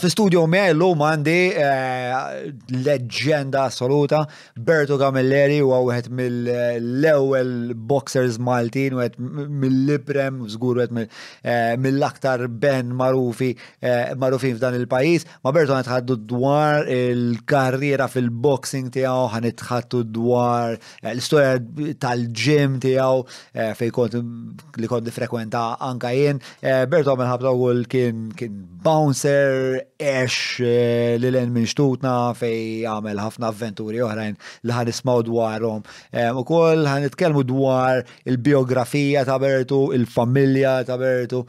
Fi studio miegħi llum għandi leġġenda assoluta, Berto Camilleri huwa wieħed mill-ewwel boxers Maltin, wieħed mill-iprem żgur wieħed mill-aktar ben magħrufi magħrufin f'dan il-pajjiż. Ma' Berto nitħaddu dwar il-karriera fil-boxing tiegħu, ħanitħaddu dwar Eh, l-istoria tal-ġim tijaw eh, fej kont li kont frekwenta anka jien. Eh, Berto għamil ħabta u kien kien bouncer, ex li l minn xtutna fej għamil ħafna avventuri oħrajn li ħan ismaw dwarom. U koll ħan itkelmu dwar il-biografija ta' Bertu, il-familja ta' Bertu.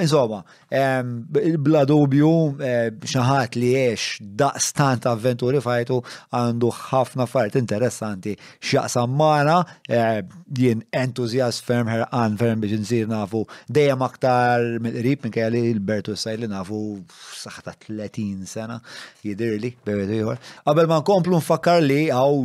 Insomma, Bla dubju, eh, xaħat li jiex daqstant avventuri fajtu għandu ħafna fajt interessanti x'jaqsam mara, eh, jien entuzjast ferm ħerqan ferm biex nsir nafu dejjem aktar mill-qrib minn kelli l-Bertu Sajt li nafu saħta 30 sena jidirli bebedu ieħor. Qabel ma nkomplu nfakkar li għaw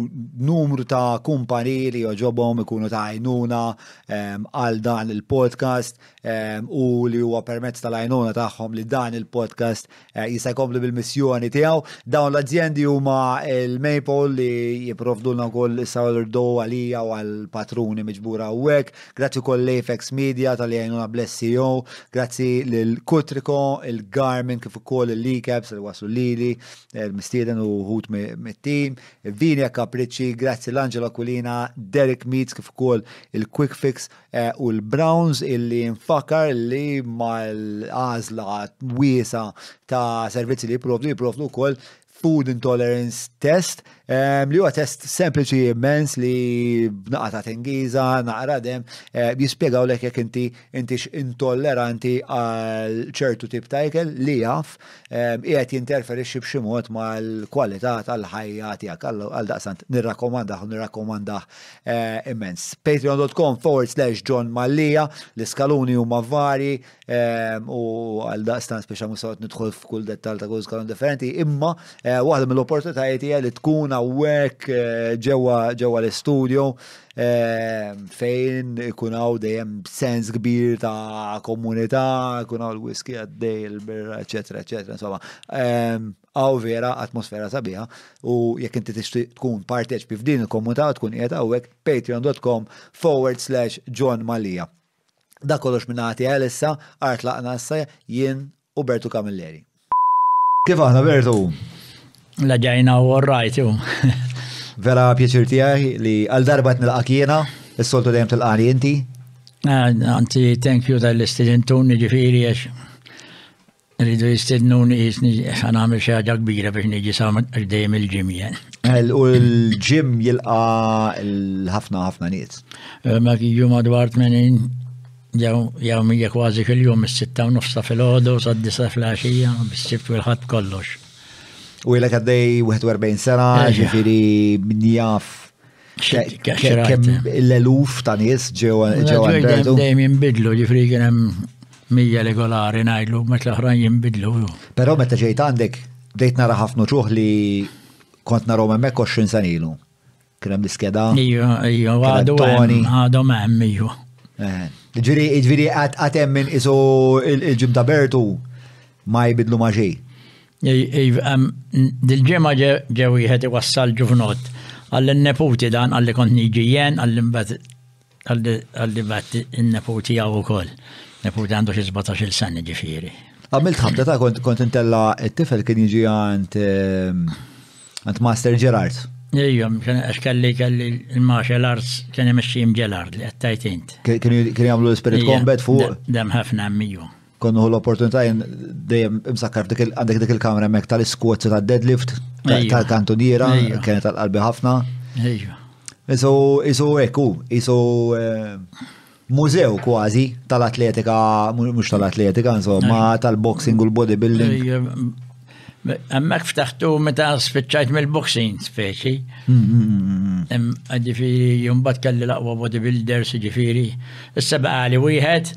numru ta' kumpani li joġobhom ikunu ta' għajnuna eh, għal dan il-podcast Ehm, u li huwa permezz tal-għajnuna tagħhom li dan il-podcast eh, jista' jkompli bil-missjoni tiegħu. Dawn l-azjendi huma il-Maple li jipprovdulna wkoll is-sourdough għalija u għall-patruni miġbura hawnhekk. Grazzi wkoll l-Apex Media tal-li għajnuna bl-SEO, grazzi lil Kutriko, il-Garmin kif ukoll il-Likebs li waslu lili, eh, mistieden u ħut mit-tim, Vini Kapriċċi, grazzi l-Angela Kulina, Derek Meets kif ukoll il-Quick Fix Eh, u l-Browns illi nfakar li mal-għazla wiesa ta' servizzi li jiprovdu jiprovdu kol food intolerance test eh, li huwa test sempliċi immens li b'naqa ta' tengiza, naqra dem, eh, jispjegaw lek jekk inti intix intolleranti għal ċertu tip ta' ikel li jaf qiegħed jinterferixxi b'xi mod mal-kwalità tal-ħajja tiegħek. Għal daqsant nirrakkomandah u nirrakkomandah eh, immens. Patreon.com forward slash John Mallia, l-iskaluni huma vari eh, u għal daqstan speċa musawt nidħol f'kull dettal ta' kull skalun differenti, imma eh, waħda mill-opportunitajiet hija li tkun hawnhekk ġewwa ġewwa l-istudio fejn ikun hawn dejjem sens kbir ta' komunità, ikun hawn l-whisky għaddej, il-birra, eċetera, eċetera, insomma. Hawn vera atmosfera sabiħa u jekk inti tixtieq tkun parteċipi f'din il-komunità u tkun qiegħed hawnhekk patreon.com forward slash John Mallia. Dak kollox minn għati għal issa, art laqna issa jien u Bertu Camilleri. Kif aħna Bertu? La ġajna u rajt ju. Vera pjaċir tiegħi li għal darba qed nilqak jiena, is-soltu dejjem tilqani inti. Ah, anzi, thank you tal-istudentuni ġifieri għax Rridu jistednuni jisni xan għamil xaġa kbira biex niġi sam dejjem il-ġimja. U l-ġim jilqa l-ħafna ħafna nies. Eh, ma kiju madwar 80 jew mija kważi fil-jum is-sitta u nofsa fil-ħodu sa' disa fl-għaxija bis-sibt u l-ħadd kollox. U jilek għaddej 41 sena, eh. ġifiri min jaf l-eluf ta' nies ġew għal-berdu. Dejjem jimbidlu, ġifri kien hemm mija regolari ngħidlu, meta l-oħrajn jimbidlu. Però meta ġejt għandek, bdejt nara ħafna ċuħ li kont narom hemmhekk 20 sen ilu. Kien hemm l-iskeda. Ija, ija, għadu għadhom hemm iju. Eh, ġviri, ġviri, għatem minn isu il-ġimta Bertu ma jibidlu maġi. Dil-ġimgħa ġew wieħed iwassal ġuvnot għall-neputi dan għalli kont niġi jen għalli mbagħad għalli bat in-neputi għaw ukoll. Neputi għandu xi 17 sena ġifieri. Għamilt ħabta ta' kont kont intella t-tifel kien jiġi għand ehm, għand Master Gerard. Ejja, għax kelli kelli il-martial arts kien imexxi Gerard li qed tajt int. Kien jagħmlu l-spirit combat fuq. Dem ħafna miju. konnu l-opportunità jen dejjem imsakkar għandek dik il-kamra mek tal-iskwot ta' deadlift, tal-kantuniera, kienet tal-qalbi ħafna. Isu, isu ekku, isu eh, mużew kważi tal-atletika, mux tal-atletika, insomma, tal-boxing u l-bodybuilding. Emmek ftaħtu meta spiċċajt mill-boxing speċi. Ġifiri, jumbat kelli laqwa bodybuilders, ġifiri. Issa baqali wieħed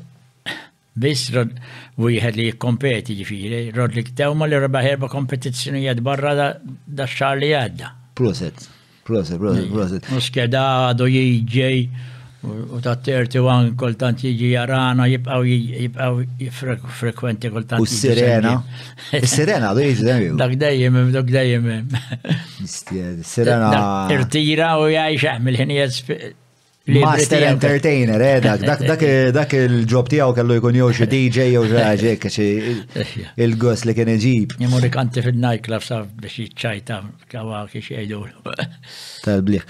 Biss wieħed li jikkompeti ġifieri, Roderick Theuma li rebaħ erba' kompetizzjonijiet barra dax-xahar li għadda. Proset, proset, proset, proset. U skeda għadu jiġi u ta' 31 kultant jiġi jarana jibqaw jibqaw frekwenti kultant. U s-sirena. Is-sirena għadu jiġi dejjem. Dak dejjem, dak dejjem. Mistied, sirena. Irtira u jgħix mill-ħinijiet Master entertainer, eh, dak, dak, dak, dak il-ġob tiegħu kellu jkun jew xi DJ jew xi ħaġa xi il-goss li kien iġib. Jemur ikanti fil-nightclub sa biex jiċċajta kawa kiex jgħidu. Tal-bliħ.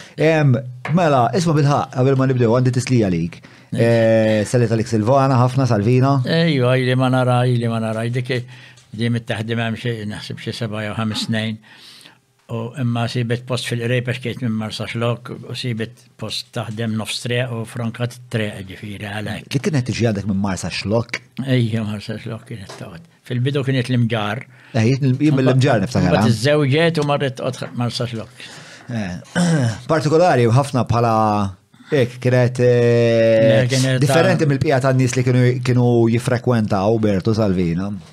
Mela, isma' bil-ħaq qabel ma nibdew għandi tislija lik. Eh, Salet għalik Silvana, ħafna Salvina. Ejju, li ma naraj, li ma naraj, dik di mit-taħdim hemm xi naħseb xi seba' jew ħames snin. U imma sibet post fil-qrib għax kejt minn Marsaxlokk u sibet post taħdem nofs triq u fronkat it-triq ġifieri għalhekk. Dik kienet tiġi għandek minn Marsaxlokk? Ejja Marsaxlokk kienet toqgħod. Fil-bidu kienet l-imġar. Eh, jien mill-imġar niftakar. Bat iżżewġet u marret toqgħod Marsaxlokk. Eh, partikolari u ħafna bħala Ek, kienet eh, differenti mill-pija tan-nies li kienu jifrekwentaw Bertu Salvina.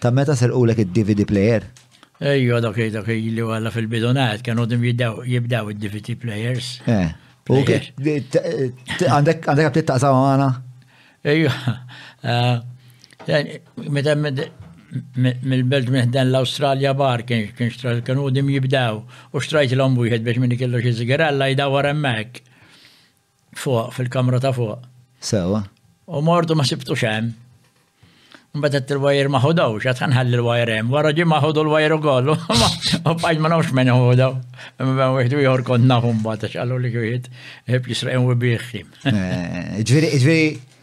Ta' meta serqulek id-DVD player? Ejja, dak dak li għalla fil-bidonat, kien għodim jibdaw id-DVD players. Eh, għandek għabtiet taqsam għana? Ejja, eh, meta mill-belt meħdan l-Australia bar kien xtrajt kien għodim jibdaw u xtrajt l-ombu jħed biex minni kellu xie zigaralla jidaw għara Fuq, fil-kamra ta' fuq. Sewa. U mortu ma sibtu xem. Mbagħad qed il-wajr ma ħodawx, qed ħanħalli l-wajr hemm. Wara ġimgħa ħodu l-wajr ukoll. U bqajt ma nafx minn ħodaw. Imma wieħed ieħor kont nafu mbagħad għax qalu li wieħed ħib jisraq u bih. Eh, ġifieri, ġifieri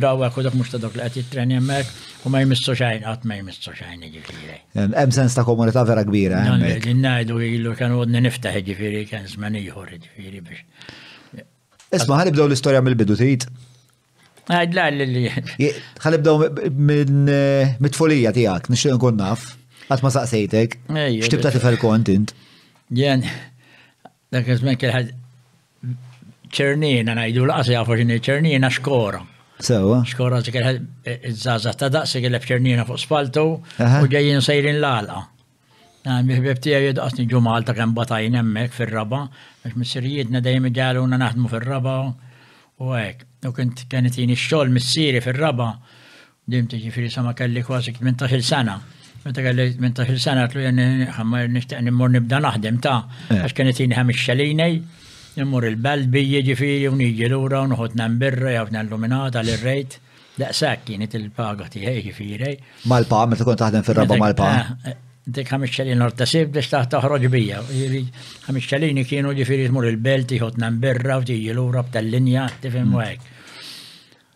drawek u dak mhux ta' dawk li qed jittrenja hemmhekk u ma jmissu xejn qatt ma jmissu xejn jiġifieri. Hemm sens ta' komunità vera kbira hemmhekk. Din ngħidu ilu kien għodni niftaħ jiġifieri kien żmen ieħor jiġifieri biex. Isma' ħanibdew l-istorja mill-bidu tgħid. Għajdla li. Ħanibdew minn eh, mit-tfolija tiegħek, nixtieq nkun naf. Qatt ma saqsejtek. X'tib ta' tifel kont int? Jen, Dak iż-żmien kien ħed ċernina ngħidu laqas jafu x'inhi ċernina xkora. Sewa. Xkora dik iż-żgħażagħ ta' daqsi kellek ċernina fuq spaltu u ġejjin sejrin l-għalqa. Miħbib tiegħi jidqasni ġu Malta kemm batajn hemmhekk fir-raba, għax missirijietna dejjem iġaluna naħdmu fir-raba u hekk. U kien itini x-xogħol missieri fir-raba Dimt jiġifieri sa ma kelli kważi tmintax-il sena. Meta kelli tmintax-il sena għatlu jen ħamma nixtieq nimmur nibda naħdem ta' eh. għax kien qed ħamix xelinej, nimmur il-belt bi jiġifieri u niġi lura u noħod nem birra jew nem luminata li rejt. Daqshekk kienet il-paga tiegħi jiġifieri. Malpa, meta kont taħdem fir-raba Malpa. Eh, eh, dik ħamix xelin orta sib biex taħt toħroġ bija. Ħamix xelini kienu ġifiri tmur il-belt, jħotna mbirra u tiġi l-ura b'tal-linja, tifim u għek.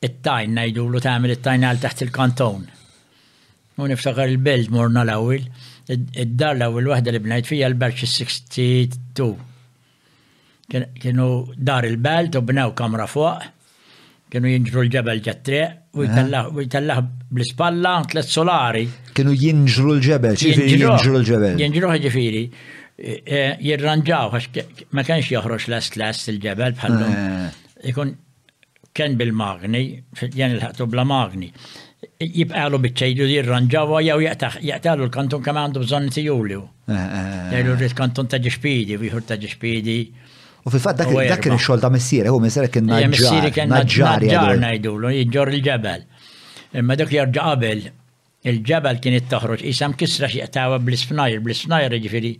it-tajn ngħidulu tagħmel it-tajn għal taħt il-kanton. U niftakar il-belt morna l-ewwel, id-dar l-ewwel waħda li bnajt fija l-belt 62. Kienu dar il-belt u bnew kamra fuq, kienu jinġru l-ġebel ġat-triq u eh. jtellaħ bl-ispalla tlet solari. Kienu jinġru l-ġebel, ċifiri jinġru l-ġebel. Jinġru ġifiri. E, e, jirranġaw, għax ma kienx joħroġ lest lest il-ġebel bħallum. Eh. Ikun Kien bil-magni, jien ilħaqtu bla magni. Jibqgħalu biċċa jridu jirranġawha jew jaqtagħlu l-kantun kemm għandu bżonn isiwlu. Jgħidu rrid kantun ta' ġispidi, wieħed ta' ġispidi. U fil-fatt dak kien ix-xogħol ta' missieri, hu missieri kien naġġar. Missieri kien naġġar ngħidulu, jiġġor il-ġebel. Imma dak li jarġa' qabel Il-ġebel kienet toħroġ qisha mkissra xi jaqtgħuha bl-isfnajr, bl-isfnajr jiġifieri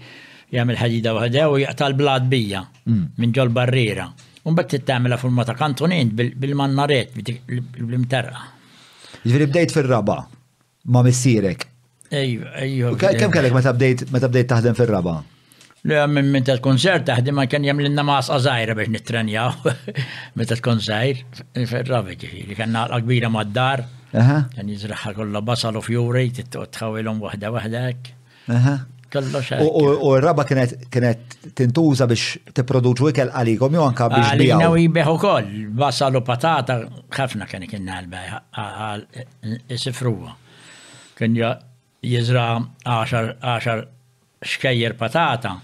jagħmel ħadida waħda u jaqta' l-blat bija minn ġol-barriera. U mbagħad trid tagħmilha furma ta' kantunent bil-mannarett, bl-imterqa. Jiġifieri bdejt fir-raba' ma' missierek. Ejju, ejju. Kemm kellek meta bdejt taħdem fir-raba'? L-ewwel minn minn tal-kunser taħdi ma kien jemlinna masqa żgħira biex nittrenjaw meta tkun żgħir fir-rabi ġifieri. Kellna għalqa kbira mad-dar. Kien jiżraħħa kollha basal u fjuri, tittoqgħod tħawilhom waħda waħda hekk. Kollox U r-raba kienet kienet tintuża biex tipproduċu ikel għalikom jew anka biex bijaw. Għalina u jibih ukoll, basal u patata ħafna kien kien nalba isifruha. Kien jiżra' għaxar għaxar xkejjer patata,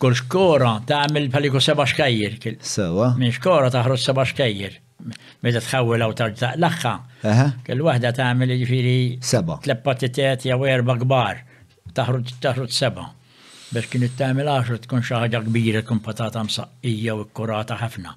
kull xkora tagħmel bħaliku seba' xkejjer. Sewwa. Minn xkora taħroġ seba' xkejjer. Meta tħawwilha u tarġa' taqlagħha, kull waħda tagħmel jiġifieri seba' tliet patitet jew erba' kbar, taħroġ taħroġ seba'. Biex kienet tagħmel għaxar tkun xi ħaġa kbira tkun patata msaqqija u kkurata ħafna.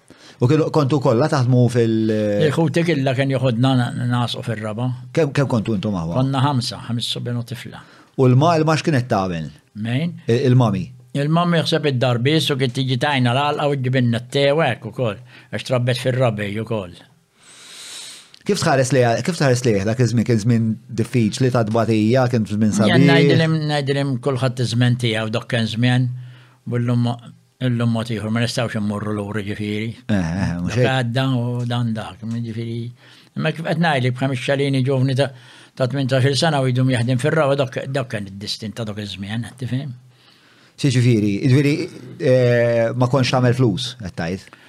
U kienu kontu kollha taħdmu fil- Jekk u tikilla kien joħodna nasu fir-raba. Kemm kemm kontu intom magħha? Konna ħamsa, ħamis subien u tifla. U l-ma l-ma x'kienet tagħmel? Mejn? Il-mami. Il-mami jaħseb id-darbis u kien tiġi tajna l-għalqa u ġibinna t-tew hekk ukoll, għax trabbet fir-rabi ukoll. Kif tħares li kif tħares li dak iż-żmien kien żmien diffiċli ta' tbatija, kien żmien sabiħ. Ngħidilhom ngħidilhom kulħadd iż-żmien tiegħu dak kien żmien billum illum mod ieħor ma nistgħux immorru lura ġifieri. Eh, eh, eh, għadda u dan dak, ġifieri. Ma kif qed ngħidlek bħal xalini ġovni ta' 18 sena u jdum jaħdem fir-rawa dak kien id-distin ta' dak iż-żmien, tifhem? Ġifieri, ġifieri ma konx tagħmel flus, qed tgħid.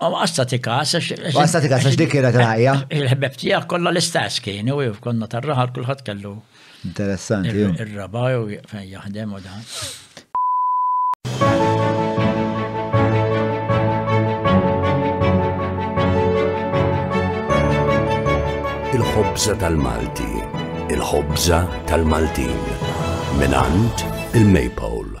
Għasta ti kas. Għasta ti kas, għax dik kienet rajja. Il-ħbeb tijak kolla l-istess kien, u konna tar-raħal kullħat kellu. Interessanti. Il-raba u fejn jaħdem u dan. Il-ħobza tal-Malti, il-ħobza tal-Maltin, minant il-Maypole.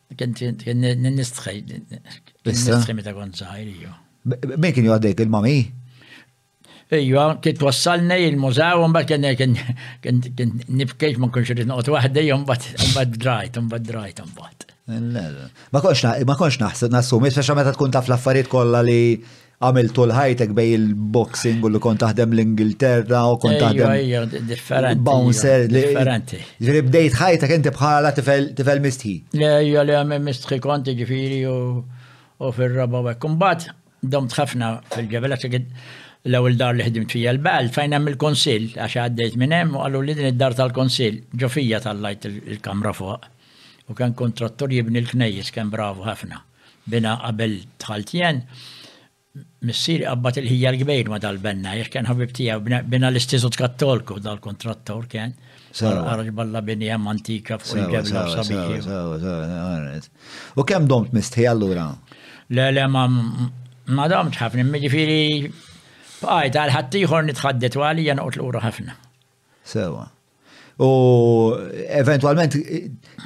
Kien nistħi, nistħi meta kont zaħir, jo. Min kien jgħaddejk il-mami? Ejwa, kien twassalni il-mużaw, un kien kien nibkejt ma kunx rrit noqgħod waħdej, un bat drajt, un bat drajt, un bat. Ma konx naħseb nassumi, speċa meta tkun taf l-affarijiet kollha li għamil tul ħajtek bej il-boxing u li kont taħdem l-Ingilterra u kont taħdem. Ejja, differenti. Bouncer li. Differenti. Ġifiri bdejt ħajtek inti bħala tifel mistħi. Ejja, li għamil mistħi konti ġifiri u fil-raba u kumbat dom tħafna fil-ġebela l-ewwel dar li ħdimt fija l-bal fejn hemm il-konsil għax għaddejt minn hemm u qalu li din id-dar tal-konsil ġo fija tal-lajt il-kamra fuq. U kan kontrattur jibni l-knejjis kan bravu ħafna. Bina qabel dħalt jien, missieri qabbad il-ħija l-kbir ma dal-benna, jekk kien ħabib tiegħu, bina l-Istitut Kattolku dal-kontrattor kien. Għarraġ balla bini hemm antika fuq il-ġebla sabiħi. U kemm domt mistħi allura? Le, le, ma ma domx ħafna, miġifieri bqajt għal ħaddieħor nitħaddet għalija noqgħod lura ħafna. Sewa. U eventualment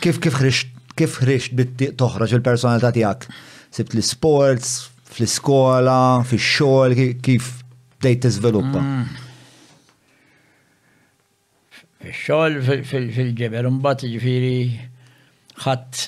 kif kif ħriġt kif ħriġt bit toħroġ il-personalità tiegħek? Sibt l-sports, fl-iskola, fix-xogħol, kif bdejt tiżviluppa? Mm. Fix-xogħol fil-ġeber, imbagħad jiġifieri ħadd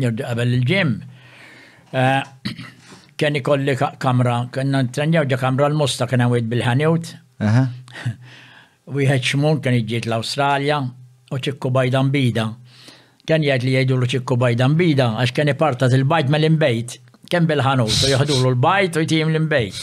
Nirdi qabel il-ġim. Kien ikolli kamra, kena ntrenjaw ġa kamra l-musta kien għawid bil-ħanewt. Wieħed xmun kien iġġiet l-Awstralja u ċikku bajdan bida. Kien jgħid li jgħidu l-ċikku bajdan bida għax kien ipartat il-bajt mal-imbejt. Kien bil-ħanut u jħadulu l-bajt u jtijim l-imbejt.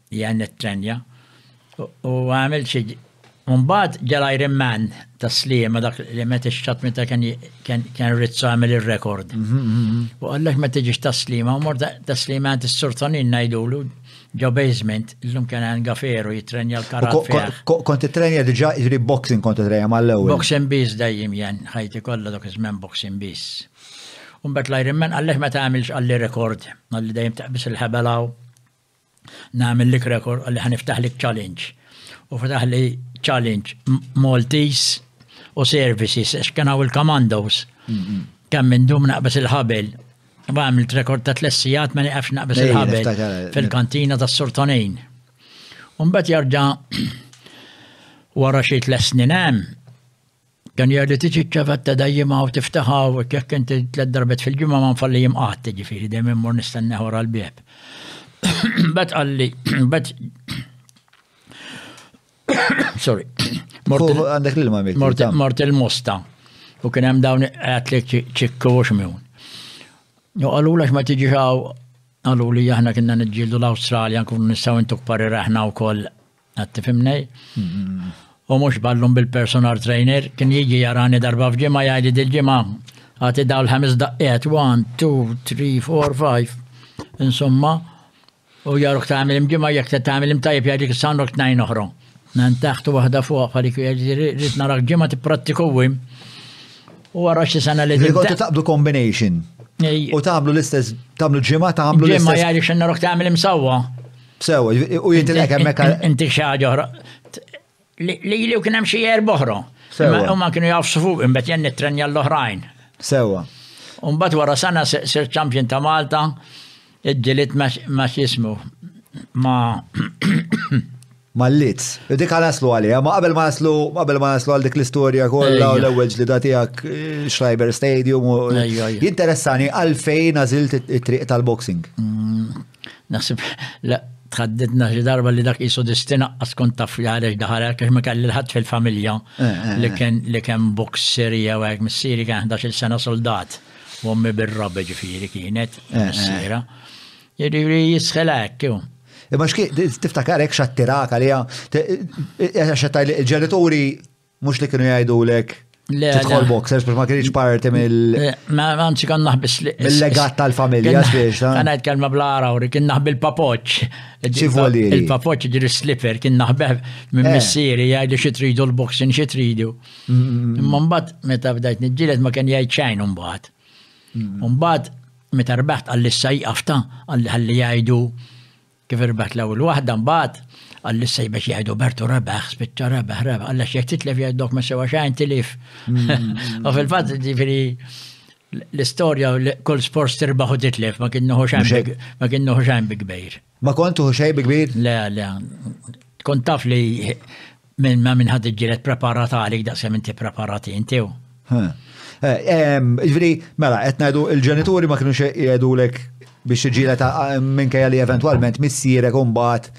li għan nittrenja, u għamil xi Mbagħad ġal Iron Man ta' Sliema dak li met ix-xatt meta kien kien Rizzo għamel ir-rekord. Mhm, mhm, mhm. U għallek meta tiġix ta' Sliema, u mor ta' Sliema għand is-surtonin ngħidulu ġo basement, l-lum kien għan gaferu jitrenja l-karate. Kont jitrenja diġa jġri boxing kont jitrenja mal-ewel. Boxing biz dajjem jen, ħajti kolla dok iżmen boxing biz. Umbet l-Iron Man għallek meta għamilx għalli rekord, għalli dajjem taqbis il-ħabelaw. nagħmillik rekord għalli ħa niftaħlik challenge. U fetaħli challenge Maltese u services, għax kien il-commandos. Kemm minn dum naqbes il-ħabel. Ba għamilt rekord ta' tlessijat ma niqafx naqbes il-ħabel fil-kantina ta' Sortonejn. Umbat jarġa wara xi tles snin hemm Dan jgħid li tiġi ċavatta dajjem hawn tiftaħaw jekk inti tliet darbet fil-ġimgħa ma nfalli jimqgħad, ġifieri dejjem immur nistenneħ ora l-bieb. Bet qalli, bet Sorry. Għandek l-ilma Mort il-mosta. U kien hemm dawn qed li ċikku u xmjun. U għallu lax ma tiġi għaw għallu li aħna kienna nġildu l-Awstralja nkunu nistgħu intuk pari raħna wkoll Għad tifimnej? U mhux ballum bil-personal trainer kien jiġi jarani darba f'ġimgħa jgħidli dil-ġimgħa għati dawl ħames daqqiet, 1, 2, 3, 4, 5. Insomma, u jaruk tagħmel imġimgħa jekk se tagħmel imtajjeb jgħidlek sandok tnejn oħra. Nan taħt waħda fuq bħalik rrid narak ġimgħa tipprattiku wim. U għara xi sena li. Rigontu taqblu combination. U tagħmlu l-istess, tagħmlu ġimgħa tagħmlu l-istess. Ġimgħa jgħidlek xi narok tagħmel imsawwa. Sew, u jintilek hemmhekk għal. Inti xi ħaġa oħra. Li li kien hemm xi erba' oħra. U ma kienu jafsu fuq imbet jen nittrenja l-oħrajn. Sewa. Umbat wara sana sir champion ta' Malta, id-dilit ma xismu. Ma. Ma l-litz. Dik għaslu għalija, ma qabel ma għaslu, qabel ma għaslu għal dik l-istoria kolla u l-ewel ġlida tijak eh, Schreiber Stadium. Jinteressani għalfejn għazilt it-triq tal-boxing. Mm. Naħseb la tħaddidna xi darba li dak isu distina skont taf li ħareġ daħal għax ma kelli l-ħadd fil-familja eh, eh, li eh. kien li kien boxer jew hekk missieri kien 11 sena soldat u ommi bir-rabi ġifieri kienet missiera. Jiġifieri jisħel hekk jew. Imma xki tiftakar hekk xattirak għalija għax ġenituri Mux li kienu jgħidulek Tidħol boxers, biex ma kienx parti mill. Eh, ma għanzi kan naħbis li. Mill-legat tal-familja, spiex. Kan għajt kelma bl-għara u kien naħbi l-papoċ. Ċivoli. Il-papoċ ġir slipper, kien naħbeħ minn eh. missieri, jgħidu xi tridu l-boxing xi tridu. Mm. Imma mbagħad meta bdajt niġġieled ma kien jgħid xejn mbagħad. Mm. Mbagħad meta rbaħt għall-issa jqafta għalli ħalli jgħidu Kif irbaħt l-ewwel waħda mbagħad, qal li s-sejbeċ jgħidu Bertu rebaħ, spiċċa rebaħ, rebaħ, qal għax jekk titlef jgħidlok ma sewa xejn tilif. U fil-fatt ġifieri l-istorja kull sports tirbaħ u titlef ma kien nuħu xejn ma kien nuħu xejn bi kbir. Ma kont tuħu xejn bi kbir? Le, le. Kont taf li Minn ma minn ħad iġġieled preparat għalik daqskemm inti preparat inti. Ġifieri, mela, qed ngħidu il-ġenituri ma kinux jgħidulek biex iġġieled minkejja li eventwalment missierek u mbagħad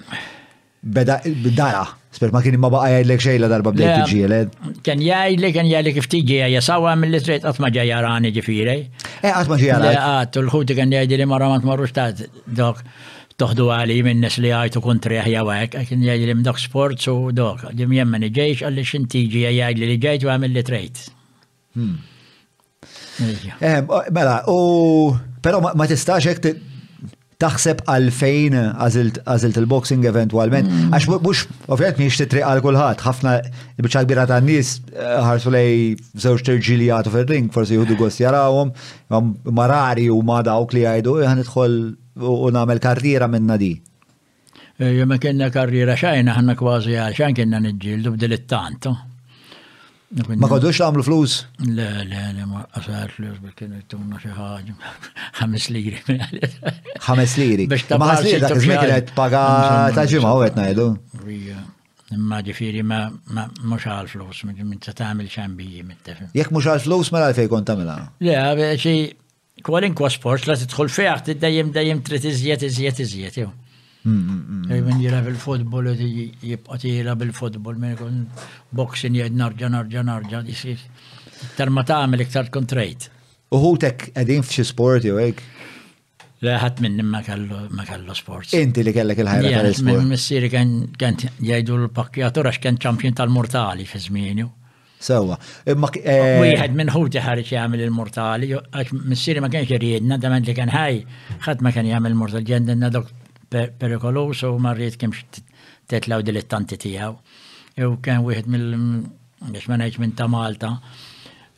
beda dara. Spert ma kien ma baqa' jgħidlek xejn la darba bdejt iġġieled. Kien jgħidli, kien jgħidli kif tiġi għajja sawa mill-li trid qatt ma ġej jarani ġifieri. Eh, qatt ma ġej jarani. Qatt, u l-ħuti kien jgħidli mara ma tmorrux ta' dok. Toħdu għali minn nies li jgħajtu kuntrih jew hekk, għax kien jgħidli minn dawk sports u dok. Dim jemmen iġejx għalli xin tiġi jgħidli li ġejt u għamil li trejt. Hmm. Eh, mela, u pero ma tistax hekk taħseb għalfejn għazilt il-boxing eventualment. Hmm. Għax mux, ovvijament miex titri għal kulħadd, ħafna bieċa kbira ta' nis eh, ħarsu lej zewġ terġili jgħatu fil-ring, forsi jħudu għos jarawom, marari u ma dawk li jgħidu, jgħan eh, idħol u nagħmel karriera minna di. Eh, jew ma kienna karriera xajna ħanna kważi għal xan kienna niġġieldu b'dil it-tant. Ma kodux għamlu flus? Le, le, le, ma għasar flus biex kienu jtuna xi ħaġa. Ħames liri. Ħames liri. Biex ta' ħames liri dak iż-żmien kienet paga ta' ġimgħa u qed ngħidu. Imma ġifieri ma mhux għal flus, minn ta' tagħmel xambiji mit-tifel. Jekk mhux għal flus mela fejn kont tagħmilha? Le, xi Kwalinkwa sport la tidħol fiha ti dejjem dejjem trid iżjed iżjed iżjed jew. Min jilha bil-futbol jibqa' jilha bil-futbol minn ikun boxing jgħid narġa' narġa' narġa' disir. Iktar ma tagħmel iktar tkun trejt. Uħutek qegħdin f'xi sport jew hekk? Le ħadd minni ma kellu ma kellu sports. Inti li kellek il-ħajja tal-isport. Missieri kien jgħidu l-pakkjatura x'kien ċampjon tal-mortali fi żmienu. Sewa. Imma eh, Wieħed minn ħuti ħareġ jagħmel il-mortali, għax missieri ma kienx iridna, dament li kien ħaj, ħadd ma kien jagħmel mortali, ġendinna dok per- perikolus u ma rrid kimx t- tetlaw dilettanti tiegħu. Jew kien wieħed mill biex ma ngħidx minn ta' Malta.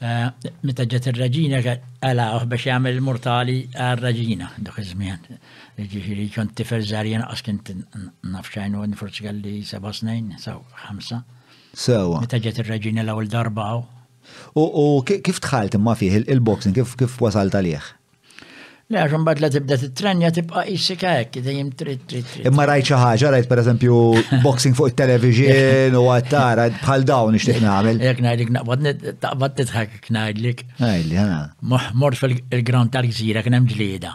eh, Meta ġet ir-raġina għalawh biex jagħmel il-mortali għar-raġina dak iż-żmien. Ġifieri kont tifel żgħar jenqas kien tin- naf xejn u forsi kelli seba' snin, saw ħamsa. Sewa. Meta ġiet ir-Reġina l-ewwel darba hawn. U kif dħalt imma fih il-boxing, kif wasalt għalih? Le, għax imbagħad la tibda titrenja tibqa' jissika hekk, dejjem trid trid. Imma rajt xi ħaġa, rajt pereżempju boxing fuq it-television u għattara bħal dawn nixtieq nagħmel. Jekk ngħidlek naqbad taqbad titħak ngħidlek. Ngħidli, ħana. Mort fil-ground tal-gżira kien hemm ġlieda.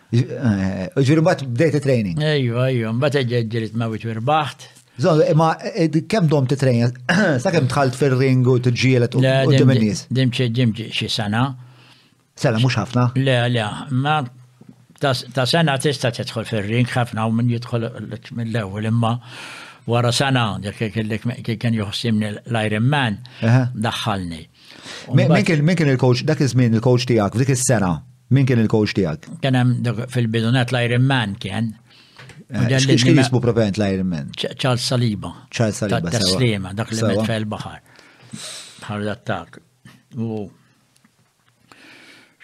Ġiri bat bdejt training. Ejju, ejju, bat eġġa ġirit ma wiċ irbaħt. Zon, ma eh, kem dom t-trejna, sa kem tħalt fil-ring u t-ġielet u d-diminis? Dimċi, dimċi, xie sana. Sena, mux ħafna? Le, le, ma ta' sena tista t-tħol fil-ring ħafna u minn jitħol mill-ewel imma wara sena, dak kien juħsimni l-Iron Man, daħħalni. Min kien il-coach, dak iż-żmien il-coach tijak, dik is-sena? Min kien il-coach tiegħek? Kien hemm fil-bidunet l-Iron Man kien. Eh, X'kiex kien jisbu propjament l-Iron Man? Charles Saliba. Charles Saliba. Taslima, dak li met fil baħar Ħar l-attak. U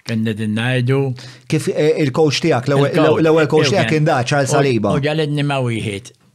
kien din najdu. Kif eh, il-coach tiegħek, l-ewwel coach tiegħek kien da Charles Saliba. U ġalidni ma wieħed.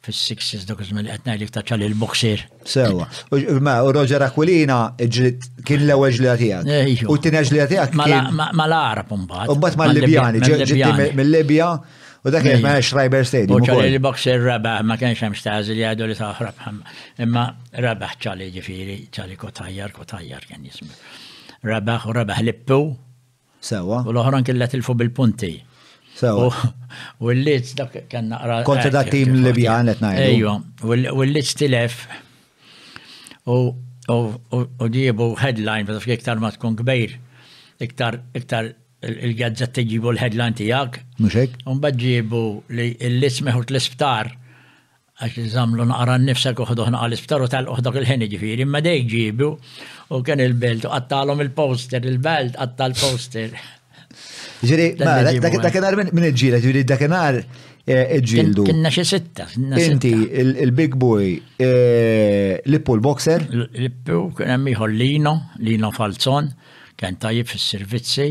Fis-sixes dak iż-żmien li qed ngħidlek taċċa lil boxer. Sewa. Ma u Roger Aquilina kien l-ewwel ġlija tiegħek. U t-tieni ġlija tiegħek. Ma l-Arab imbagħad. U mbagħad mal-Libjani, ġiet mill-Libja. U dak kien ma' Schreiber Stadium. U ċali li boxer rebaħ, ma kienx hemm stażi li għadu li taħrab. Imma rebaħ ċali ġifieri, ċali kotajjar, kotajjar kien jismu. Rebaħ u rebaħ lippu, Sewa. U l-oħra anki li tilfu bil-punti. Sewa. U l-liz dak kien naqra. Kontra da tim Libjan qed ngħidu. Ejju, u l-liz tilef u ġiebu headline, bada iktar ma tkun kbir, iktar iktar il-gazzetta ġibu l-headline tijak. Muxek? Un ġibu li l-liz meħut l-isptar Għax zamlu naqra nnifsek uħduh naqa' l-isptar u telquh dak il-ħin jiġifieri, imma dej ġiebu u kien il-belt u qattalhom il-poster, il-belt qatta' l-poster. Ġiri, dakinhar minn iġġielek, ġiri dakinhar eh, iġġieldu. Kinna xi sitta. Inti, il-big boy, eh, l-ippu l-boxer. L-ippu, kien hemm ieħor Lino, Lino Falzon, kien tajjeb fis-servizzi.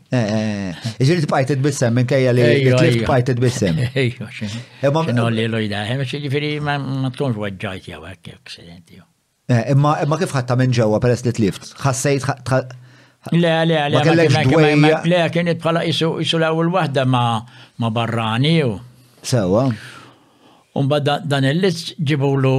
Ġirt bqajt tbissem minn kajja li tlift bqajt tbissem. Ejjo, xinu li l-ojda, ġifiri ma tkunx waġġajt jew hekk accident jew. Imma kif ħatta minn ġewwa peress li tlift? Ħassejt Le, le, le, ma kellekx dwejja. Le, kienet bħala isu isu l-ewwel waħda ma barrani jew. Sewa. Umba dan il-list ġibulu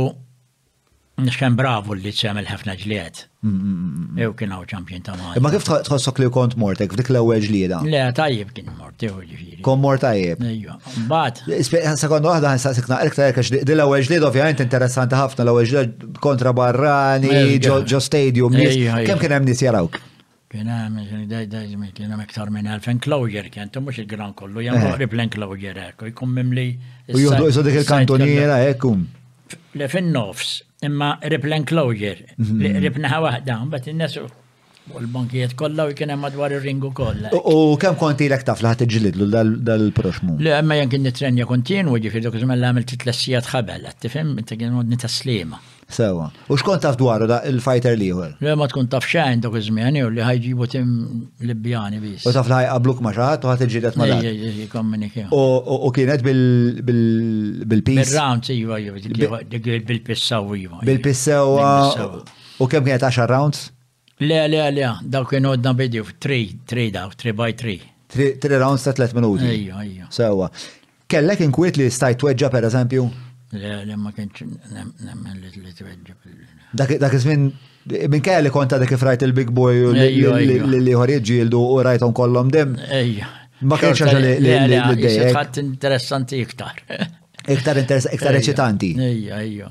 Nixkem bravu li t-semel ħafna ġliet. Mm, mm, mm, Ew kien għaw ċampjon ta' Malta. Ma kif tħossok li kont mortek f'dik l-ewwel ġlieda? Le, tajjeb kien mort, jew ġifieri. Kon mort tajjeb. Ejja, mbagħad. Sekonda waħda nsaqsik naqrek tajjeb għax di l-ewwel ġlieda ovvjament interessanti ħafna l-ewwel ġlieda kontra barrani, ġo stadium. Kemm kien hemm nies jarawk? Kien hemm, kien hemm iktar minn elf enclosure kien, mhux il-gran kollu, hemm eh. qrib l-enclosure hekk, u jkun mimli. U jieħdu isu dik il-kantoniera hekk kum. Le fin-nofs, imma qrib l-enclosure, mhm. li qrib naħa waħda, mbagħad innesu u l-bankijiet kollha u kien hemm madwar ir-ringu kollha. U kemm kont ilek taf li ħadd iġġilidlu dal-proxmu? Le imma jien kien nitrenja kontinwu ġifieri dak iżmel għamilt tliet sigħat ħabel, qed tifhem inti kien għodni taslima. Sewa. U xkont taf dwaru da il-fighter liħor? Le ma tkun taf xejn dak iż-żmien jew li ħajġibu tim Libjani biss. U taf li ħajqabluk ma xaħat u ħadd iġġieled ma dak. Kommuniki. U kienet bil-pis. Bil-round siwa jew bil-pissaw iva. Bil-pissaw. U kemm kienet 10 rounds? Le, le, le, dawk kienu għodna bidju, tri, tri dawk, tri by tri. Tri, tri rounds ta' tlet minuti. Ejja, ejja. Sewa. Kellek inkwiet li stajt tweġġa per eżempju? Le, le, ma kienx nemmen li li tweġġa. Dak iż-żmien minn kajja li konta dak ifrajt il-big boy li liħor jġildu u rajtom kollom dem. Ejja. Ma kienx ħaġa li li li li. Ħadd interessanti iktar. Iktar interessanti, iktar eċitanti. Ejja, ejja.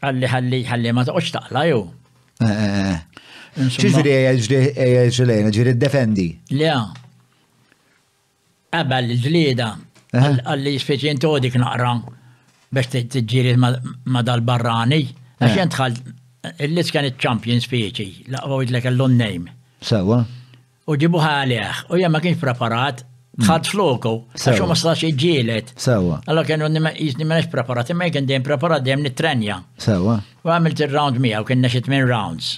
Għalli għalli għalli ma toqgħodx taqla jew. Eh, eh, eh. Ġifieri ejjeġ lejna, ġifieri defendi. Le. Qabel il-ġlieda għalli speċi inti dik naqra biex tiġġieri ma dal-barrani. Għax jentħal il-list kien iċ-champion speċi, laqgħu id-lek l-name. Sewa. U ġibuħa għalih, u jemma kienx preparat, tħad mm. floku, għax ma stax iġġielet. Sewa. Allora kienu jisni ma preparat, imma kien dejjem preparat dejjem nitrenja. Sewa. U għamilt il-round mija, u kien nexit minn rounds.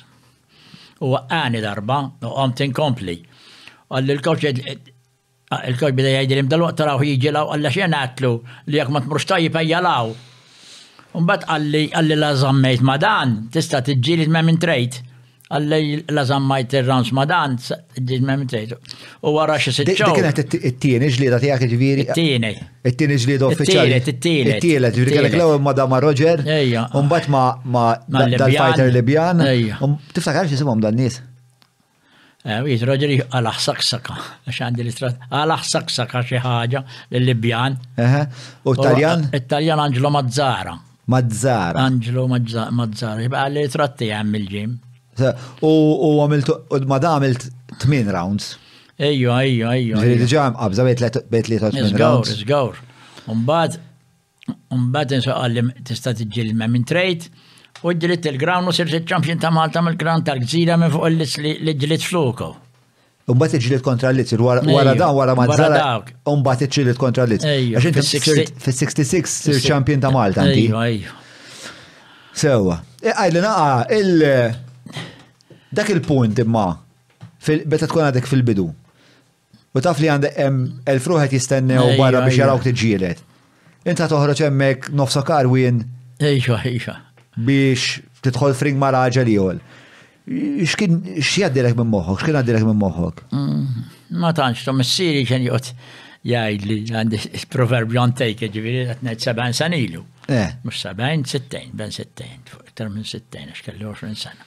U għani darba, u għom tinkompli. Għalli l-kawċ Il-kewġ beda jgħidilhom, Dalwaqt tarawh jiġi 'l hawn għaliex jien għedtlu li jekk ma tmurx tajjeb ejja 'l hawn. Imbagħad qalli, Qalli la żammejt ma' dan, tista' tiġġieled ma' min trid. Qalli, La żammajt ir-rams ma' dan, tista' tiġġieled ma' min trid. U wara xi sitt xhur. Dik kienet it-tieni ġlieda tiegħek jiġifieri? It-tieni. It-tieni ġlieda uffiċjali? It-tielet, it-tielet. It-tielet, jiġifieri kellek l-ewwel ma' dan ma' Roger. Ejja. U mbagħad ma' dal-fighter Libjan. Ejja. Tiftakar x'isimhom dan-nies? Wieħed raġel jgħid għala ħsaksaka, għax għandi l-istrat, għala ħsaksaka xi ħaġa l-Libjan. Eħe, u Taljan? It-Taljan Angelo Mazzara. Mazzara. Angelo Mazzara, jibqa li tratti għam il-ġim. U għamilt, u madam għamilt 8 rounds. Ejju, ejju, ejju. Ġiri diġa qabza bejt li ta' 8 rounds. Zgawr, zgawr. Umbad, Mbagħad insa qalli tista' tiġi l minn trade u ġġilit il-ground u sirt il-champion ta' Malta mill-ground tal-gżira minn fuq il-list li ġġilit fluko. Umbat iġġilit kontra l-list, wara dan wara mazzara. Umbat iġġilit kontra l-list. Għax inti fil-66 sirt champion ta' Malta. Ejwa, ejwa. Sewa. Għajli naqa il- dak il-punt imma, beta tkun għadek fil-bidu, U taf li għandek hemm elf ruħ qed jistennew barra biex jarawk tiġġieled. Inta toħroġ hemmhekk nofsa karwin. Ejja, ejja. Biex tidħol fring ma' raġel jgħol. X'kien x'jaddilek minn moħħok, x'kien għaddilek minn moħħok? Mm, ma tantx ta' missieri kien jgħod jgħid li għandi proverbju antejk ġifieri qed ngħid 70 san ilu. Eh. Mhux 70, 60, ben 60, fuq iktar minn 60 għax kelli 20 sena.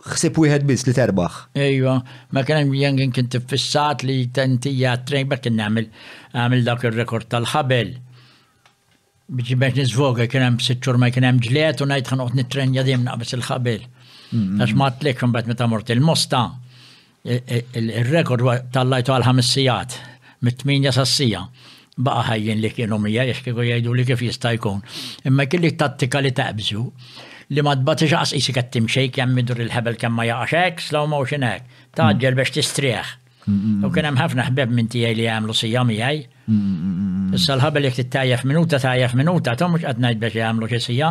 ħsieb wieħed biss li terbaħ. Ejwa, ma kien hemm jengin kien tiffissat li tentija trejn ma kien nagħmel għamil dak ir-rekord tal-ħabel. Biex biex niżvoga kien hemm sitt xhur ma kien hemm ġliet u ngħid ħanoqgħod nittrenja dejjem naqbes il-ħabel. Mm-hmm. Għax ma tlekx imbagħad meta mort il-mosta. Il-rekord tal-lajtu għal ħames sigħat, mit-tminja sas-sija. Baqa ħajjin li kienu mija jiex kieku jgħidu li kif jista' jkun. Imma kelli tattika li taqbżu li ma tbatix aqs isi qed timxej kemm idur il-ħebel kemm ma jaqax hekk, slow motion hekk. Taġġel mm. biex tistrieħ. U kien hemm ħafna ħbeb minn tiegħi li jagħmlu sija miegħi. Issa l-ħabel jekk tittajjef minuta tajjef minuta, tom mhux qed ngħid biex jagħmlu xi sija.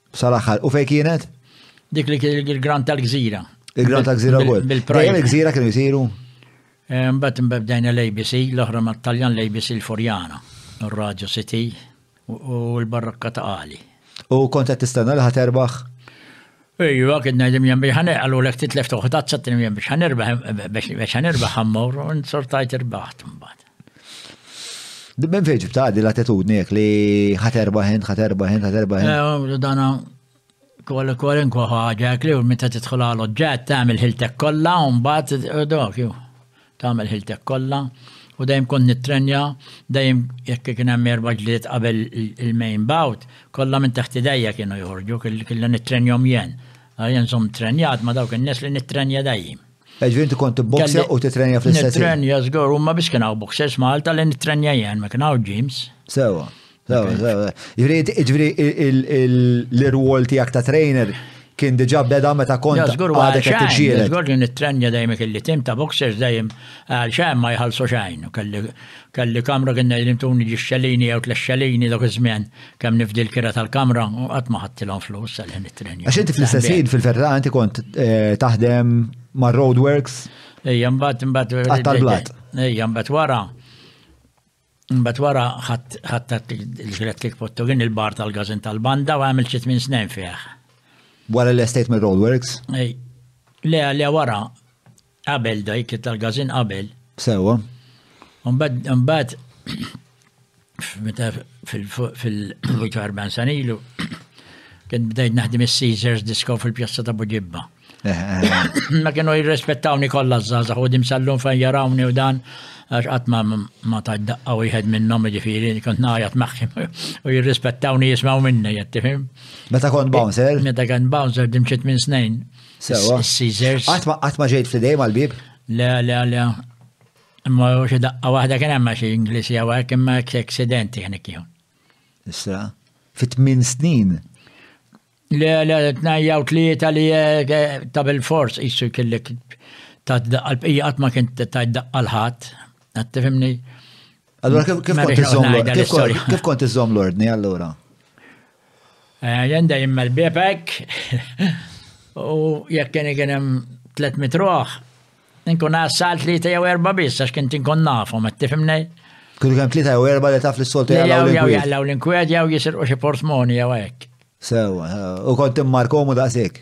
Sal-aħħar, u fej kienet? Dik li kien il-Gran tal-Gżira. Il-Gran tal-Gżira għol. Bil-Prajm. Il-Gżira kienu jisiru? Eh, Mbatt mbebdajna l-ABC, l-oħra ma' Taljan l-ABC l-Furjana, il-Raġa City u l-Barrakka ta' Għali. U kontet tistenna li ħaterbaħ? Ejju, għak id-najdim jem biex ħanerbaħ, għallu l-ek titlef toħdat sattin jem biex ħanerbaħ, biex ħanerbaħ ħammur, un sortajt irbaħt mbaħt. Minn fejn ġibta għaddi l-attitudni jek li ħaterba ħin, ħaterba ħin, ħaterba ħin. Eh, dana kollu kwalunkwa ħaġa li u meta tidħol għal oġġett tagħmel ħiltek kollha u mbagħad eh, dok ju. Tagħmel ħiltek kollha u dejjem kont nittrenja dejjem jekk kien hemm erba' ġlied qabel il-main bout, kollha minn taħt idejja kienu joħorġu kelli nittrenjhom jien. Jien żomm trenjat ma dawk in-nies li nittrenja dejjem. Ġviri inti kont boxja u titrenja fl-istess. Titrenja zgur, u ma biex kien hawn boxers Malta li nitrenja jien, ma kien hawn gyms. Sewa. Ġviri l-irwol tijak ta' trainer kien diġa beda meta kont għadek qed tiġġieled. Żgur li nittrenja dejjem kelli tim ta' boxers dejjem għal xejn ma jħallsu xejn. Kelli kamra kien ngħidilhom tuni ġiex xellini jew tliet xellini dak iż-żmien kemm nifdi l-kira tal-kamra u qatt ma ħadtilhom flus sa lejn it-tren jew. Għax inti fl-istess ħin fil-verità inti kont taħdem mar-road works. Ejja mbagħad mbagħad. Qatt tal-blat. Ejja mbagħad wara Mbatt wara ħattat il-ġret li kpottu għin il-bar tal-gazin tal-banda u għamil ċit minn snin fieħ. Wara l-estate me roadworks? Le, le wara. Qabel dajk tal-gazin qabel. Sewa. Mbagħad meta fil-Vojta Arban Sanilu kien bdejt naħdim is-Caesars Disco fil-Pjazza ta' Buġibba. Eh, eh, eh. Ma kienu jirrespettawni kollha żgħażagħ u dim sallun fejn jarawni u dan għax qatt ma ma taddaqqa wieħed minnhom jiġifieri kont ngħajat magħhom u jirrispettawni jismaw minni qed tifhem. Meta kont bouncer? Meta kont bouncer dimċiet minn snin. Sewa. Is-Caesars. Qatt ma- qatt ma ġejt fl-idej mal-bib? Le, le, le. Imma u xi daqqa waħda kien hemm xi Ingliżi jew hekk imma hekk aksidenti kien ikju. Issa, fit tmien snin. Le, le, tnajja u tlieta li eh, eh, ta' bil-fors jissu kellek ta' daqqa l-bqija qatt ma kien ta' daqqa l-ħadd. Għad tifhimni? Allora kif kont iżżomm l-ordni allura? Eh, Jenda jimmel bibek u jekk kien kien hemm tliet mitruħ, inkun għassalt li jew erba' biss għax kien tinkun nafhom qed tifhimni. Kull kemm tlieta jew erba' li taf li s-soltu jgħalaw l-inkwiet. Jgħalaw l-inkwiet jew jisirqu xi portmoni jew hekk. Sewa, u kont immarkom u daqsik.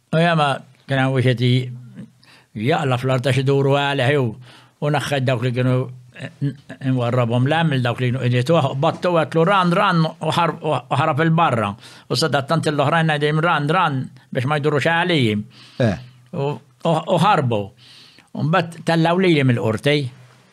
U jama kien hemm wieħed jaqla fl-art għax iduru għalih jew u naħħet dawk li kienu nwarrabhom l għamil dawk li kienu qidituh, battu għatlu ran ran u ħarab il-barra. U sadat tant l-oħrajn ngħidhom ran ran biex ma jdurux għalijim. Eh. U ħarbu. Mbagħad tellaw lili mill-qorti.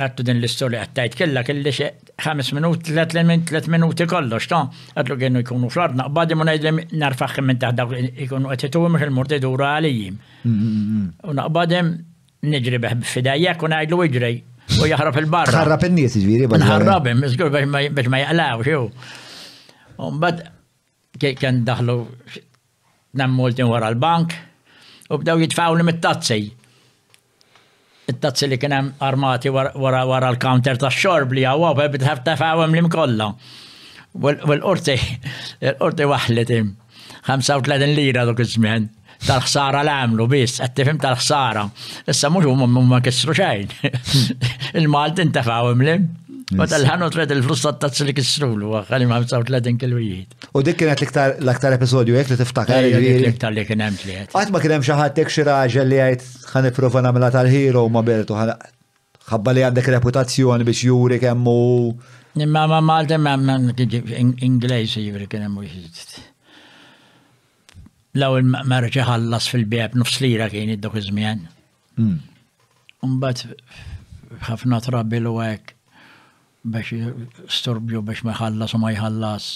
Għedtu din l-istorja qed tgħid killa kelli xi ħames minut, tliet lejn tliet minuti kollox, ta? Għedlu kienu jkunu fl-ardna, qbadim u ngħidli narfaħħi minn taħt dawk ikunu qed jituwi mhux il-mort idura għalijim. U naqbadim niġri beħ b'fidejjek u ngħidlu iġri u jaħrab il-barra. Ħarrab in-nies ġifieri. Nħarrabim, żgur biex ma jaqlawx jew. Mbagħad Kien daħlu tnejn Maltin wara l-bank u bdew jitfawli mit-tazzi. It-tazzi li kien hemm armati wara wara l-counter tax-xorb li għawaw bħal bidħaf tefawhom li mkollha. U l-qorti, l-qorti waħlet 35 lira dak iż-żmien. tal-ħsara li għamlu biss, qed tifhem tal-ħsara. Issa mhux huma ma kissru xejn. Il-Malti ntefgħu imlim. Ma tal-ħanu tret il-flus tat-tazz li kissrulu, għalli ma' 35 kilojiet. U dik kienet l-aktar episodju jek li tiftakar. L-aktar li kien hemm tliet. Qatt ma kien hemm xi ħadd hekk xi raġel li jgħid ħan nipprova nagħmilha tal-hero ma' Bertu ħabba li għandek reputazzjoni biex juri kemmu. Imma ma' Malta ma' Inglesi juri kien hemm L-ewwel ma rridx iħallas fil-bieb nofs lira kien id-dok iż-żmien. Hmm. Umbat ħafna trabil u għek biex storbju biex ma jħallas u ma jħallas.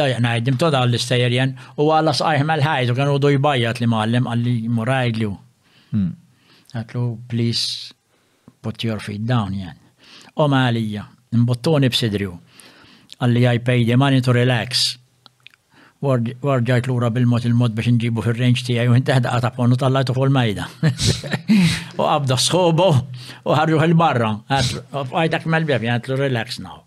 Dajja najdim to da l-istajer jen u għalla sqajħ mal-ħajt u kanu doj bajjat li mallem għalli murajd li u. Hmm. Għatlu, please, Put your feet down, yeah. Qom għalija. Imbottuni b'sidri u. Qalli I pay the money to relax. U rġajt lura bil-mod il-mod biex nġibu fir-range tiegħi u inteħ daqqa ta' ponn u tallajtu fuq il-majda. U qabda sħobu u ħarġuh il-barra. Għajtak mal-beb, jgħatlu relax now.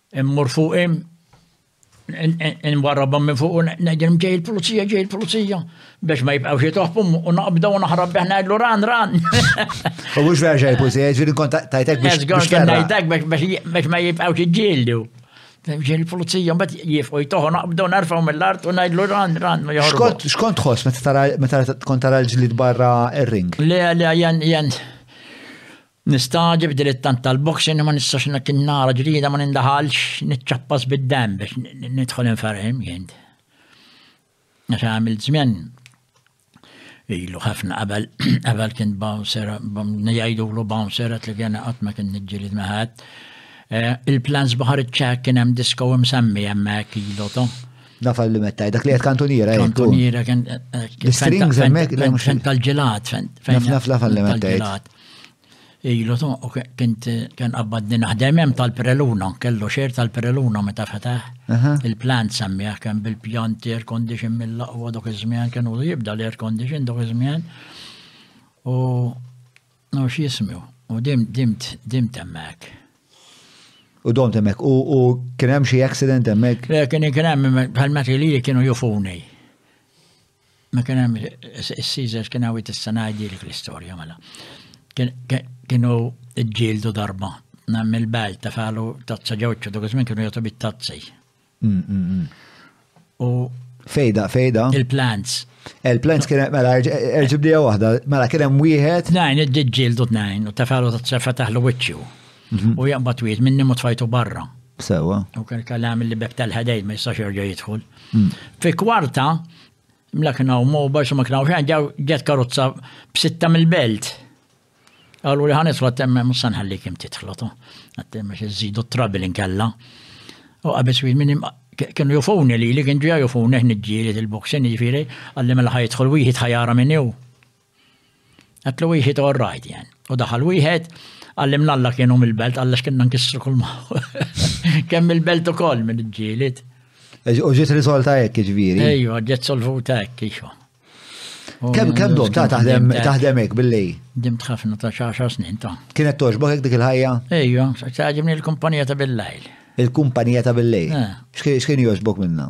Immur fuqi, nwarrabhom minn fuq u ngħidilhom ġej il-pulizija, ġej il-pulizija, biex ma jibqgħux jitoħbhom u naqbda u naħrab bih ngħidlu ran ran. U mhux vera ġej il-pulizija, ġifieri kont tajtek biex. Ngħidlek biex ma jibqgħux iġġieldu. Ġej il-pulizija, mbagħad jifqu jtoħu naqbdu narfgħu mill-art u ngħidlu ran ran. Xkont xkont tħoss meta tara meta kont tara l-ġlid barra r-ring? Le le jen jen Nistagħġeb dilettant tal-boxing ma nistax kien nara ġlieda ma nindaħalx niċċappas bid-demm biex nidħol inferħ il-mjent. Għax għamilt żmien ilu ħafna qabel qabel kien bouncer ngħidulu bouncer għat li kien qatt ma kien niġġieled meħed. Eh, il-plans baħar iċ-ċek kien hemm disko msemmi hemmhekk iloto. Naf li mettaj, dak li għed kantoniera. Eh, kantoniera kien. Eh, strings hemmhekk. Fejn tal-ġelat. Naf naf naf li mettaj. Ilu tu, u kint kien qabbadni naħdem hemm tal-preluna, kellu xer tal-preluna meta fetaħ. Il-plant semmiħ kemm bil-pjant air condition mill-laqwa dok iż-żmien kienu jibda l-air condition dok iż-żmien. U u x'jismiu, u dim dimt dimt hemmhekk. U dom temmek, u kien hemm xi accident hemmhekk? Le, kien kien hemm bħal meta li kienu jufuni. Ma kien hemm is-Caesars kien hawn tista' ngħidilek l-istorja mela. Kienu ġġieldu darba nam il-belt ta' falu tazza ġewċu dak iż-żmien kienu jagħtu bit-tazzi. Mm, mm, mm. U Fejda, fejda. Il-plants. Il-plants kien mela erġibdija waħda, mela kien hemm wieħed. Najn id-ġġieldu tnajn u tafalu tazza fataħlu wiċċu. Mhm. U jaqbad twiet minni mu tfajtu barra. Sewa. U kien kellam li bek tal-ħedejt ma jistax jerġa' jidħol. Mm. Fi kwarta, mla kien hawn mobile xi ma kien hawn xejn ġew ġet karozza b'sitta mill-belt. Qalu li ħanis wa temme mhux se nħallik im tidħlotu. Għattemma xi żidu trabil inkella. U qabis wieħed minn kienu jufuni li li kien ġeja jufuni ħniġġieli il-boxin jiġifieri għalli mela ħajtħol wieħed ħajara minn jew. Għatlu wieħed all right jen. U daħal wieħed, għallim l-alla kienu mill-belt, għallax kienna nkissru kull ma. Kemm mill-belt u koll minn ġilit. U ġiet risolta hekk ġviri. Ejju, ġiet solvuta hekk ixu. Kem kem dom ta' taħdem taħdem hekk billi? Dim ħafna ta' xaxa snin ta'. Kienet toġbok hekk dik il-ħajja? Ejju, taġibni l-kumpanija ta' bil-lejl. Il-kumpanija ta' bil-lejl. Eh. X'kien joġbok minna?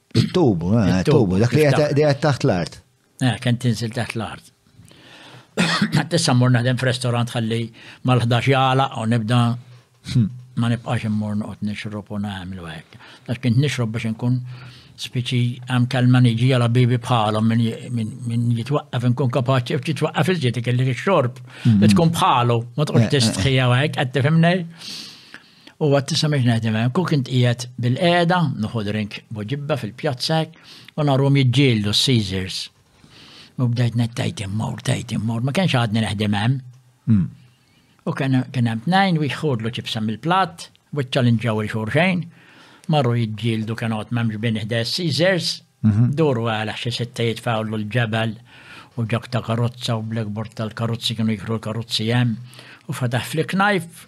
Tubu, eh, tubu, dak li għed taħt l-art. Eh, kien tinsil taħt l-art. Tissa mor naħdem f-restaurant ħalli mal-11 jala u nibda hmm. ma nibqax immur noqgħod nixrob u nagħmlu hekk. Għax kien nixrob biex inkun spiċi għam kalman iġi għala bibi bħalom minn jitwaqqaf nkun kapaċi u jitwaqqaf il-ġieti kelli xorb. Mm-hmm. Tkun bħalu, ma tqux eh, eh, eh. tistħija għek, għed tifimnej. U għat tisamiex neħdem hemm, kuk int qiegħed bil-qiegħda, nuħu drink boġibba fil-pjazza u narhom jiġġieldu s-Caesars. U bdejt nettajt immur, tajt immur, ma kienx għadni neħdem hemm. Hmm. U kien hemm tnejn u jħodlu ċipsa mill-platt, wiċċa l-inġaw xurxejn, marru jiġġieldu kien għot memx bin ħda s-Caesars, mhm. duru għala xi sitta jitfawlu l-ġebel u ġok ta' karozza u blackboard tal-karozzi kienu jikru l-karozzi hemm u fataħ flik knife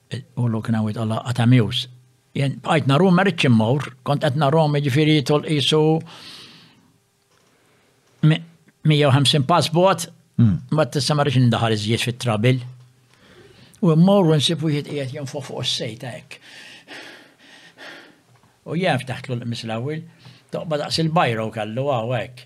Ulu kien hawn jitqalla' qata' mewż. Jien bqajt naru ma ridx immur, kont qed narhom jiġifieri jitol qisu 150 pass bot, hmm. ma tista' ma rridx ndaħal iżjed fit-trabil. U mmur u nsib wieħed qiegħed jinfoħ fuq is-sejta hekk. U jaf taħtlu l-qmis l-ewwel, toqba daqs il-bajra u kellu hawn hekk.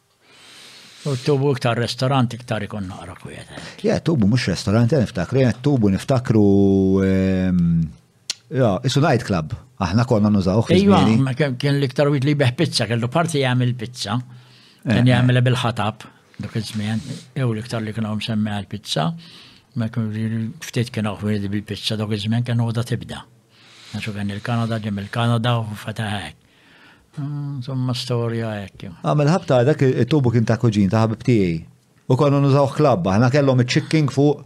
U t-tubu iktar restorant iktar ikun naqra kwiet. Ja, tubu mux restorant, niftakru, ja, tubu niftakru. Ehm, ja, isu night club. Aħna konna nużaw. Ejwa, kien l-iktar wit li beħ pizza, kellu parti jgħamil pizza. Eh, kien eh. jgħamil bil-ħatab, dak iż-żmien, ew l-iktar li kienu msemmi għal-pizza. Ma ftit kienu għuħwiri bil-pizza, dak iż-żmien kienu għoda tibda. Għaxu kien il-Kanada, ġem il-Kanada u fataħek. Insomma, storja hekk. Għamel ħabta dak it-tubu kien ta' kuġin ta' ħabib tiegħi. U konu nużaw klabba, ħna kellhom iċ-chicking fuq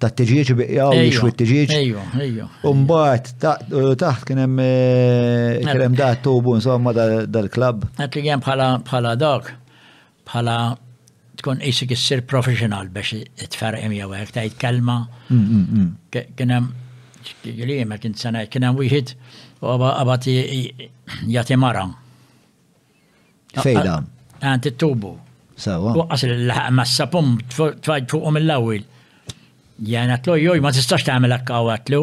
ta' t-tġieġ biqjaw jixwi t-tġieġ. Ejjo, ejjo. Umbat, taħt kien hemm eh, kien hemm da' tubu insomma dal-klab. Għet li hemm bħala dak. bħala tkun qisik issir professional biex tferqim jew hekk tgħid kelma. Kien hemm li ma kien sena kien hemm wieħed u qabad jagħti mara. Fejda. Għand it-tubu. Sawa. Waqqas il-laħaq massa pum tfajd fuqhom il-lawil. Jena tlu joj ma tistax tagħmel hekk għatlu.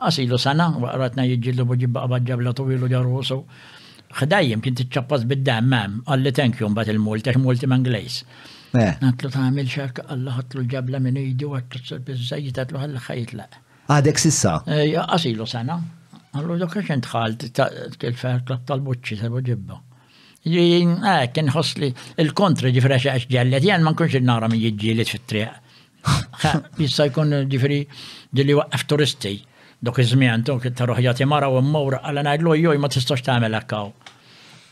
Qas ilu sena, waqt ratna jiġġieldu b'hu ġibba qabad ġabla twil u ġarus u, Ħdejjem, kien tiċċappas bid-demm, hemm, qalli thank you mbagħad il-Multi għax Multi ma Nglejż. Għedtlu tagħmilx hekk, qalla ħadtlu l-ġabla minn idu, għaċċoċċat biż-żejjed, għedtlu ħalliħha jitlaq. Għadek s'issa? Qas ilu sena. Qallu dawk għax int ħalt tilfeħ il-klabb tal-buċċi ta' b'hu ġibba. Jiġifieri hekk inħoss li l-kontra jiġifieri għax ġelled, jien ma nkunx irid nara min jiġġieled fit-triq. Jista' jkun ġifieri dilli waqqaf turisti dok iż-żmien dok ta' roħjati mara u mmur għal ngħidlu joj ma tistax tagħmel hekk hawn.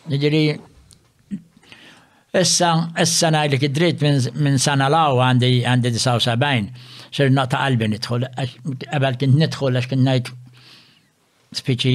Jiġri Issa, issa ngħidlek id-dritt minn sana law għandi għandi 79, xirna ta' qalbi nidħol, qabel kint nidħol għax kien ngħid spiċi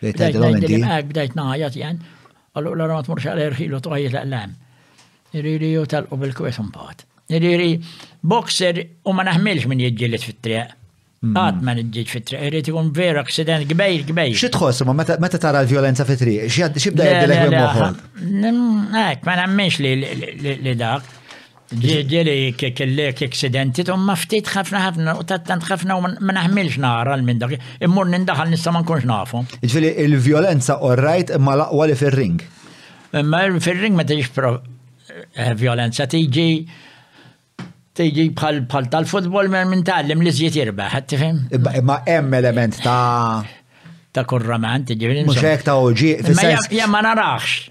Bdejt tgħidilhom inti. Hekk bdejt ngħajjat jien, għallu l ma tmurx għal irħilu tgħajjat l-qlem. Iriri u telqu bil-kwiet imbagħad. Iriri boxer u ma naħmilx min jiġġieled fit-triq. Mm. Għad ma nġiġ fit-triq, irrit ikun vera accident gbej, gbej. Xi tħoss ma meta tara l-violenza fit-triq, x'ibda jgħidilek minn moħħok? Hekk, ma nemminx li dak. Jiġifieri jekk kellek eksidenti tomma ftit ħafna ħafna u tant ħafna u ma naħmilx nara l minn dak. Immur nindaħal nista' ma nkunx nafu. Jiġifieri il-vjolenza orrajt imma l-aqwa li fir-ring. Imma fir-ring ma tiġix eh, vjolenza tiġi tiġi bħal bħal tal-futbol minn tgħallem li żjed jirbaħ, tifhem? Imma hemm element ta' ta' kurrament, ġifieri. Mhux hekk ta' oġieq. Ma narax.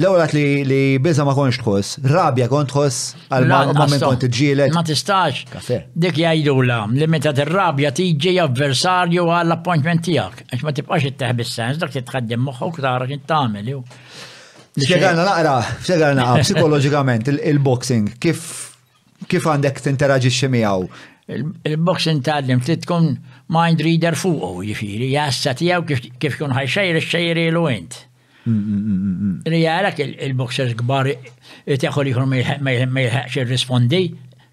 L-ewwel li li biża ma kontx tħoss, rabja kont tħoss għal ma minn kont iġġielet. Ma tistax. Dik jgħidula li meta tirrabja tiġi avversarju għall appointment tiegħek. Għax ma tibqax itteħ bis-sens dak li tħaddim moħħok tara x'int tagħmel jew. Spjegalna naqra, spjegalna naqra psikoloġikament il-boxing kif kif għandek tinteraġixxi miegħu. Il-boxing tgħallim trid tkun mind reader fuqu, jiġifieri, jassa tiegħu kif tkun ħajxejr ix-xejrielu int. Li jarak il-boxers gbar teħol jħor ma jħeqx il-rispondi,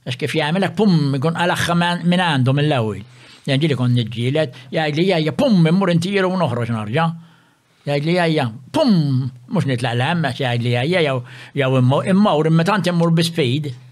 għax kif jgħamilek pum, jkun għalaxħa minn għandu mill-ewel. Jgħid li kon nġilet, jgħid li jgħajja pum, immur inti jiru noħroġ narġa. Jgħid li jgħajja, pum, mux nitlaq l-għem, jgħid li jgħajja, jaw immur, imma tant immur bi speed,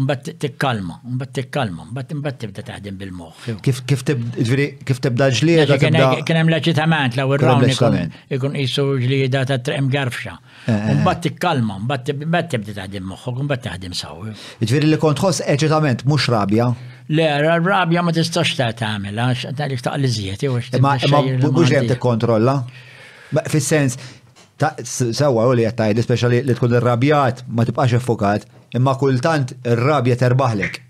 Mbagħad tikkalma, mbagħad tikkalma, mbagħad imbagħad tibda taħdem bil-moħħ. Kif kif ġifieri kif tibda ġlieda tibda. Kien hemm l-eċitament l-ewwel round ikun ikun qisu ġlieda ta' treqem garfxa. Eh, eh, eh. Mbagħad tikkalma, mbagħad tibda taħdem moħħok, mbagħad taħdem sawi. Ġifieri li kont tħoss eċitament mhux rabja. Le, rabja ma tistax ta' tagħmel għax taqliżiet jew Ma mhux hemm tikkontrolla. Fis-sens Sewa u li qed tgħid, speċa li tkun irrabjat ma tibqax iffukat, imma kultant ir-rabja terbaħlek.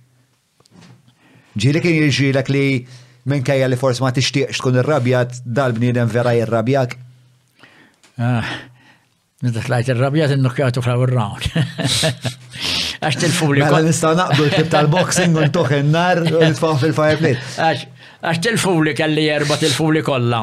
Ġieli kien jirġielek li minkejja li forsi ma tixtieqx tkun irrabjat dal-bniedem vera jirrabjak. Ah, Nidda tlajt il-rabjat il-nukkjatu fl round. Għax tilfu li. Għala mela nistaw naqdu l-kib tal-boxing un toħ il-nar u nitfaw fil-fireplate. Għax tilfu li kelli erba tilfu li kolla.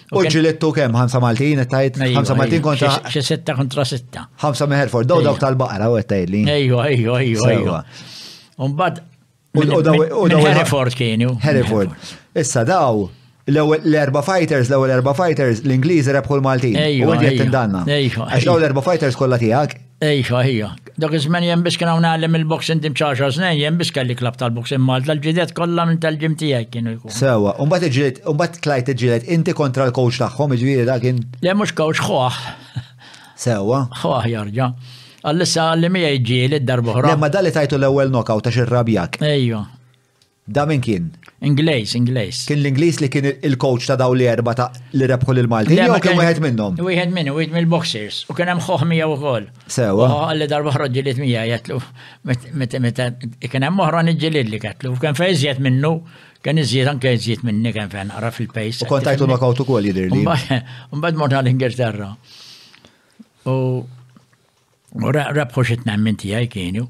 U ġilittu kemm? Ħamsa Maltin, tajt? Ħamsa Maltin kontra. Xi sitta kontra sitta. Ħamsa meħerfor, daw dawk tal-baqra u għettajt li. Ejwa, ejwa, ejwa, ejwa. Umbad. U daw Hereford kienu. Hereford. Issa daw l-erba fighters, l-ewwel erba fighters, l-Ingliżi rebħu l-Maltin. U għed jettindanna. Għax daw l-erba fighters kollha tiegħek. Iva, hija. Dak iż-żmen jien biss kien hawn ngħallem il-boxing tim ċaxar snin, jien biss kelli klabb tal-boxing Malta, l-ġidet kollha minn tal-ġim tiegħi kienu jkunu. Sewwa, u mbagħad iġġieled, u mbagħad tlajt tiġġieled inti kontra l-coach tagħhom, jiġifieri dak kien. Le mhux coach, ħuħ. Sewwa. Ħuħ jarġa'. Għallissa għalli miegħi ġġieled darba oħra. Le ma dali tajtu l-ewwel knockout għax irrabjak. Ejja. Da min kien? Inglejs, Inglejs. Kien l-Inglejs li kien il-coach ta' daw li erba ta' li rebħu l malti jew kien wieħed minnhom? Wieħed minnu, wieħed mill-boxers. U kien hemm ħoħ miegħu wkoll. Sewa. Għalli darba ħroġ ġilied mija jatlu. Meta kien hemm oħra niġġilid li katlu. Kien fejn iżjed minnu, kien iżjed anke iżjed minni kien fejn naqra fil-pejs. U kontajtu knockout ukoll jidhirli. Mbagħad mort għal Ingilterra. U rebħu xi tnemmin tiegħi kienu.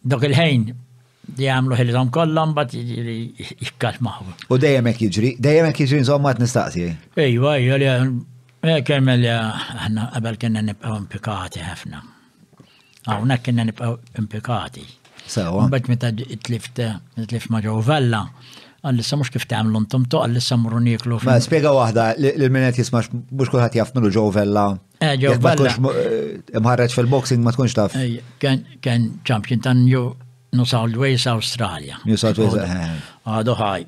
Dak il-ħin li jagħmlu ħilithom kollha mbagħad jiġri jikkalmaw. U dejjem hekk jiġri, dejjem hekk jiġri insomma qed nistaqsi. Ejwa, ejwa li eh, kemm li aħna qabel kienna nibqgħu impikati ħafna. Hawnhekk kienna nibqgħu impikati. Sewa. Mbagħad meta tlift tlift ma' ġew vella, għallissa mux kif tagħmlu ntom to għallissa mmorru nieklu. Ma spjega waħda li l-minet jismax mhux kulħadd jaf minnu ġew vella Eh, Joe Balla. Eh, Mħarraċ fil-boxing ma tkunx taf. Eh, ken champion ta' New New South Wales, Australia. New South Wales, Għadu ħaj.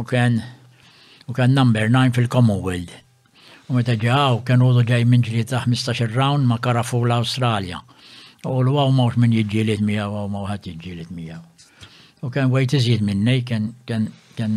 U ken u ken number 9 fil-Commonwealth. U meta ġaw, ken udu ġaj minn ġli ta' 15 round ma karafu l-Australia. U l-għaw mawx minn jġilit miegħu, għaw mawħat jġilit miegħu. U ken wejt iżjed minnej, ken ken ken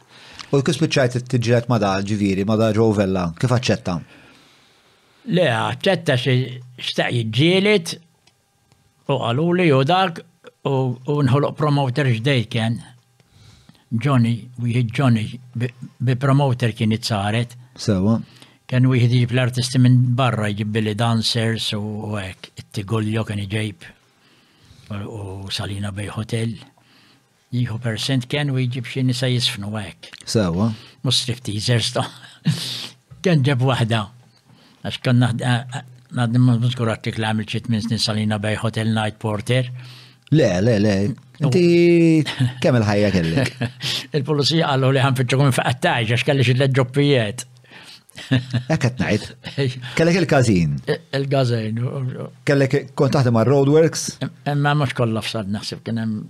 U kif spiċċajt tiġret ma' da ġifieri, ma' da Joe Vella, kif aċċetta? Le, aċċetta xi xtaq jiġġieled u qaluli u dak u nħoloq promoter ġdej kien. Johnny, wieħed Johnny, bi promoter kien itsaret. Sewa. Kien wieħed jġib l-artisti minn barra jġib billi dancers u hekk, it-tigoljo kien iġib u Salina Bay Hotel. Jieħu percent ken u jġib xi nisa jisfnu hekk. Sewa. Mhux strip teasers to. Ken ġeb waħda. Għax kan naħdim ma nżgur għattik li għamil ċit minn snin salina bej Hotel Night Porter. Le, le, le. Inti kemm il-ħajja kellek? Il-pulizija għallu li ħanfittxu kum faqattajġ għax kelli xi leġġoppijiet. Ekk qed ngħid. Kellek il-każin. Il-każin. Kellek kont taħdem ma' Roadworks? Imma mhux kollha f'sad naħseb kien hemm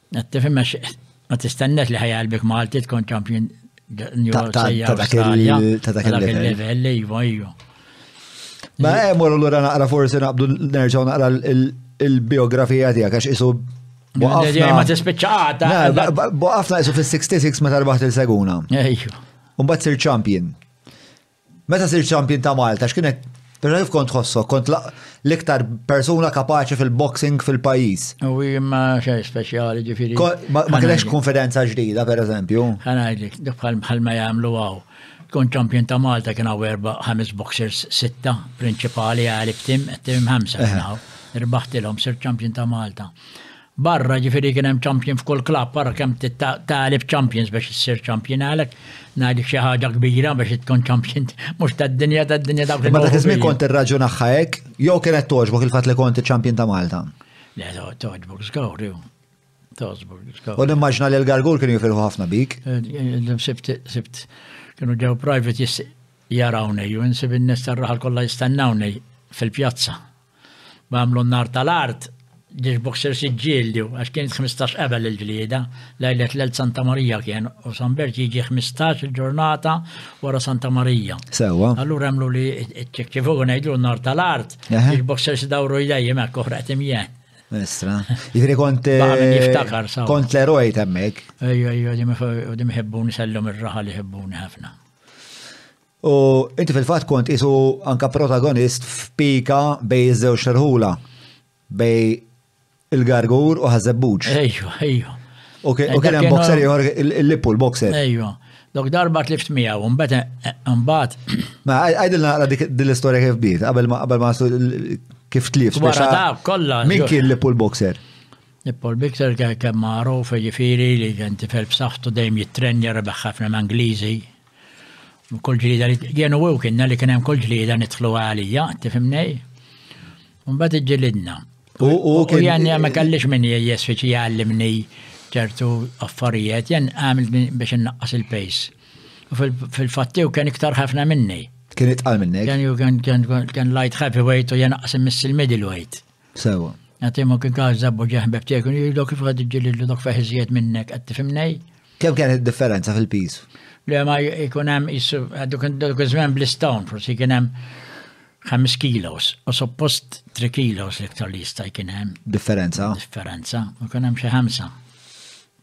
Tifhem għax ma tistennex li ħajja qalbek Malti tkun champion ta' dak il-level, iva, iva. Ma hemm eh, l-għura naqra forsi naqbdu nerġgħu naqra il-biografija tiegħek għax isu Ma tispiċċaqata. Boqafna jisu fil-66 meta rbaħt il-seguna. Umbat sir champion. Meta sir champion ta' Malta, x'kienet Perna kif kont tħossok, kont l-iktar persuna kapaċi fil-boxing fil-pajis. U ma xej speċjali ġifiri. Ma kienx konfidenza ġdida, per eżempju. Għanajdik, bħal ma jgħamlu għaw. Tkun ċampjon ta' Malta kien għaw erba' ħames boxers sitta prinċipali għalib tim, tim ħamsa kien għaw. Irbaħtilhom sir ċampjon ta' Malta. Barra, ġifieri kien hemm champion f'kull klabb, ara kemm tagħleb champions biex issir champion għalhekk ngħidlek xi ħaġa kbira biex tkun champion mhux tad-dinja tad-dinja dawk li. Imma dak iż-żmien kont irraġunagħha hekk jew kien qed togħġbok il-fatt li kont iċ-champion ta' Malta? Le, togħġbok żgur, jew. U nimmaġna li l-gargur kienu jifirħu ħafna bik. Eh, eh, sibt, sibt, kienu ġew private jarawni, u nsib in-nies tar-raħal kollha jistennawni fil-pjazza. Għamlu n-nar tal-art, ġiex boxers jiġġieldu, għax kien ħmistax qabel il-ġlieda, lejlet l-Għeid Santa Marija kien, u San Berġ jiġi ħmistax il-ġurnata wara Santa Marija. Sewwa. Allura għamlu li ċċekċifu ngħidlu n-nar tal-art, ġiex boxers idawru jdejjem hekk oħra qed imjen. Estra. Jifri kont. Jiftakar, eh, sa. Kont l-eroj temmek. Ejju, ejju, di mħebbuni sellum ir-raħa li ħebbuni ħafna. U inti fil-fatt kont isu anka protagonist f'pika bej iż-żewġ xerħula bej il-gargur u ħażebbuġ. Ejju, ejju. U kien hemm boxer ieħor il-lippu l-boxer. Ejju. Dok darba tlift miegħu, mbagħad eh, eh, mbagħad. Ma għajdilna naqra din l-istorja kif bdiet, qabel ma qabel ma kif tlift. Wara dak kollha. Min kien lippu l-boxer? Lippu l-boxer kemm magħruf jiġifieri li kien tifel f'saħħtu dejjem jittrenja rebeħ ħafna Angliżi. Kull ġlieda li kienu u kienna li kien hemm kull ġlieda nidħlu għalija, tifimnej? Mbagħad iġġilidna. U kien jenni ma kellix min jgħajjes fiċi għallimni ċertu affarijiet, jen għamil biex innaqqas il-pejs. U fil-fattiju kien iktar ħafna minni. Kien itqal minni. Kien lajt heavyweight u jen aqsim miss il-middleweight. Sewa. Għatim u kien każ zabbu ġeħbek tiegħek u jidok kif għad ġilillu dok feħ iżjed minnek qed tifhimnej? Kemm kienet differenza fil-piż? Le ma jkun hemm jissu dok iż-żmien bl-istawn forsi kien hemm 5 kilos u suppost 3 kilos l-iktar li jista' jkien hemm. Differenza? Differenza, u kien hemm xi ħamsa.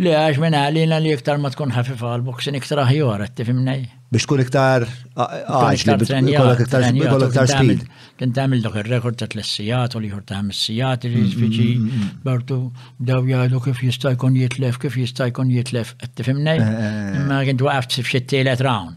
Le għax minn għalina li iktar ma tkun ħafifa għal boxing iktar aħjar, qed tifhimni? Biex tkun iktar għaġli, ikollok iktar ikollok iktar speed. Kien tagħmel dak ir-rekord ta' tliet sigħat u l-ieħor ta' ħames sigħat li jispiċi bartu bdew jgħidu kif jista' jkun jitlef, kif jista' jkun jitlef, qed tifhimni? Imma kien twaqaft f'xi tielet round.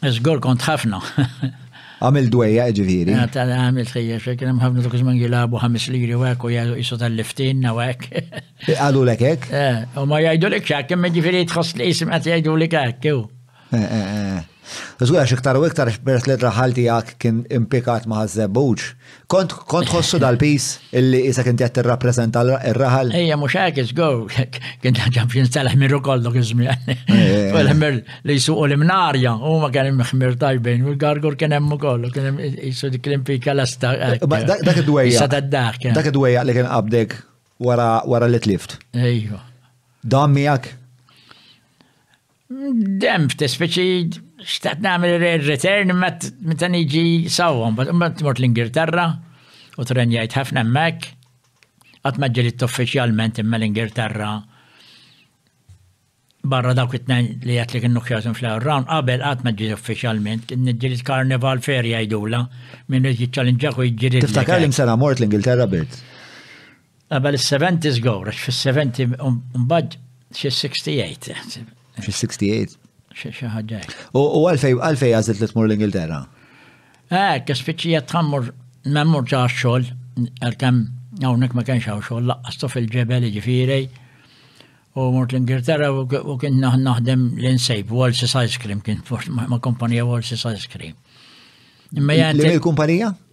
Żgur kont ħafna. Għamil dwejja ġifieri. Ah, ta' għamil fejja, kien hemm ħafna dak żman jilagħbu ħames liri u hekk u jisu tal-liftin u hekk. Qalu lek hekk? Eh, u ma jgħidu lek hekk, imma ġifieri tħoss li jisim qed jgħidu lek hekk. Eh, eh, Żgur għax iktar u iktar peress li raħal tiegħek kien impikat ma' żebbuġ, Kont kont ħossu dal-pis illi isa kinti qed tirrappreżenta r-raħal? Ejja mhux hekk is go. Kien ġab jinstalaħ mirru kollok iż-żmien. Fil-ħmir li jsuqu l-imnarja, huma kien hemm ħmir tajbin, u l-gargur kien hemm ukoll, kien hemm jisu dik l-impika lesta. Dak id-dwejja. Dak id-dwejja li kien qabdek wara li tlift. Ejju. Dan miegħek? Dem, t-speċi, xtaqt namel return, ma t niġi sawom, ma t-mort l-Ingilterra, u t-renjajt ħafna emmek, għat maġġeli t-uffiċjalment imma l-Ingilterra, barra dawk it-tnejn li għat li kienu kjazum fl-ewwel round, qabel għat maġġeli uffiċjalment, kien nġilit karnival fer jgħidula, minn iġi ċalinġaku jġilit. Tiftakar l-imsena mort l-Ingilterra birt? Qabel is-70 żgur, għax fis-70 mbagħad xi 68. Xi 68? Xi ħaġa. U għalfej għalfej għażilt li tmur l-Ingilterra? Eh, kaspiċija tħammur memur ġa xogħol għalkemm hawnhekk ma kienx hawn xogħol laqqastu fil-ġebel ġifieri. U mort l-Ingilterra u kien naħdem l-insejb, Walsis Ice Cream kien ma kompanija Walsis Ice Cream. Imma jgħid. Il-kumpanija?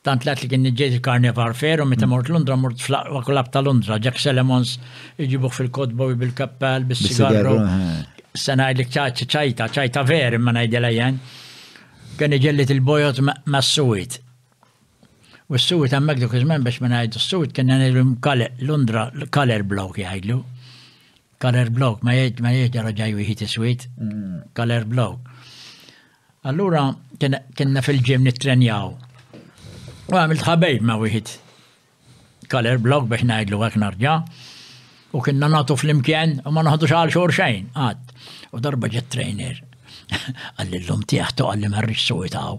Tant l-għedt li kien niġġieli l-karni f'Ar Fair u meta mort Londra mort fl-aqwa kulab ta' Londra. Jack Salamons iġibuh fil-kotba u jbi l-kappell bis-sigarru. Se ngħidlek ċaċ- ċajta, ċajta ver imma ngħidilha jien. Kien iġelled il-bojod ma- mas-suwit. U s-suwit hemmhekk dak iż-żmien biex ma ngħidu s-suwit kien ngħidlu kale- Londra l-colour block jgħidlu. Colour block ma jgħid ma jgħidx ġara ġaj wieħed iswid. Colour block. Allura kienna fil-ġim nittrenjaw. U għamilt ħabejb ma' wieħed color block biex ngħidlu għak narġa. U kienna nagħtu fl-imkien u ma naħdux għal xor xejn għad. U darba ġet trainer. Għalli l-lum tiegħek toqgħalli ma rridx sowitaw.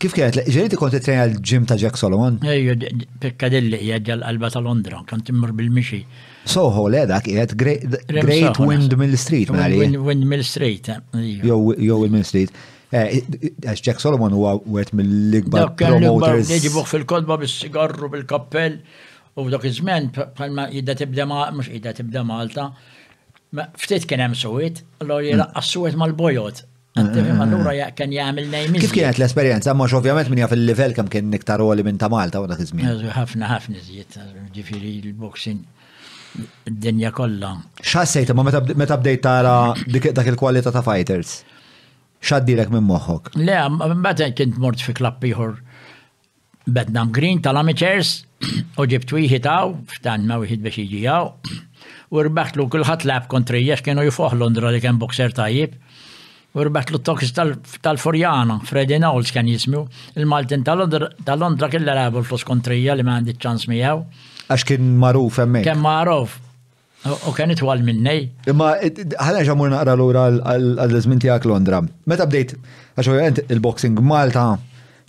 Kif kienet, ġeriti kont it-trejn għal ġim ta' Jack Solomon? Ejju, Piccadilly qiegħed għal-qalba ta' Londra, kont immur bil-mixi. Soho le dak qiegħed Great Windmill Street, mali. Windmill Street, eh, Jo, Windmill Street. Eh, għax Jack Solomon huwa wieħed mill-ikbar promoters. Jiġibuh fil-kodba bis-sigarru bil-kappell u dak iż-żmien bħalma jidda tibda ma' mhux jidda tibda Malta. Ftit kien hemm suwit, allora jilaqqas suwit mal-bojot. Għattimim allura kien jgħamil nejmiz. Kif kienet l-esperienza? Mux ovvjament minn jaf il-level kam kien niktar għoli minn ta' Malta u dak iż-żmien. ħafna ħafna zjiet, ġifiri l-boxing id-dinja kollha. X'ħassejt ma meta bdejt tara dak il-kwalità ta' fighters? X'għaddilek minn moħħok? Le, mbagħad kien mort fi klapp ieħor Bednam Green tal-Amateurs u ġibt wieħed hawn, ftanna wieħed biex jiġi hawn. U rbaħtlu kulħadd lab kontrija x'kienu jifuħ Londra li kien boxer tajjeb. U rbaħtlu t-tokis tal-Furjana, Freddy Knowles kien jismu. Il-Maltin tal-Londra kien l-għabu l-flus kontrija li ma għandi ċans miegħu. Għax kien magħruf hemmhekk. Kien magħruf. U kien itwal minnej. Imma ħalli ġa mur naqra lura għall-żmien tiegħek Londra. Meta bdejt għax ovvjament il-boxing Malta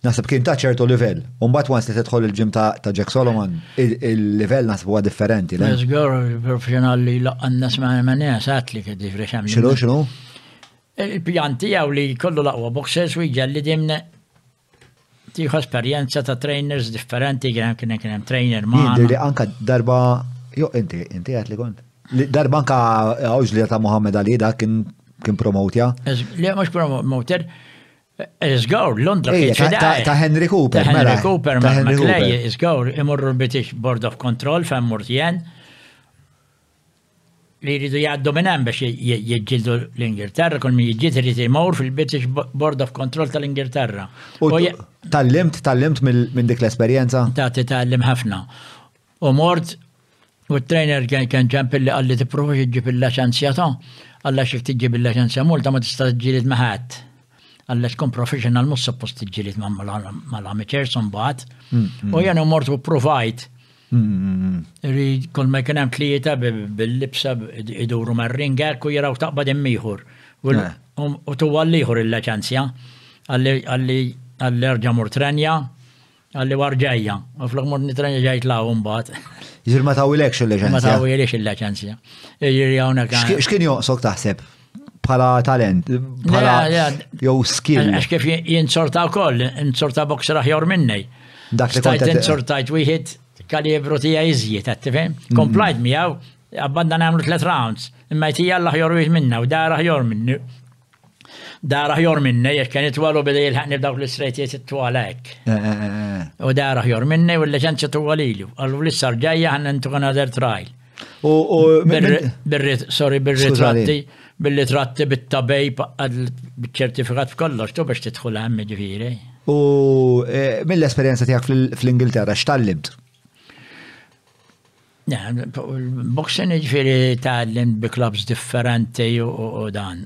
naħseb kien ta' ċertu livell. U mbagħad wans li tidħol il-ġim ta' Jack Solomon, il-livell naħseb huwa differenti. Żgur il-professjonal li laqan nas ma' MNS għatli kif ġifri xem. Xinu, xinu? Il-pjan tiegħu li kollu laqwa boxers u jġelli dimne Tieħu esperjenza ta' trainers differenti, kien kien kien hemm trainer ma'. Jidri li anka darba, jo, inti, inti għat li kont. Darba anka għawġ li ta' Mohammed Ali da kien kien promotja. Li mux promoter, Zgawr, eh, Londra. Ta' Henry Cooper. Ta' Henry Cooper, ta' Henry Cooper. Zgawr, imorru bitix Board of Control, fem murtjen. li jridu jgħaddu minn hemm biex jiġġieldu l-Ingilterra, kull min jiġġieldu jrid imur fil-British Board of Control tal-Ingilterra. U tal-limt, tal-limt minn dik l-esperjenza? Ta' tal-lim ħafna. U mort, u t-trainer kien ġempil li għalli t-provu ġiġib il-laċenzja ta' għalla xik tiġib il-laċenzja multa ma tista' ġilit maħat. Għalla tkun professional mus suppost ġilit mal-amateurs un bat. Mm, mm. U jenu mort u provajt. Irid kull ma jkun hemm tlieta bil-libsa iduru mar-ringek u jiraw taqbad immiħur. U tu għall-ieħor il-leċenzja għalli erġa' mur trenja għalli warġajja. U flok mur nitrenja ġajt law mbagħad. Jiġri ma tawilekx il-leċenzja. Ma tawilekx il-leċenzja. Jiġri hawnhekk. X'kien joqsok taħseb? bħala talent, bħala jew skill. Għax kif jien sorta wkoll, insorta boxer aħjar minni. Dak li tajt insortajt wieħed kalibru tija iżjed, qed tifhem? Mm. Komplajt miegħu, abbanda nagħmlu tliet rounds, imma jtija l-aħjar wieħed minna u dar aħjar minni. Dar aħjar minni, jekk kien itwalu bida jilħaqni b'dawk l-istrejtiet it-twala hekk. Eh, eh, eh, u dar aħjar minni u l-leġenzja tuwa lilu. Għallu l-issar ġejja ħanna ntu għana trial. U birrit, sorry, birritratti, birritratti bit-tabej bit-ċertifikat f'kollox, tu biex tidħol hemm ġifieri. U eh, mill-esperjenza tiegħek fl-Ingilterra x'tallimt? Boxing ġifieri tgħallem bi clubs differenti u dan.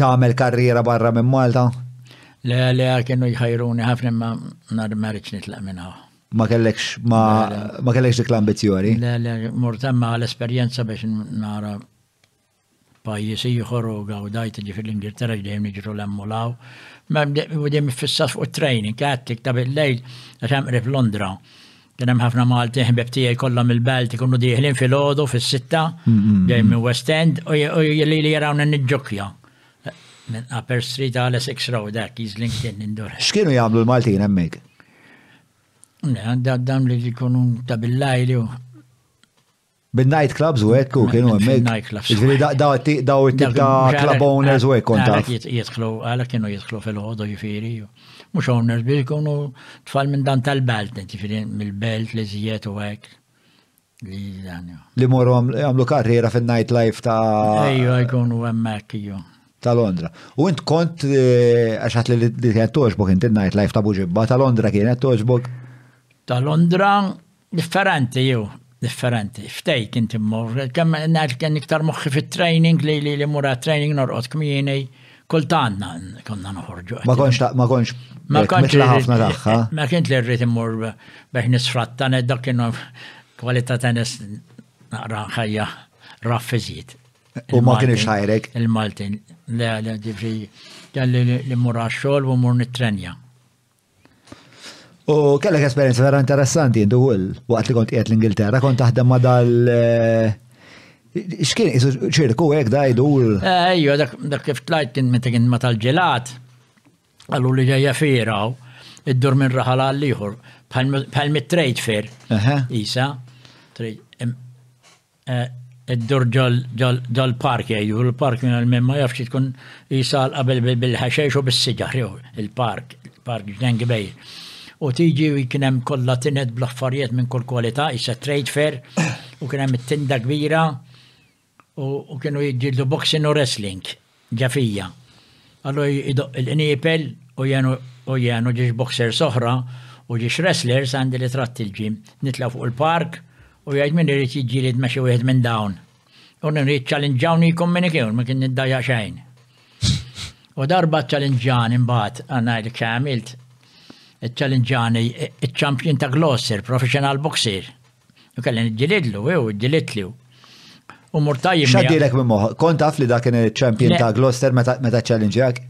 Tagħmel karriera barra minn Malta? Le, le, kienu jħajruni ħafna imma nar marriċ nitlaq minn hawn. Ma kellekx ma, ma kellekx dik l-ambizzjoni? Le, le, mort hemm l-esperjenza biex nara pajjiż ieħor u gawdajt ġifir l-Ingilterra ġdejjem niġru l-emmu law. U dejjem fissat fuq training, għattik ta' bil-lejl, għax hemm qrib Londra. Kien hemm ħafna Malti ħbeb tiegħi kollha mill-belt ikunu dieħlin fil-ħodu fis-sitta ġej minn West End u li li jarawna niġġokja. Minn Upper Street għal Essex Road hekk jiżlin kien nindur. X'kienu jagħmlu l-Maltin hemmhekk? Għandha dam li jkunu ta' billajli u Bin-night clubs u hekk u kienu hemmhekk. Ġifieri daw it-tip ta' club owners u hekk kont taf. Jidħlu, għalhekk kienu jidħlu fil-ħodu ġifieri. Mhux owners biex ikunu tfal minn dan tal-belt, ġifieri mill-belt li żjed u hekk. Li morhom jagħmlu karriera fin-night life ta' Ejju, jkunu hemmhekk iju. Ta' Londra. U int kont eh, għax ħadd li kienet toġbok int in-night life ta' Buġibba ta' Londra kienet toġbok? Ta' Londra Differenti hu, differenti. F'take int immur. Kemm ngħid kien iktar moħħi fit-training li li mur għat-training norqod kmieni. Kultanna konna noħorġu. Ma konx ma konx ma konx ħafna tagħha. Ma kien li rrid immur biex nisfratta dak kienu kwalità tennis naqra ħajja raffiżiet. U ma kienx ħajrek. Il-Maltin. Le, le, ġifri, kelli li mur għax-xogħol u mur nitrenja. U kellek esperienza vera interessanti intu għul, waqt li kont qiegħed l-Ingilterra, kont taħdem ma dal eh, X'kien isu ċirku hekk da jdur? Eh, ejju, dak kif tlajt kien meta kien ma tal-ġelat, għallu li ġejja firaw, id-dur minn raħal għall-ieħor, bħal mit-trade fair. Isa, Iddur ġol park jgħidu l park mingħajr min ma jafx tkun jisal qabel bil ħaxex u bis siġar jew il park park ġden kbejr. U tiġi u jkun hemm kollha tinet bl affarijiet minn kull kwalità issa trade fair u kien hemm it tinda kbira u kienu jiġġieldu boxing u wrestling. ġa fija. Allu jdoqq il-qniepel u jien u jien u ġiex boxers oħra u ġiex wrestlers għandi ritratt il-gym. Nitlgħu fuq il-park u jgħid min irid jiġġieled ma' xi wieħed minn dawn. U nien jiċċalinġġawni jkun min ikun, ma kien niddajjaq xejn. U darba ċċalinġġani mbagħad, għan ngħidlek x'għamilt, iċċalinġġani iċ-champion ta' Gloucester, professional boxer. U kelli nġilidlu, u ġilidli. U mur tajjeb. Xaddilek minn moħ, kont taf li dak kien il-champion ta' Gloucester meta challengeak?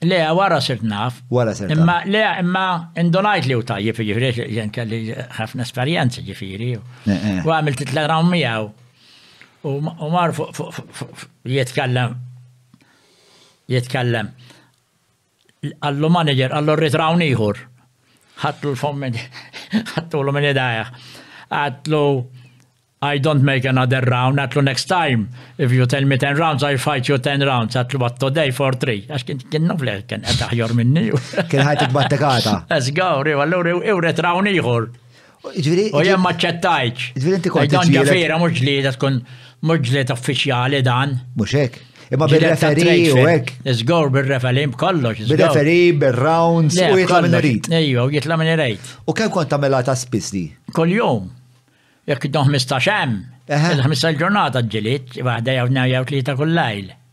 Le, wara sirt naf. Wara sirt. Imma le, imma indunajt li u tajjeb, ġifiri, ġen kelli ħafna esperjenza ġifiri. Eh, eh. U għamilt it tlegraw miegħu. U mar jitkellem jitkellem Qallu manager, qallu rrid rawn ieħor. Ħadlu l-fomm minn ħadtulu minn idajja. Għadlu I don't make another round, għatlu next time, if you tell me ten rounds, I fight you ten rounds, għatlu but today for three. Għax kien kien nufle, kien għataħjor minni. Kien ħajtik battekata. Let's go, riva, l-uri, uri, trawni jħor. Ġviri. U jem maċċettajċ. Ġviri inti kont. Dan ġafira mux ġlieda tkun mux ġlieda uffiċjali dan. Mux ek. Imma bil-referi u ek. Zgor bil-referi b'kollox. Bil-referi, bil-rounds, u jitla minn rrit. Ejju, jitla minn rrit. U kem kont tamela ta' spis di? Kol jom. Jek id-dom 15 xem. Il-15 ġurnata ġilit, wahda jawdna jawt li ta' kullajl.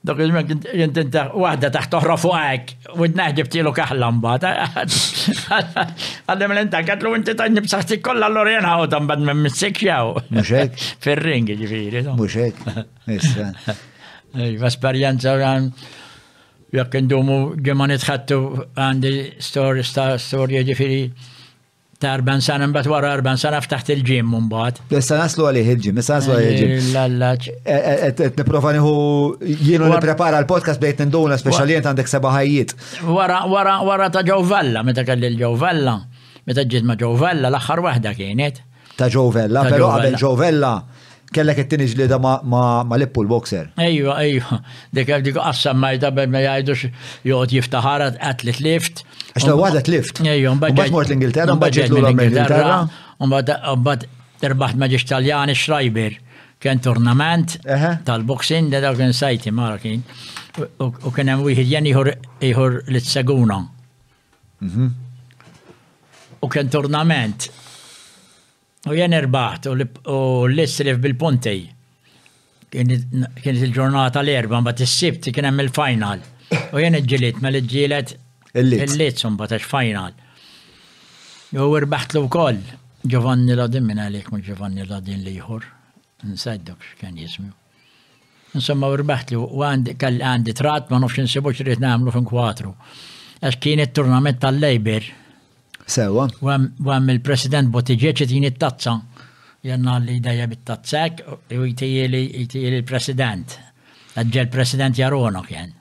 Dak iż-żmien kien tinta waħda taħt oħra fuq hekk, widna ħdibtilu kaħla mbagħad. Għallem l-inta għatlu inti ta' nibsaħtik kollha l orjen ħaw ta' mbagħad minn missikjaw. Mhux hekk. Fir-ring ġifieri. Mhux hekk. Issa. Iva, esperjenza għan jekk indumu ġemma nitħattu għandi storja ġifiri ta' 40 sena mbagħad wara 40 sena ftaħt il-ġim mbagħad. Issa naslu għalih il-ġim, issa naslu għalih il-ġim. Eh, L-allaġġ. Eh, eh, qed nipprova nieħu jienu nipprepara l-podcast bdejt ninduna speċjalment għandek seba' ħajjiet. Wara wara wara ta' ġew valla, meta kelli l-ġew valla, meta ġiet ma' ġew valla l-aħħar waħda kienet. Ta' ġew vella, però qabel ġew vella Kellek it-tieni ġlieda ma' Lippu l-boxer. Ejwa, ejwa. Dik dik qassa majda bel ma jgħidux joqgħod jiftaħar għat li tlift. Għax ta' waħda tlift. Ejwa, mbagħad mort l-Ingilterra, mbagħad ġejt lura l-Ingilterra. Mbagħad terbaħt ma ġiex Taljani Schreiber. Kien turnament tal-boxing da dawk insajti mara kien. U kien hemm wieħed jen ieħor li tseguna. Mhm. U kien turnament U jien irbaħt u l-isrif bil-punti. Kienet il-ġurnata l-erba, mbagħad is-sibt kien hemm il-final. U jien iġġilit ma li ġġielet il-liz mbagħad għax final. U irbaħtlu wkoll Giovanni Ladin minn għalik mhux Giovanni Ladin li jħor. Nsajdok x'kien jismu. Insomma, u rbaħt li u għandi kelli għandi trat ma nofx insibu x'rid nagħmlu fin kwatru. Għax kien it-turnament tal-Labor. Sewa. U għam il-President Bottiġieċ qed jini t-tazza. Jenna li dajja bit-tazzek u jtijili il-President. Għadġa l-President Jarona kien.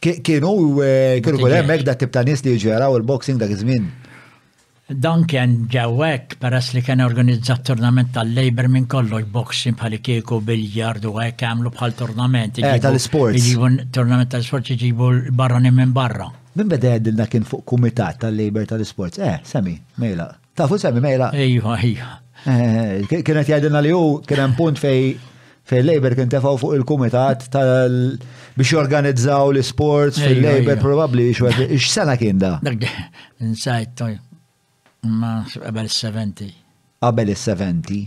Kienu, eh, kienu kol hemmhekk da tip ta' nies li jiġu jaraw il-boxing dak iż-żmien. Duncan ġewek peress li kien organizzat turnament tal-labor minn kollox boxing bħal kieku biljard u hekk għamlu bħal turnament. Eh, tal-sports. Iġibu turnament tal-sports iġibu l-barrani minn barra. Min beda jgħidilna kien fuq kumitat tal-labor tal-sports. Eh, semi, mejla. Tafu semmi mejla? Ejwa, ejwa. Eh, kienet jgħidilna li hu kien hemm punt fej fej Labor kien tefaw fuq il-kumitat tal biex jorganizzaw l-sports fil-Labor probabli x-sena kien da. Inside toj. Ma qabel 70. Qabel is-70.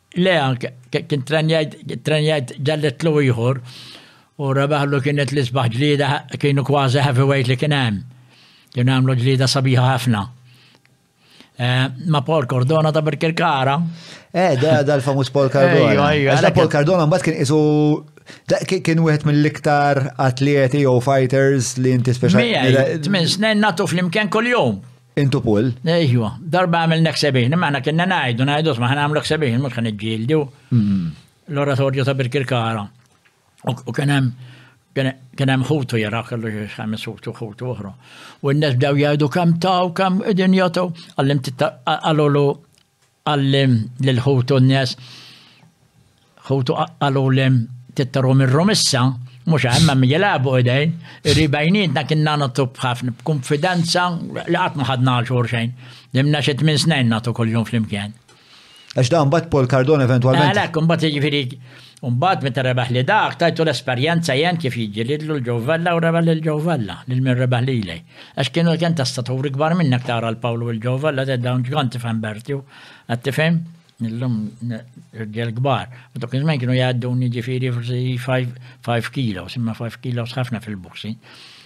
Le, anke, kien trenjajt, trenjajt ġalletlu ieħor u rebaħlu kienet l-isbaħ ġlieda kienu kważi heavyweight li kien hemm. Kienu għamlu ġlieda sabiħa ħafna. Eh, ma Paul Cordona ta' Birkirkara. Eh, da, da l-famus Paul eh, Cardona. Għaxna Paul Cardona mbatt kien isu kien wieħed mill-iktar atleti jew fighters li inti speċjali. Tmin snin natu fl-imkien kol-jum. Intu pull? Ejwa, darba għamilna exhibition, imma aħna kienna ngħidu, ngħidu sma ħana għamlu exhibition, mhux kien iġġieldu. Mm. L-oratorju ta' Birkirkara. U kien hemm kien hemm ħutu jara kellu ħames ħutu ħutu oħra. U n-nies bdew jgħidu kemm taw, kemm qegħdin jagħtu, għallim qalulu Qalli lil ħutu n-nies, ħutu qaluli titteru mirru missa, mhux hemm hemm jilgħabu idejn, iri bejnietna kinna nagħtu b'ħafna b'kunfidenza li qatt ma ħadna għal xulxejn. Dimna xi tmien snin nagħtu kuljum flimkien. Għax dan mbagħad Paul Cardone eventwalment. Għalhekk imbagħad jiġifieri U mbagħad meta rebaħ li dak, tajtu l-esperjenza jien kif jiġġilidlu l-Joe Vella u rebaħ lil Joe Vella, lil min rebaħ lili. Għax kienu kien ta' staturi kbar minnek tara l-Pawl u l-Joe Vella tgħid dawn x'gond tifhem Bertie u qed tifhem? Illum rġiel kbar. U dak iż-żmien kienu jgħadduni ġifieri forsi 5 kilos, imma 5 kilos ħafna fil-boxing.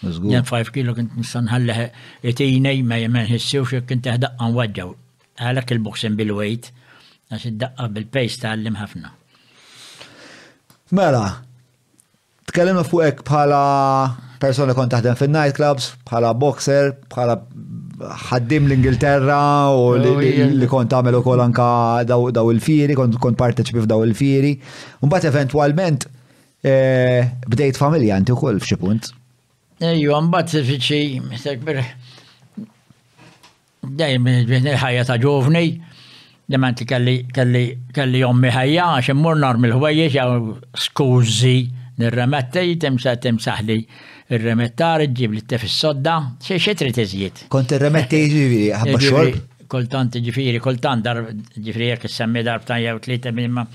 Żgur. Jien 5 kilo kint nista' nħalleh itinej ma jemmen ħissewx jekk kint teħdaqqan waġġaw. Għalhekk il-boxing bil-weight għax id-daqqa bil-pace tgħallim ħafna. Mela, tkellimna fuq hekk bħala persona kont taħdem fin-night clubs, bħala boxer, bħala ħaddim l-Ingilterra u oh, li kont għamel ukoll anka daw il-firi, kont parteċipi f'daw il-firi. Mbagħad eventwalment eh, bdejt familja inti wkoll f'xi punt. Ejju, mbagħad fiċi, Dejjem din il-ħajja ta' ġovni, demanti kelli kelli kelli ommi ħajja għax immur nar mill-ħwejjeġ jew skużi nirremetti timsa timsaħli ir-remettar ġib li tef is-sodda xi xi trid iżjid. Kont irremetti ġifieri ħabba xorb? Kultant ġifieri kultant dar ġifieri jekk issemmi darbtan jew tlieta imma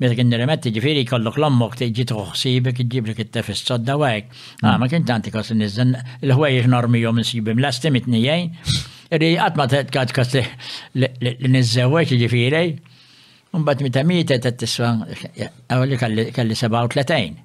Meta kien nirrimetti ġifieri jkollok l-ommok tiġi tieħu ħsiebek iġġiblek it-tef is-sodda u hekk. Ah, ma kien tant ikost niżżen il-ħwejjeġ normihom insibhom lesti mit-tnijejn. Irri qatt ma tgħid kost li niżżewweġ ġifieri. Mbagħad meta mietet qed tiswa' kelli 37.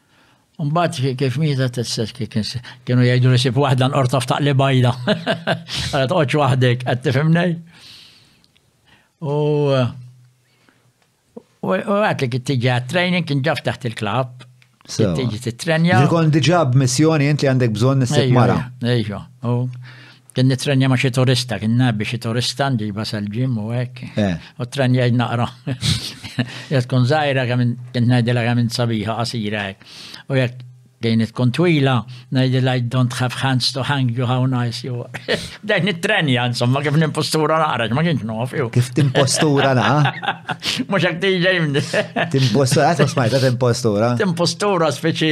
Mbagħad kif mietet issess kienu jgħidu li sib waħda nqortof taqli bajda. Għala toqgħodx waħdek qed tifhimnej. U u għat li kif tiġi għat-training kien ġaf taħt il-klab. Tiġi titrenja. Jkun diġà b'missjoni inti għandek bżonn nisib mara. Ejja. Kien nitranja ma xi turista, kien nabi xi turista nġiba sal-ġim u hekk. Eh. U tranjajt naqra. Jekk tkun żgħira kemm kien ngħidilha kemm int sabiħa qasira hekk. U jekk kien tkun twila, ngħidilha I don't have hands to hang you how nice you are. Dejn nitranja insomma kif nimpostura naqra ma kienx nof jew. Kif timpostura naqra? Mhux hekk tiġi Timpostura, qed smajta timpostura. Timpostura speċi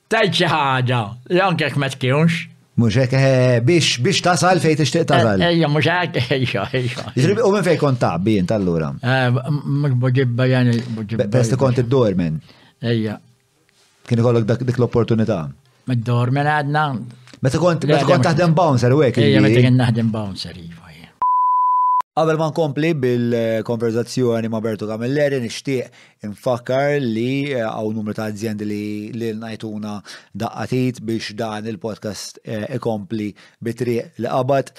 Tgħid xi ħaġa li anke jekk ma tkunx. Mhux hekk eh, biex biex tasal fejn tixtieq tasal. Eh, ejja mhux hekk ejja ejja. Jiġri u minn fejn kont taqb jien tal-lura. Eh, mhux boġibba jani boġibba. Best kont id-dormen. Ejja. Kien ikollok dik l-opportunità. Mid-dormen għadna. Meta kont meta kont taħdem bouncer u hekk. Ejja meta kien naħdem bouncer iva. Qabel ma nkompli bil-konverzazzjoni ma' Bertu Camilleri nixtieq Infakkar li hawn numru ta' azjendi li lilna jtuna daqqa t'id biex dan il-podcast ikompli bit-triq li qabad.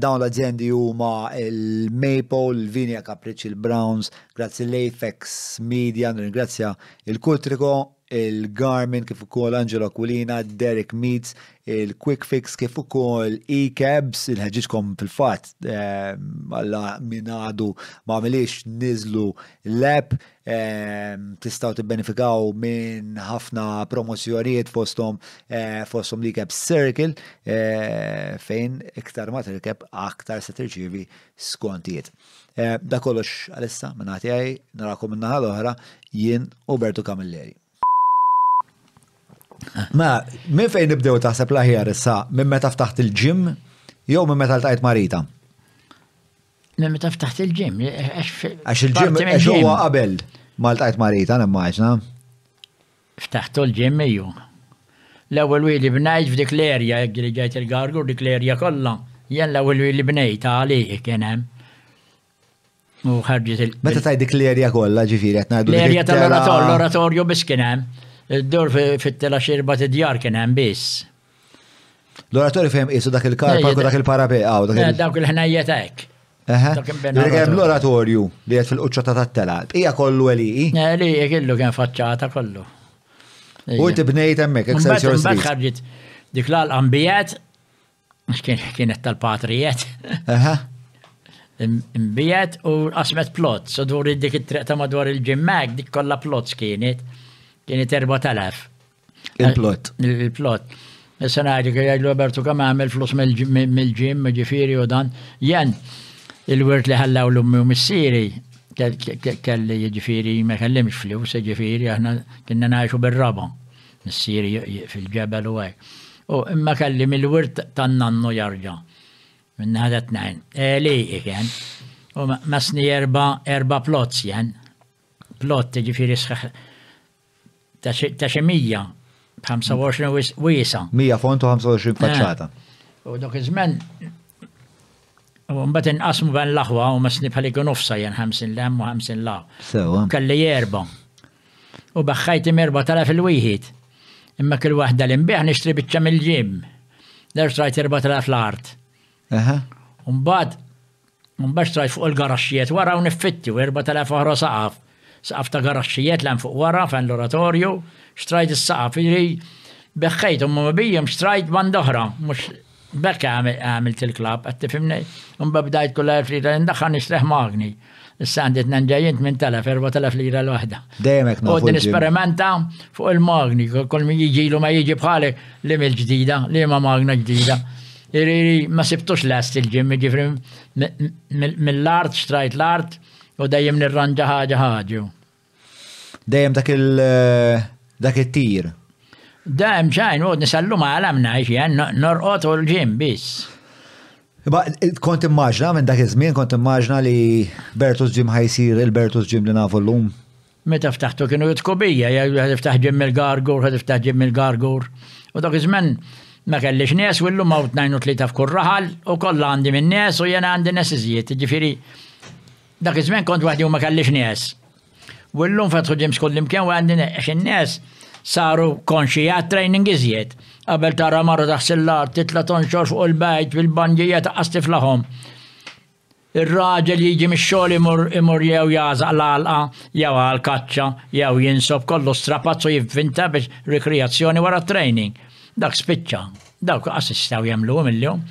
Dawn l-azjendi huma l-Maypole, il-Vinia Capricci, il-Browns, grazzi l-Apex Media, nirringrazzja il-Cultrico, il-Garmin kif ukoll Angelo Aquilina, Derek Meets, il-Quick Fix kif ukoll e-cabs il-ħeġġiġkom fil-fatt ehm, alla min għadu ma għamilix niżlu l-app ehm, tistgħu tibbenefikaw minn ħafna promozzjonijiet fosthom eh, fosthom l-e-cab circle eh, fejn iktar ma tirkeb aktar se tirċievi skontijiet. Da kollox għalissa minn naħa tiegħi, narakom in-naħa l-oħra jien u Bertu Camilleri. Ma, minn fejn nibdew taħseb l-aħjar issa, minn meta ftaħt il-ġim, jew minn meta l-tajt marita? Minn meta ftaħt il-ġim, għax il-ġim għax huwa qabel mal-tajt marita, nimmaġna. Ftaħtu l-gym miegħu. L-ewwel wieli bnajt f'dik l-area hekk ġieli ġajt il-gargur dik l-area kollha jien l-ewwel wieli bnejtha għalih kien hemm. U ħarġet il. Meta tajt dik l-area kollha ġifieri qed ngħidu. L-area tal-oratorju biss kien hemm. Id-dur fit-tela xirba t-djar kien hemm biss. L-oratorju fejn qisu dak il-kar, parku dak il-parape, għaw. Eh, eh, dawk il-ħnajja ta' hekk. Għem l-oratorju li għed fil-qċata ta' tela, ija kollu għeli. Għeli, eh, kellu kien faċċata kollu. U ti bnejt emmek, Excelsior Street. ħarġit dik l-ambijat, kienet tal-patrijet. Imbijat u asmet plot, so dwar dik it-triq ta' madwar il-ġimmek, dik kolla plot kienet, kienet 4000. Il-plot. Il-plot. Issa ngħidu kif jgħidlu Robertu kemm għamel flus mill-ġim, ġifieri u dan. Jen, il-wirt li ħallaw l-ummi u missieri kelli ġifieri ma kellimx flus, ġifieri aħna kienna ngħixu bir-raba. Missieri fil-ġebel u għaj. U imma kelli mill-wirt tan-nannu jarġa. Minn ħadet tnejn. E, li kien. U masni erba' erba' plots jen. Plot ġifieri sħaħ ta' xi 125 wiesa. 100 font u 25 faċċata. Eh, u dak iż-żmen Mbagħad inqasmu ben l-aħwa u masni bħal ikun ofsa jen 50 lem u 50 la. Sewa. Kelli erba. U baħħajt im erba tala fil-wieħed. Imma kull waħda li nbih nixtri biċċa mill-ġim. Nerġ rajt erba tala fl-art. Aha. Mbagħad Mbagħad xtrajt fuq il-garaxxijiet wara u niffitti u 4,000 oħra saqaf. Saqaf ta' garaxxijiet l-hemm fuq wara fejn l-oratorju, xtrajt is-saqaf, jiġri beħħejthom ma mibijiem xtrajt banda oħra, mhux b'hekk għamilt il-klabb, qed tifhimni? Mbagħad bdajt kull 1000 lira li ndaħħal nixtrih magni. Issa għandi tnejn ġejjin 8,000, 4,000 lira l-waħda. Dejjem hekk nafu. Qogħdu nisperimenta fuq il-magni, kull min jiġilu ma jiġi bħali li mill-ġdida, li ma magna ġdida. Iriri ma sibtux lest il-ġim, jiġifieri mill-art xtrajt l-art u dejjem nirranġa ħaġa ħaġa. Dejjem dak il eh, dak it-tir. Dejjem xajn u nisallu ma għalam ngħix jen norqod u l-ġim biss. Iba, kont immaġna minn dak iż-żmien, kont immaġna li Bertus Jim ħajsir il-Bertus Jim li nafu l-lum. Meta ftaħtu kienu jitkubija, jgħidu ħad iftaħ ġib mill-gargur, ħad iftaħ ġib mill-gargur. U dak iż-żmien ma kellix nies u llum hawn tnajn u tlieta f'kull raħal u kollha għandi minn nies u jiena għandi nies iżjed. Jiġifieri dak iż-żmien kont waħdi u ma kellix nies. U llum fetħu ġims kull imkien u għandi għax in-nies saru konxi għat training iżjed. Qabel tara marru taħsilla titla tonxor fuq il-bajt fil-banġija ta' qastif laħom. Ir-raġel jiġi mix-xogħol imur imur jew jagħżaq l-għalqa jew għall-kaċċa jew jinsob kollu strapazz u jivvinta biex rikrijazzjoni wara t-training. Dak spiċċa. Dawk qas jistgħu jagħmluhom illum.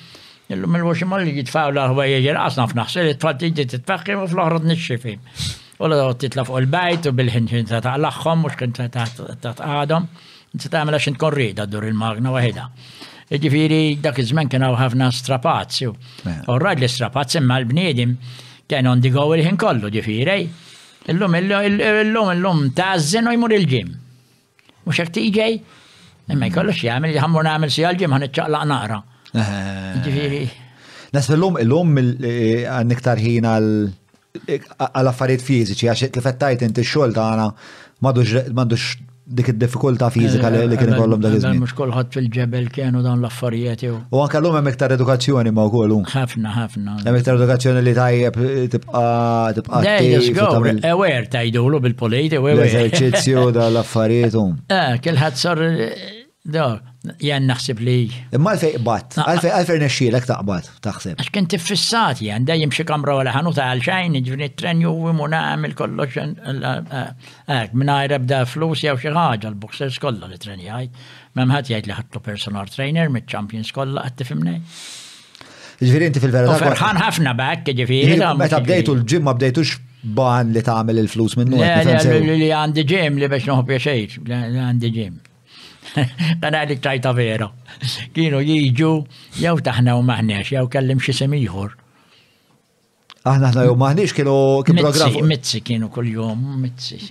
Illum il-washing mall jiġi tfawla l-ħwejjeġ irqas naf naħsel it-tfal tiġi titfeħħim u fl-oħra tnixxifi. U la titla' fuq il-bajt u bil-ħin x'inta taqlagħhom mhux kien ta' tqagħadhom. Inti tagħmel għax int tkun rieda ddur il-magna waħidha. Jiġifieri dak iż-żmien kien hawn ħafna strapazzi. U rajt li strapazzi imma l-bniedem kien on the go il-ħin kollu ġifieri. Illum illum illum tażżen u jmur il-ġim. Mhux hekk tiġej, imma jkollux jagħmel li ħammur nagħmel si għal-ġim ħan iċċaqlaq naqra. Ġifieri. Nas illum illum eh, għandek tarħin għal għal affarijiet fiżiċi, għax kif qed tajt inti x-xogħol tagħna m'għadux dik id-diffikultà fiżika li eh, kien ikollhom dak iż-żmien. Mhux kulħadd fil-ġebel kienu dawn l-affarijiet jew. U anke llum hemm iktar edukazzjoni ma wkoll. Ħafna, ħafna. Hemm iktar edukazzjoni li tajjeb tibqa' tibqa' tgħid. Ewer tgħidulu bil-polit, ewer. Eżerċizzju dal-affarijiet. Eh, kilħadd sar Da, jen naħseb li. Imma għalfej qbat, għalfej għalfej nexxielek taqbad, taħseb. Għax kien tiffissat jen, dejjem xi kamra għala ħanu ta' għalxajn, ġvini t-tren ju u nagħmel kollox hekk mingħajr ebda flus jew xi ħaġa l-boxers kollha li tren jgħid. M'hemm ħadd jgħid li ħadtu personal trainer miċ-champions kollha qed tifhimni. Ġifieri inti fil-verità. Ferħan ħafna b'hekk ġifieri. Meta bdejtu l-ġimma bdejtux ban li tagħmel il-flus minnu. Li għandi ġim li biex noħob jaxejt, li għandi ġim. Dan għalli tajta vera. Kienu jiġu, jew taħna u maħnex, jew kellim xi ieħor. Aħna ħna jew maħnex kienu kien programm. Mizzi kienu kull-jum, mizzi.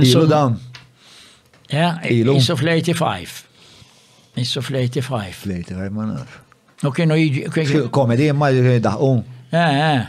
Ilu dan. Ilu. Isu fl-85. Isu fl-85. Fl-85 ma naf. U kienu jiġi. Komedi imma daħqu. Eh, eh.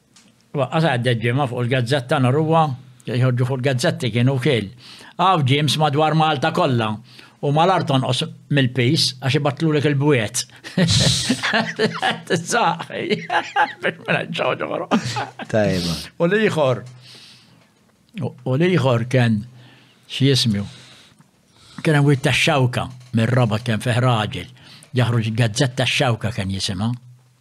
Waqqas għaddet ġimgħa fuq il-gazzetta Norua se jħoġġu fuq il-gazzetti kienu wkiel. Hawn gyms madwar Malta kollha u malar tonqos mill-piż għax ibattlulek il-bwiet. Tizzaq. Biex ma nġgħodx ħoroq. Tajba. U l-ieħor. U l-ieħor kien xi jismju. Kien hemm witta xawka mir-roba kien fih raġel. Jaħruġ gazzetta xawka kien jisimha.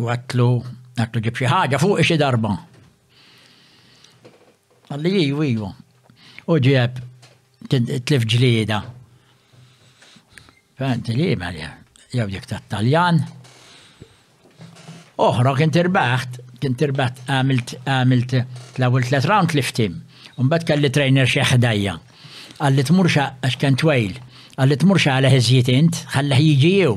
U għatlu, għatlu ġib xi ħaġa fuq xi darba. Għalli jiju, jiju. U ġieb tlif ġlieda. Fenti li malja, jew dik ta' Taljan. Oħra kien tirbaħt, kien tirbaħt għamilt għamilt l-ewwel tliet round tliftim. Mbagħad kelli trainer xi ħdajja. Għalli tmurxa għax kien twejl. Għalli tmurxa għal ħeżjiet int, ħalli jiġi jew.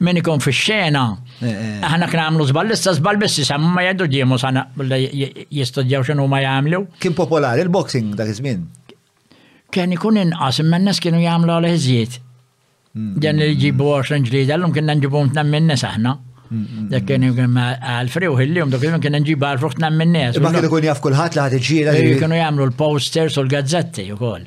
min ikun fi xena, eh, eh. aħna kien għamlu zbal, issa zbal biss jisam ma jaddu ġimu sana jistudjaw xinu ma jgħamlu. Kien popolari il-boxing dak iż-żmien? Kien ikun inqas, imma n-nes kienu jgħamlu għal iżjed. Dan mm. li jġibu 20 ġlida, l-lum kien nġibu mtnam minn nes aħna. Mm, mm, dak kien għal-friw, il-lum dak kien nġibu għal-fruħ tnam minn nes. Ma kien ikun jaf kullħat li ħat iġġira. Kienu jgħamlu l-posters u l-gazzetti u koll.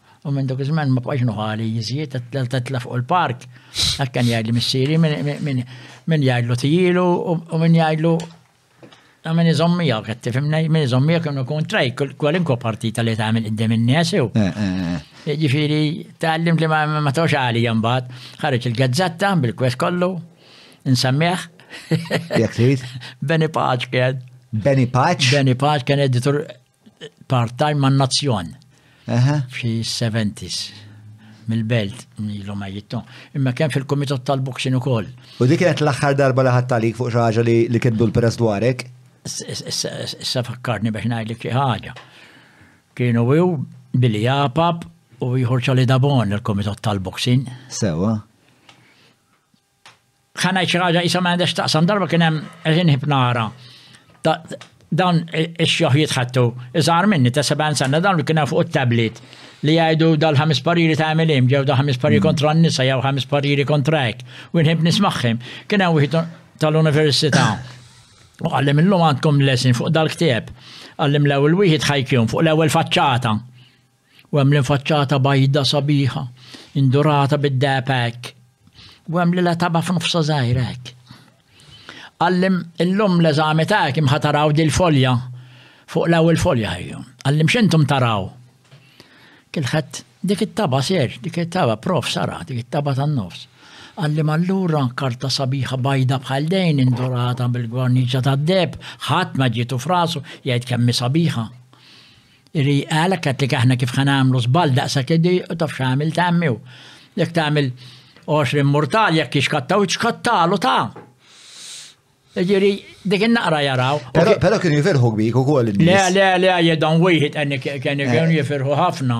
U minn dok iż-żmien ma bqajx nuħali jiżjed titla' fuq il-park. Hekk kien jgħidli missieri min jgħidlu tijilu u min jgħidlu ta' min iżomm miegħu qed tifhimni, min iżomm miegħu kienu kun trej kwalunkwe partita li tagħmel qudiem in-nies jew. Eh, eh, eh. Jiġifieri tgħallim li ma tawx għalija mbagħad. Ħareġ il-gazzetta bil-kwest kollu, nsemmiħ. Jekk trid. Benny Paċ kien. Benny Paċ? Benny Paċ kien editur part-time man nazzjon f'xi 70s mill-belt ilhom għajjittu. Imma kemm fil-Kumitat tal-Boxing ukoll. U dik kienet l-aħħar darba li ħadd għalik fuq xi ħaġa li kitbu l-press dwarek? Issa fakkarni biex ngħidlek xi ħaġa. Kienu jew billi japab u jħorċa li dabon il-Kumitat tal-Boxing. Sewa. Ħa ngħid xi ħaġa qisha ma għandha x'taqsam darba kien hemm qed inħib nara dawn ix-xoħ jitħattu iżgħar minni ta' 70 sena dawn li kien hemm fuq it-tablet li jgħidu dal-ħames pariri ta' Emilim ġew da' ħames pariri mm. kontra n-nisa jew ħames pariri kontra hekk u nħib nismagħhom. Kien hemm wieħed tal-università u għallim illum għandkom lesin fuq dal-ktieb. Għallim l-ewwel wieħed ħajkjum fuq l-ewwel faċċata. U hemm l-infaċċata bajda sabiħa, indurata bid-deheb hekk. U hemm lilha taba' f'nofsha żgħira hekk. Għallim, illum l-eżami tagħek imħa taraw dil folja fuq l-ewwel folja ħejju. Għallim x'intom taraw? Kilħet dik it-taba ser, dik it-taba prof sara, dik it-taba tan-nofs. Għallim allura karta sabiħa bajda bħal dejn indurata bil-gwarniċa tad-deb, ħadd ma ġietu frasu jgħid kemm sabiħa. Iri qalek għatlik aħna kif ħanamlu żball daqsak id-di u taf x'għamil ta' għammiw. Jekk tagħmel 20 murtal jekk jixkattaw iċkattalu ta' Ġiri, dik naqra jaraw. Pero kien jifirħu bik u koll. Le, le, le, jedon wieħed għanni kien jifirħu ħafna.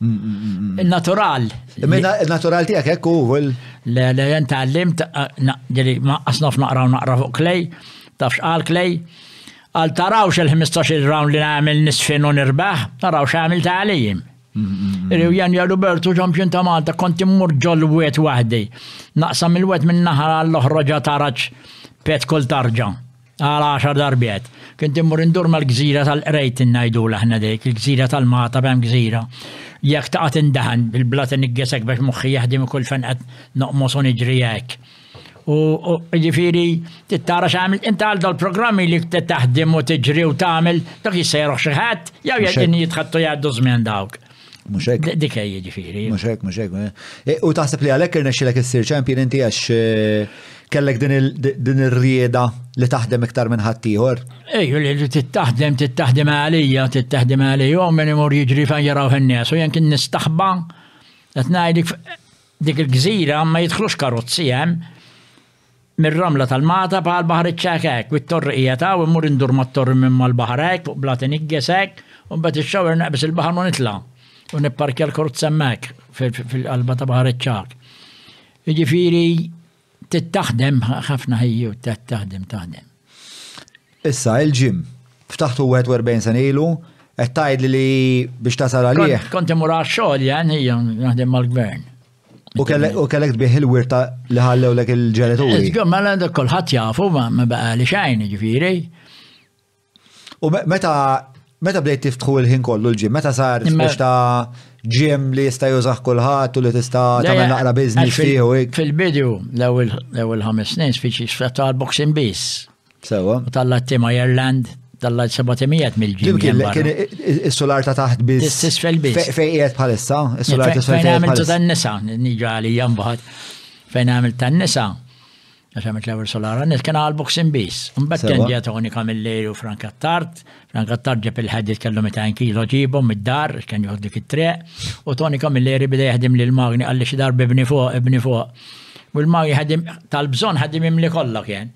Il-natural. Il-natural tijak hekk u għul. Le, le, jen tal-lim, ġili, maqqas naf naqra u naqra fuq klej, tafx għal klej. Għal tarawx il-15 round li għamil nisfin u nirbaħ, tarawx għamil tal-lim. Riw jan ja Roberto ġampjun ta' Malta, konti mur ġol wet wahdi. Naqsam il-wet minn naħar għall-oħroġa taraċ pet kol tarġa. Għal għaxar darbiet. Kint immur indur mal-gżira tal-Qrejt ngħidulha aħna dik, il-gżira tal-Magħtab hemm gżira. Jekk taqgħod indaħan bil-blat iniggesek biex moħħi jaħdem ikun fejn qed noqmos u niġri hekk. U ġifieri tittara x'għamil inti għal dal-programmi li taħdem u tiġri u tagħmel dak jissejruh xi ħadd jew jgħid jitħattu jgħaddu żmien dawk. Muxek. Dikej jiġifieri. Muxek, muxek. Eh. U taħseb li għalhekk irnexxilek issir ċempjin inti għax eh, kellek din ir-rieda li taħdem iktar minn ħaddieħor? Ejju li tittaħdem, tittaħdem għalija, tittaħdem għalija, u minn imur jiġri fejn jaraw ħin-nies u jenkin nistaħba qed ngħidik dik il-gżira ma jidħlux karozzi hemm. Mir-ramla tal-Magħtab għal Baħar iċ-Ċek hekk, bit-Torri qiegħed hawn, immur indur mat-Torri minn mal-baħar hekk, fuq blat iniggħes hekk, u mbagħad ix-xower neqbes il-baħar u nitla', u nipparkja l-karozza hemmhekk, fil-qalba ta' Baħar iċ-Ċak. Jiġifieri tittaħdem ħafna ħejju, taħdem, taħdem. Issa, il-ġim, ftaħtu 41 sen ilu, qed tgħid li biex tasal għalih. Kont imur għax-xogħol jan hija naħdem mal-gvern. U kellek tbieħ il-wirta li ħallew lek il-ġenituri. Iżgur, eh, ma mela l-għandek kolħat jafu, ma baqa li xajn, ġifiri. U meta meta bdejt tiftħu il-ħin kollu l-ġim, meta sar biex ta' ġim li jista' jużaħ kulħadd u li tista' tagħmel naqra biżnis fih u Fil-bidu l-ewwel ħames snin spiċi sfetta għal boxing biss. Sewa. U tallat tim Ireland, tallat seba' timijiet mill-ġim. Kien is-solar ta' taħt biss. Is-sisfel biss. Fejqiet bħalissa, is-solar ta' taħt. Fejn għamiltu dan nisa, niġu għalija mbagħad. Fejn għamilt tan nisa, għax għamilt l-ewwel solar għannis, kien għal boxing biss. Mbagħad kien ġiet Tony Camilleri u Frank Attart. Frank Attart ġeb il-ħedit kellu 200 kilo ġibhom mid-dar, kien joħdu dik it-triq. U Tony Camilleri bidej jaħdim lil magni għalli xi darba ibni fuq, ibni fuq. U l-magni ħadim tal-bżonn ħadim imli kollha kien.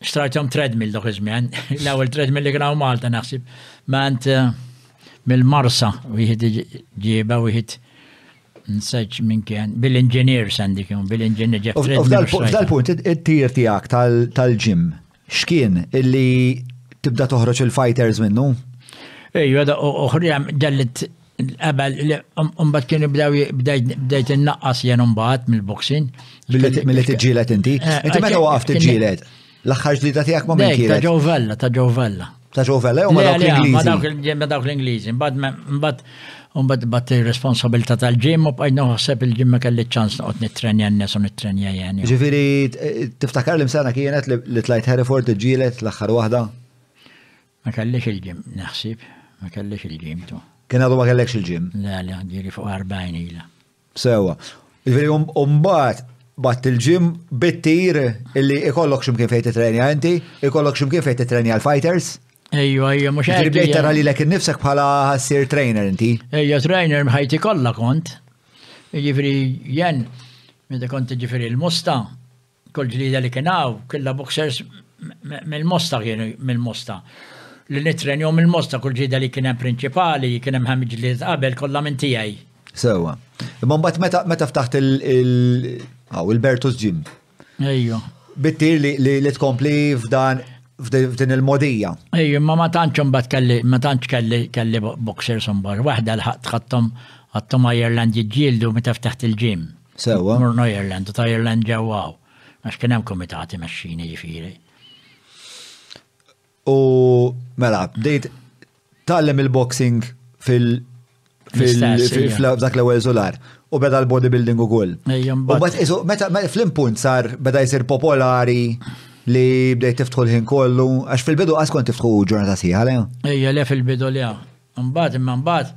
Xtrajthom treadmill dak iż-żmien, l-ewwel treadmill li kien hawn Malta naħsib. Mant eh, mill-Marsa wieħed ġieba wieħed nseġ minn kien bil-inġinier sendi kien bil-inġinier ġef. F'dal-punt it-tir tiegħek tal-ġim x'kien illi tibda toħroġ il-fighters minnu? Ejju, għada uħrijem ġallit Qabel, mbagħad kienu bdew bdejt innaqqas jien mbagħad mill-boxing. Milli tiġġielet inti? Eh, inti meta waqaf tiġġielet? L-aħħar ġdida tiegħek ma' minn kienet? Ta' ġovella, ta' ġovella. Ta' ġovella jew ma' dawk l-Ingliżi? Ma' dawk l-Ingliżi. Mbagħad mbagħad bat ir-responsabilità tal-ġim u bqajna ħseb il-ġim ma kelli ċans noqgħod nitrenja n-nies u nitrenja jeni. Ġifieri tiftakar li msana kienet li tlajt Hereford iġġielet l-aħħar waħda? Ma kellix il-gym, naħsib, ma kellix il-gym tu. Kien għadu ma kellekx il-gym? Le, le, ġiri fuq 40 ila. Sewa. Ġiri um, umbat bat il-gym bittir illi ikollok ximkien fejt it-trenja inti, ikollok ximkien fejt it-trenja l-fighters. Ejju, ejju, mux għajt. Ġiri tara li l-ek nifsek bħala ħassir trainer inti. Ejju, trainer mħajti kollha kont. Ġifri, jen, meta kont ġifri l-musta, Kull ġlieda li kien hawn kellha boxers mill-Mosta kienu mill-Mosta. Li nittrenjhom mill-Mosta kull ġlieda li kien hemm prinċipali, kien hemm ħames ġlidiet qabel kollha minn tiegħi. Sewwa. Imma mbagħad meta ftaħt il-Bertus Gym. Ejju. Bittir li tkompli f'dan f'din il-modija. Ej, imma ma tantx imbagħad kelli, ma tantx kelli kelli boxers imbagħad. Waħda l-ħadd ħadthom ħadthom Ireland jiġġieldu meta ftaħt il-ġim. Sewa. Norno Ireland u ta' Ireland ġewwaw, għax kien hemm komitati mexxini ġifieri. U mela, bdejt tallem il-boxing fil- f'dak l-ewwel żolar u beda l-bodybuilding ukoll. U bat isu, meta fl-impunt sar beda jsir popolari li bdejt tiftħu l-ħin kollu, għax fil-bidu għas kont tiftħu ġurnata siħa, le? Ejja, le fil-bidu le. Mbagħad imma mbagħad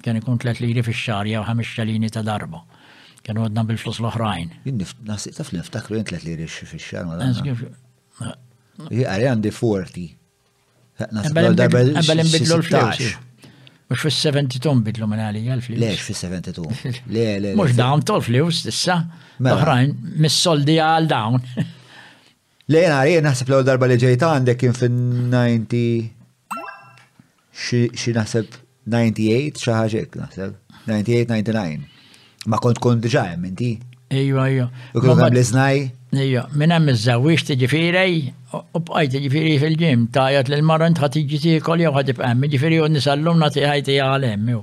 Kien ikun tliet liri fix-xahar jew ħames xellini ta' darba. Kien għodna bil-flus l-oħrajn. Naħsib taf niftakru jien tliet liri fix-xahar ma' dan. Għalli għandi 40. Għabel imbidlu l-flus. Mux fil-70 tum bidlu minn għalija l-flus. Lex fil-70 tum. Le, le. Mux dawn tol flus, issa. Mela. Oħrajn, mis-soldi għal dawn. Le nara, jien naħseb l-ewwel darba li ġejt għandek kien fin-90 xi naħseb 98 xi ħaġa hekk naħseb. 98 99. Ma kont kont diġà hemm inti. Ejwa, ejwa. U kont hemm l-iżnaj. Ejwa, minn hemm iż-żawwix tiġifieri u bqajt tiġifieri fil-ġim tajat lil mara ntħa tiġi tiekol jew ħad ibqa' hemm, jiġifieri u nisallum nagħti ħajti għal hemm jew.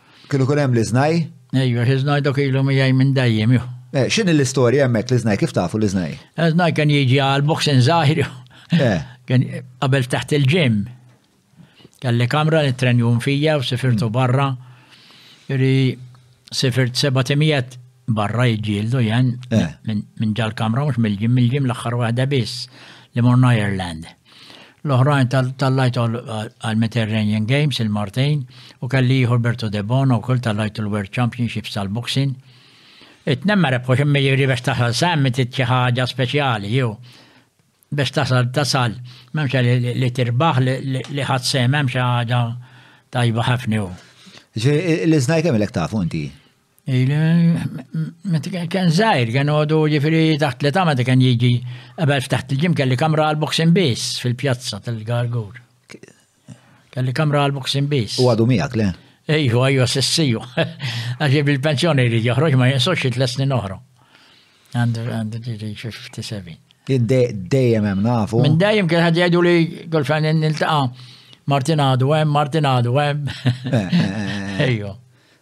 Kienu kun hemm l-iżnaj? Ejwa, iżnaj dok ilu miegħi minn dejjem ju. Eh, x'inhi l-istorja hemmhekk l-iżnaj kif tafu l-iżnaj? Iżnaj kien jiġi għal boxing żgħir. Eh. Kien qabel taħt il-ġim. Kelli kamra li trenjum fija u sifirtu mm. barra. Iri sifirt seba' timijiet barra jġildu jen eh. minn ġal-kamra mhux mill-ġim, mill-ġim l-aħħar waħda biss li morna Ireland. L-oħrajn tal-lajtu għal-Mediterranean Games il-Martin u kelli jieħu Berto Debona u kull tal-lajtu l-World Championships tal-Boxing. It-nemma rebħu xemmi jiri biex taħal semmi titċi ħaġa speċjali, jew biex tasal tasal, memxa li tirbaħ li ħad sem, memxa ħaġa tajba ħafni u. Li znajtem il-ek tafu inti? Meta kien zaħir, kien għodu ġifiri taħt li tama kien jiġi għabel ftaħt il-ġim kelli kamra għal-boxing base fil-pjazza tal-gargur. Kelli kamra għal-boxing base. U għadu miegħek le? Ejju, għajju sessiju. Għaxi bil-pensjoni li ġaħroġ ma jinsoċi t lesni noħra. Għandu għandu ġiġi 57. Dejjem hemm nafu. Minn dejjem kien ħad jgħidu li kull fejn niltaqa' Martinadu hemm, Martinadu hemm. Eh, eh, eh, Ejju.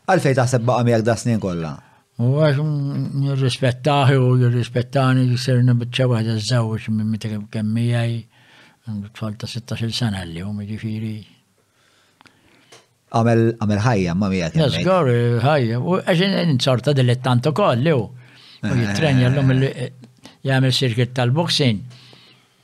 Għalfejn taħseb baqa' miegħek da snin kollha? U għax nirrispettaħi u jirrispettani jisirni bieċa waħda żewġ minn meta kemm miegħi tfal ta' 16 sena li hum jiġifieri. Għamel għamel ħajja ma miegħek. Jasgor ħajja u għax insorta dilettant ukoll li hu. U eh. jitrenja llum jagħmel sirkit tal-boxing.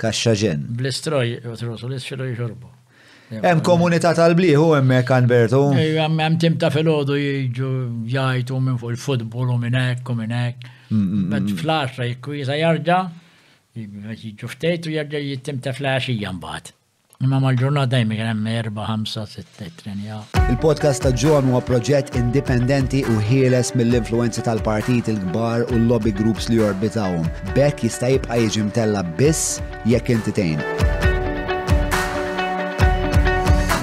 Kaxxa ġen. Blistroj, trosu li xilu jxorbu. Hemm komunità tal-blieħu hemmhekk Anbertu. Hemm tim ta' filgħodu jiġu jgħidu minn fuq il-futbol u minn hekk u minn hekk. Mm, mm, Bet mm. flasha jekk jiża jarġa' jiġu ftejtu jarġa' jittim ta' flaxija mbagħad. Imma mal-ġurnata jmi kien hemm erba' ħamsa sitta trenja. Il-podcast ta' John huwa proġett indipendenti u ħieles mill-influenzi tal-partit il-kbar u l-lobby groups li jorbitawhom. Bekk jista' jibqa' jiġi mtella biss jekk inti tgħin.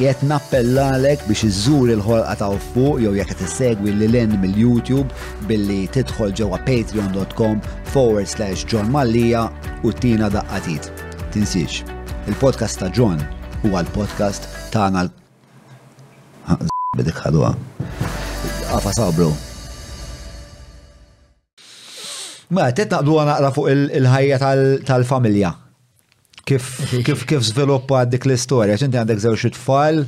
Jett nappellalek biex iżżur il-ħolqa ta' fuq jew jekk qed issegwi lil in mill-YouTube billi tidħol ġewwa patreon.com forward slash John Mallia u tina daqqatit. Tinsiex, il-podcast ta' John huwa l-podcast tagħna l- Bidik ħadwa. Għafa sabru. Ma, qed naqblu għana naqra fuq il- il-ħajja tal- tal-familja. Kif kif kif żviluppa dik l-istorja, x'inti għandek żewġ tfal,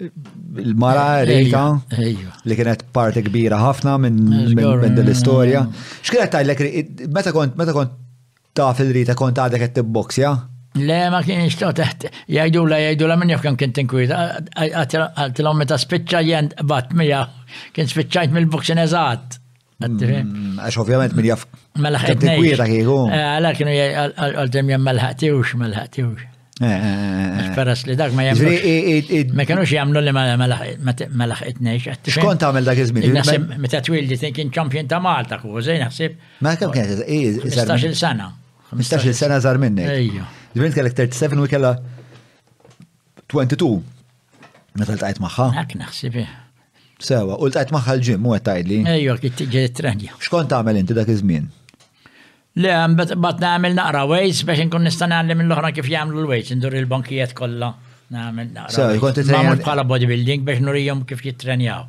il-mara Rita, Ejja. li kienet parti kbira ħafna minn minn- minn din l-istorja. X'kienet tgħidlek Ri- meta kont meta kont Taf il Rita kont għadek qed tibboksja? Le, ma kienx ta' teħt, jgħidula, jgħidula minn jaf kemm kien tinkwita, għatilhom meta spiċċa jien bat mija, kien spiċċajt mill-boxin eżatt. Mm, għax ovvjament minn jaf. Mela ħed tinkwita kieku. Eh, għala kienu għaltem jem mal-ħatiwx, mal-ħatiwx. Eh, eh, peress li dak ma jemlu. Ma kienux jamlu li ma laħqitnejx. Xkont għamil dak iż-żmien? Meta twildi kien champion ta' Malta, kużejn naħseb. Ma kemm kienet? 15 sena. 15 sena żar minni. Ejja. Ġifieri kellek 37 u kellha 22. Meta ltqajt magħha. Hekk naħsib. Eh. Sewa, u ltqajt magħha l-ġim u qed tgħidli. Ejja, kiet ġejt trendja. X'kont tagħmel inti dak iż-żmien? Le, bat nagħmel naqra wejs biex inkun nista' nagħlem mill-oħra kif jagħmlu l-wejs, indur il-bankijiet kollha. Nagħmel naqra. Sewa, kont titrenja. Bħala bodybuilding biex nurijhom kif jitrenjaw.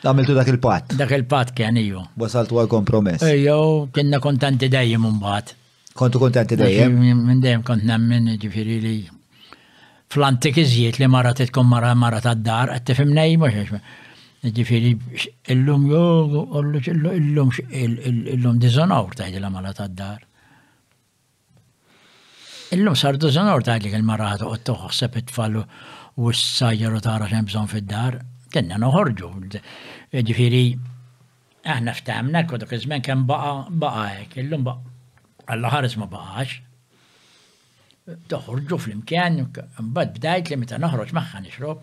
Għamiltu dak il-pat. Dak il-pat kien iju. Wasaltu għal kompromess. Iju, kienna kontanti dejjem mbagħad. Kontu kontanti dejjem? Minn dejjem kont nemmen ġifiri li fl-antik iżjiet li mara titkom mara mara ta' dar, għed tifim nejmu xex. Ġifiri, illum jo, illum illum dizonor tajd la mara ta' dar. Illum sar diżonor tgħidlek il-mara ħa toqgħod toħseb it-tfal u s-sajjar u tara x'hemm bżonn fid-dar. Kellna noħorġu. Jiġifieri aħna ftemna hekk u dak iż-żmien kemm baqa' baqa' hekk. Illum Alla ħares ma baqax. Toħorġu flimkien, imbagħad bdajt li meta noħroġ magħha nixrob.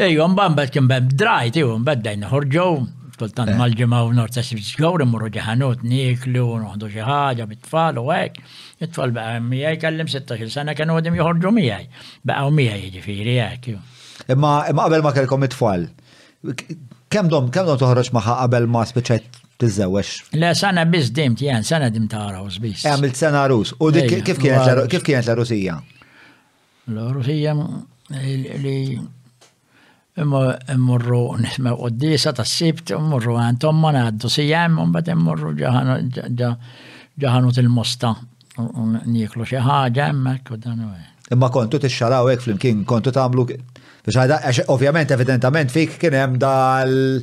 Ejju, mbagħad kien bem drajt, ejju, mbagħad dajna ħorġu, kultant eh. mal-ġimgħa u norta sibsgħur imorru ġeħanut niklu, noħdu xi ħaġa bit-tfal u hekk. It-tfal beqa' miegħi kellim 16 sena kienu għodim joħorġu miegħi. Baqgħu miegħi jiġifieri hekk. Imma qabel ma kellkom it-tfal, kemm dom kemm dom toħroġ magħha qabel ma spiċċajt tiżewwex? Le sana biss dimt jien, sana dim ta' arus biss. Għamilt sena arus. U dik kif kienet l-arusija? L-ħruħija li immorru nismew qoddisa tas-sibt, immorru għand omma ngħaddu sijem, u mbagħad immorru ġaħanut il-mosta u nieklu xi ħaġa hemmhekk u dan Imma kontu tixxaraw hekk flimkien kontu tagħmlu biex għada għax ovvjament evidentament fik kien hemm dal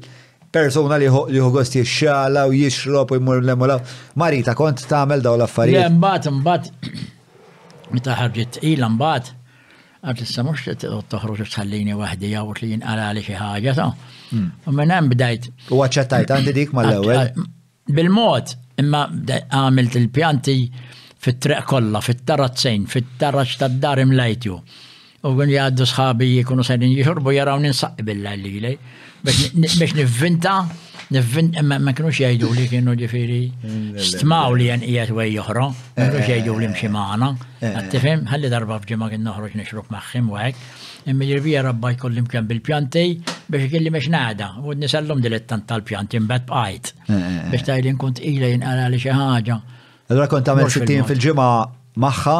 persuna li jieħu gost jixxala u jixrob u jmur l-emula. Marita kont tagħmel daw l-affarijiet. Mbagħad mbagħad Meta ħarġet tqila mbagħad, għad issa mhux se toqgħod toħroġ u tħallini waħdi hawn li jinqarali xi ħaġa, so. U minn hemm bdajt. U aċċettajt għandi dik mal-ewwel? Bil-mod, imma għamilt il-pjanti fit-triq kollha, fit-tarazzin, fit-taraġ tad-dar imlejtu. U minn jgħaddu sħabi jkunu sejrin jixorbu jaraw ninsaqi billa lili. Biex nivvinta, nivvinta, ma kienux jgħidu li kienu ġifiri mm, stmaw li jen qiegħed wej joħro, ma kienux jgħidu li mxi maħna. Eh, eh. Għattifim, ħalli darba fġima kien noħroġ nixrub maħħim u għek. Immi ġirbija rabba jkollim kem bil-pjanti biex kelli mex nada. U nisallum dilettant tal-pjanti mbet bqajt. Eh, biex tajli nkun tqila jinqala li xi ħaġa. Allora kont tagħmel 60 fil-ġimgħa magħha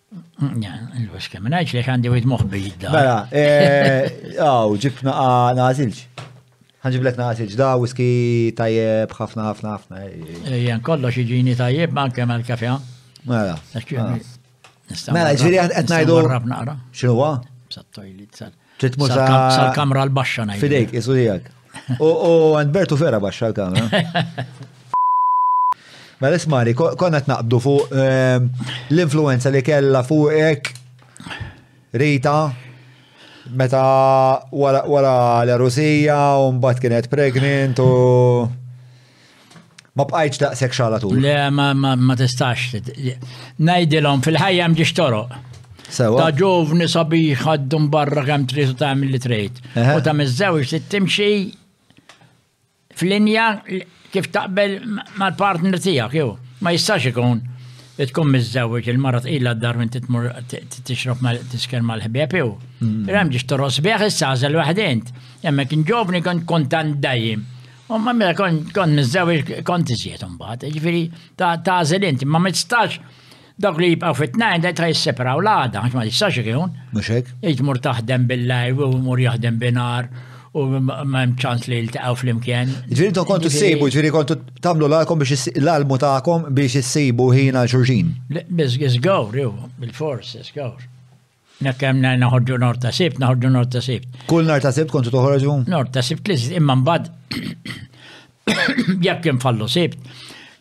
L-bus kemm ngħidx li għandi wid moħbi jidda. Mela, għaw, eh, ġibna nażilġ. Ħanġiblek nażilġ da whisky tajjeb ħafna ħafna ħafna. Ejjen kollox iġini tajjeb ma anke mal-kafe. Mela. Mela, ġiri qed ngħidu. X'inhuwa? Sat-toilet sal. Trid mhux sal-kamra l-baxxa ngħid. Fidejk, isu tiegħek. U għand Bertu Ferra baxxa l-kamra. Ma mela, l-ismari, konna t-naqbdu fuq ehm, l-influenza li kella fuqek Rita meta wara l-arusija u mbagħad kienet pregnant u Ma bqajtx daqshekk xala tul. Le, ma, ma, ma tistax. Ngħidilhom fil-ħajja mġiex toroq. Sewa. Ta' ġovni sabi ħaddum barra kemm trid u tagħmel li trid. U ta' miż-żewġ trid timxi fl-linja kif taqbel mal-partner tiegħek jew. Ma jistax ikun tkun miż-żewġ il-mara tqila d-dar minn titmur tixrob tisker mal-ħbieb jew. Mm. Rem ġiex toros bieħ issa għażel waħdint. Hemmhekk inġobni kont kontant dajjem. U ma mela kont nizzaw kont iżjed imbagħad, ġifieri ta' inti, ma ma tistax dawk li jibqgħu fit-tnajn da jitra jisseparaw l-għada, ma tistax ikun. Mhux hekk. Jitmur taħdem bil-lajl u jmur jaħdem binar u ma hemm ċans li jiltaqgħu flimkien. Ġifieri intom kontu ssejbu, ġifieri kontu tagħmlu l-għalkom biex l-almu tagħkom biex issejbu ħin għal xulxin. Biss żgawr jew bil-fors żgawr. Nek hemm naħorġu nor ta' sibt, naħorġu nor ta' sibt. Kull nar ta' sibt kontu toħorġu? Nor ta' sibt li imma mbagħad jekk kien fallu sibt,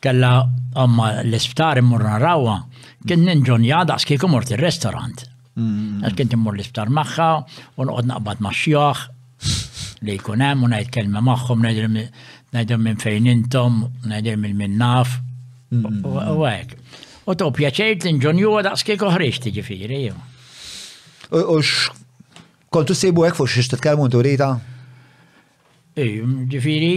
kella omma l-isptar immur narawha, kien ninġon jada skiku mort ir-restaurant. Mm. Għax kien timmur l-isptar magħha u noqgħod naqbad ma' xjuħ li jkun hemm u ngħid kelma magħhom ngħidhom minn fejn intom, ngħidhom minn min naf. U hekk. U to pjaċejt li nġonju huwa daqs kieku ħriġ tiġifieri. U kontu sibu hekk fuq xiex titkellmu nturita? Ġifieri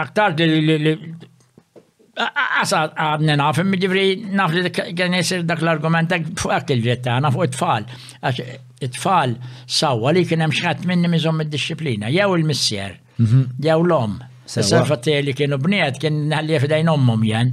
Aktar li għasa għadni naf, immi ġivri naf li kien jisir dak l-argument fuq il-ġiet tagħna fuq it-tfal. Għax it-tfal sawa li kien hemm xħat minni miżom id-disciplina, jew il-missier, mhm. jew l-om. Sessar fatti li kienu bniet kien nħalli fidejn ommom jen.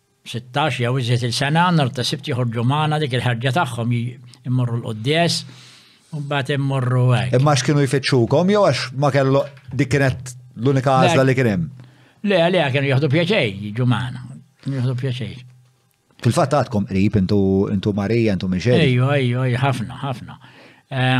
sittax jew iżjed-il sena, nhar ta' Sibt joħorġu magħna dik il-ħerġa tagħhom immorru l-quddies, u mbagħad immorru hekk. Imma x'kienu jfittxukom jew għax ma kellu dik kienet l-unika għażla li kien hemm? Le, le, kienu jieħdu pjaċej, jiġu magħna. Kienu jieħdu pjaċej. Fil-fatt għadkom qrib intu Marija, intu Michel. Ejju, ejju, ejju, ħafna, ħafna. Eh,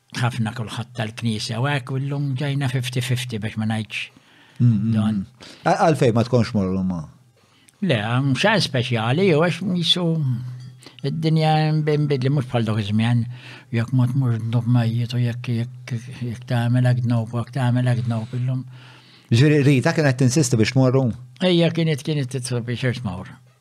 ħafna kulħadd tal-knisja u hekk u llum ġejna 50-50 biex ma ngħidx dan. Għalfejn ma tkunx morru ma? Le, mxa speċjali, jew għax jisu id-dinja bidli mhux bħal dok iż-żmien, jekk ma tmur dnob mejjit u jekk jekk tagħmel hekk dnob u jekk tagħmel hekk dnob illum. Ġifieri Rita kienet tinsisti biex tmorru? Ejja kienet kienet titlob biex tmur.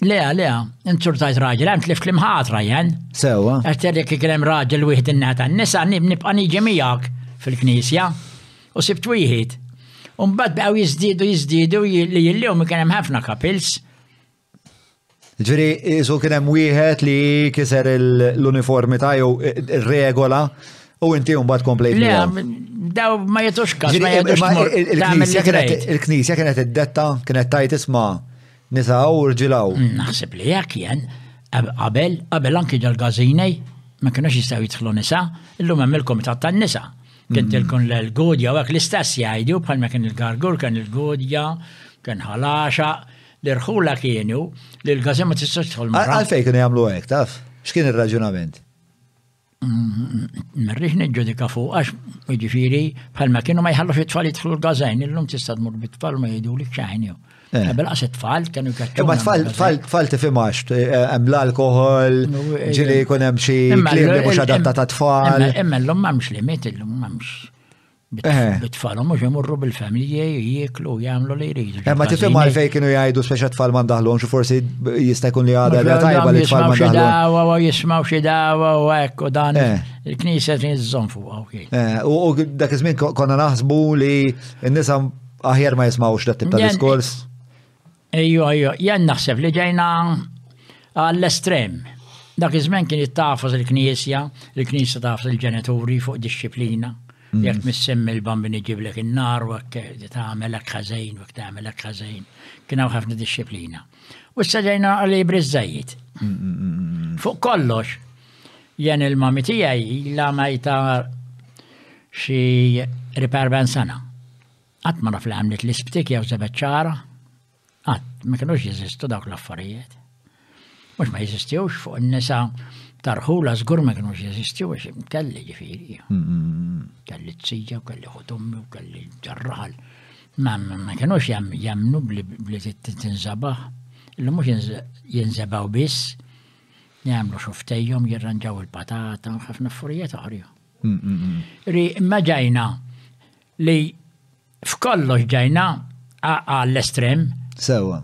Lea, lea, insultajt raġel, għan tlift l-imħatra jen. Sewa. Għatterri kik l raġel wieħed n nata nisa nibqa niġi miegħek fil-knisja u sibt wieħed. Umbat baqaw jizdidu jizdidu li jilliw mi kienem ħafna kapils. Ġviri, jisu kienem wieħed li kiser l-uniformi ta' jew regola u inti umbat komplejt. Le, daw ma jitux kas. Il-knisja kienet id-detta, kienet tajt isma' Nisa hawn u rġiel hawn. Naħseb li hekk jien. Qabel, qabel anki dal-gażinej ma kienux jistgħu jidħlu nisa, illum hemm il-kumitat tan-nisa. Kien tilkun l-Gudja u hekk l-istess jgħidu bħalma kien il-Gargur, kien il-Gudja, kien ħalaxa, li rħula kienu li l-gażin ma tistax tidħol mara. Għalfejn kienu jagħmlu hekk, taf? X'kien ir-raġunament? Merriġ neġġodika fuq, għax ġifiri, bħalma kienu ma jħallux it-tfal jitħlu l-gazajn, illum tista' tmur bit-tfal ma jgħidu li ċaħni. Eh. Bil qas it-tfal kienu jkaċċu. Imma tfal tfal tfal tifimax, eh, hemm l-alkohol, eh, ġiri jkun hemm xi kliem li mhux adatta ta' tfal. Imma llum m'hemmx limit, illum m'hemmx. Bit-tfalhom mhux imorru bil-familji jieklu jagħmlu li jridu. Ma tifhem għalfejn kienu jgħidu speċa tfal ma ndaħlhomx forsi jista' jkun li għadha li tajba li tfal ma ndaħlhomx. U jismaw xi dawa u hekk u dan il-knisja kien iżżomm fuq hawn. U dak iż-żmien konna naħsbu li n-nisa aħjar ma jismawx dat tip ta' diskors. Ejju, ejju, jen naħseb li ġejna għall-estrem. Dak iż-żmen kien jittafas il-knisja, il-knisja tafas il-ġenituri fuq disċiplina. Mm. Jekk missemmi l-bambini ġiblek in-nar u hekk tagħmel hekk ħażejn u hekk tagħmel hekk ħażejn. Kien hawn ħafna disċiplina. U issa ġejna għal ibri żejjed. Mm, mm, fuq kollox, jen il-mami tiegħi la majta xi riparban sena. Qatt ma naf li għamlet l-isptik jew sebet ċara. Qatt ma kinux jeżistu dawk l-affarijiet. Mhux ma jeżistewx fuq in-nisa tarħula żgur ma kinux jeżistu għax kelli ġifieri. Kelli t-sija, kelli ħutummi, kelli ġarraħal. Ma kinux jemmnu bli tinżabaħ. Illu mhux jinżebaw biss, jagħmlu xuftejhom, jirranġaw il-patata, ħafna affarijiet oħra. Ri, imma ġajna Li f'kollox ġajna għall-estrem. Sewwa.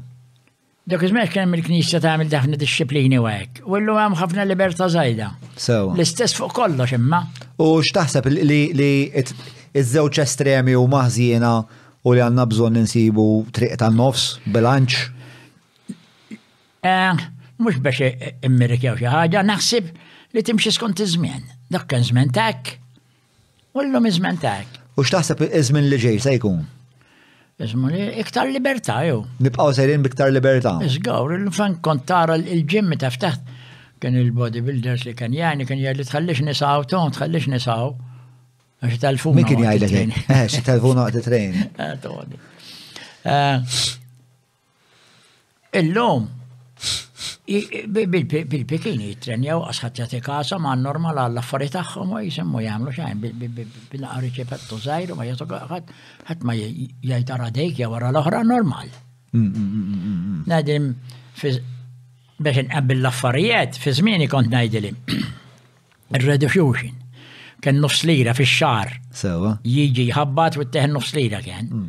Dak iż-żmien kien hemm il-Knisja tagħmel ħafna dixxiplini u hekk. U llum hemm ħafna libertà żgħida. Sewwa. L-istess fuq kollox imma. U x'taħseb li iż-żewġ estremi huma ħżiena u li għandna bżonn insibu triq tan-nofs, bilanċ? Mhux biex immirikjaw xi ħaġa, naħseb li timxi skont iż-żmien. Dak kien żmien t'hekk. U llum iż-żmien ta' hekk. U x'taħseb iż-żmien li ġej se jkun? Iżmu li iktar libertà jew. Nibqgħu sejrin b'iktar libertà. Iżgur, il-fan kont tara l-ġim meta ftaħt kien il-bodybuilders li kien jgħin kien jgħid li tħallix nisaw ton, tħallix nisaw. Għax telfun. Min kien jgħidlek? Eh, xi telfun waqt it-trejn. Eh, eh, Illum, bil-pikin jitrenjaw għasħat jati kasa ma' normal għall affari tagħhom u jisemmu jagħmlu xejn bil-naqar riċepettu żgħir ma jagħtu ħadd ma jgħid ara dejk jew ara l-oħra normal. Nadim biex inqabbil l-affarijiet fi żmieni kont ngħidili ir-redufusion kien nofs lira fix-xahar. Sewa. Jiġi jħabbat u t-teħ nofs lira kien. Mm.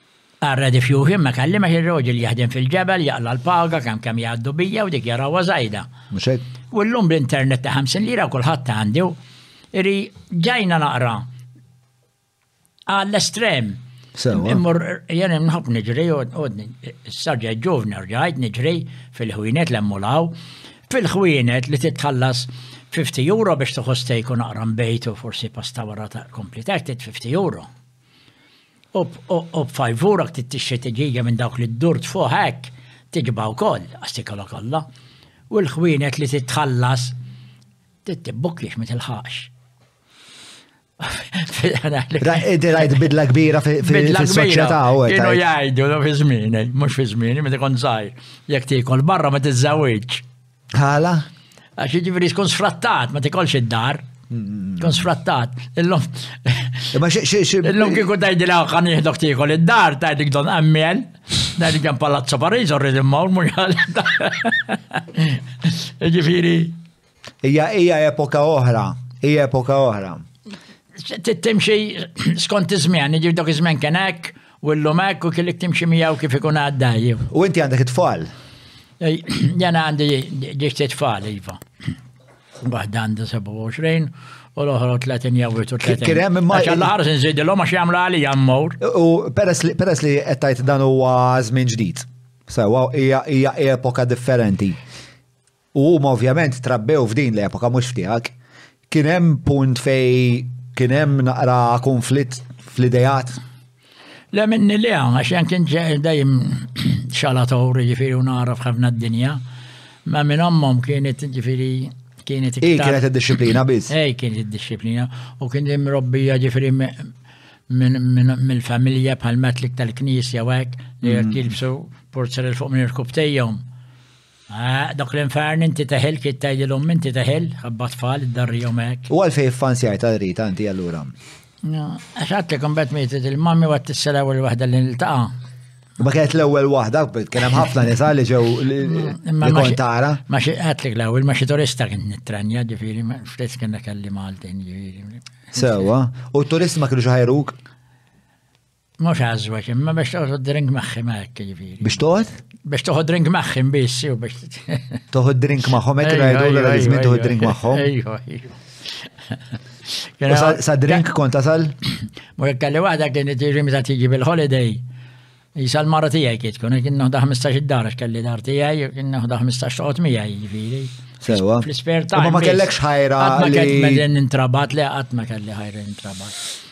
Ara diffusion ma kellimax ir-roġel jaħdem fil-ġebel jaqla' l-paga kemm kemm jgħaddu bija u dik jarawha żajda. Mhux hekk? U llum bl-internet ta' 50 lira kulħadd għandu. Iri ġajna naqra għall-estrem. Sewwa. Immur jien nħobb niġri u s-sarġa ġuvni rġajt niġri fil-ħwienet l-emmulaw. Fil-ħwienet li titħallas 50 euro biex tuħu stejku naqra mbejtu forsi pasta wara ta' kompli tertit 50 euro. U b'fajvurok tittixxi tiġiġa minn dawk li ddurt fuq hekk tiġba wkoll għas-sikola kollha. U l-ħwienet li titħallas tittibbukjiex ma tilħaqx. Rajt bidla kbira fil-soċjetà u Kienu jgħidu fi żmieni, mhux fi żmieni, meta kont żgħir. Jekk tiekol barra ma tiżżewġ. Għala? Għax jiġifieri tkun sfrattat, ma tikolx id-dar. Mm-hmm. Tkun sfrattat. Illum. Ma xi xi. Illum kieku tgħidilha kan jieħdok tiekol id-dar tgħidik don għammien. Tgħidik ġan palazzo Pariż orrid immur mhux Jiġifieri. Hija hija epoka oħra, hija epoka oħra. Tittim xi skont iż-żmien, jiġifieri dok iż-żmien kien hekk U llum hekk u kellek timxi miegħu kif ikun għadda jew. U inti għandek it-tfal? Jena għandi ġisti tfal, Iva. Waħda għandha 27 u l-oħra 30 jew 30. Kien hemm imma. Għax l-ħarż nżidilhom għax jagħmlu għali jammur. U peress li qed tgħid dan huwa żmien ġdid. Sewa hija epoka differenti. u huma ovvjament trabbew f'din l-epoka mhux f'tiegħek, kien hemm punt fej kien hemm naqra konflitt fl-idejat? Le minni le, għax jen kien dejjem xalator ġifiri u naraf ħafna d-dinja. Ma minn ommom kienet ġifiri kienet iktar. kienet id-disciplina biz. Ej, kienet id-disciplina. U kien dim robbija ġifiri mill-familja bħal matlik tal-knisja u għek li mm. jilbsu porzer il-fuq minn il-kubtejjom. Eeh, dak l-infern inti teħil kif tgħidilhom inti teħil, ħabba tfal iddarrihom hekk. U għalfejn iffansjajt għal Rita inti allura? Għax għadtlek imbagħad mietet il-mammi u għad tissel ewwel waħda li niltaqa'. Ma kienet l-ewwel waħda, kien hemm ħafna nisa li ġew li kont tara. Ma xi qatlik l-ewwel ma xi turista kien nittranja, ġifieri ftit kien kelli Maltin ġifieri. Sewwa, u t-turisti ma kienux ħajruk? Mhux għażweġ, imma biex toħod drink magħhom hekk jiġifieri. Biex toħod? Biex toħod drink magħhom biss jew biex. Toħod drink magħhom hekk ngħidu l żmien toħod drink magħhom. Sa drink kont tasal? Mur kelli waħda kien tiġi meta tiġi bil-holiday. Jisa l-mara tijaj kiet kun, kien noħda 15 id-dar, kelli dar tijaj, kien noħda 15 toqot mijaj, ġifiri. Sewa. Fl-isper ta' ma kellekx ħajra. Ma kellekx intrabat, le għat ma kelli ħajra intrabat.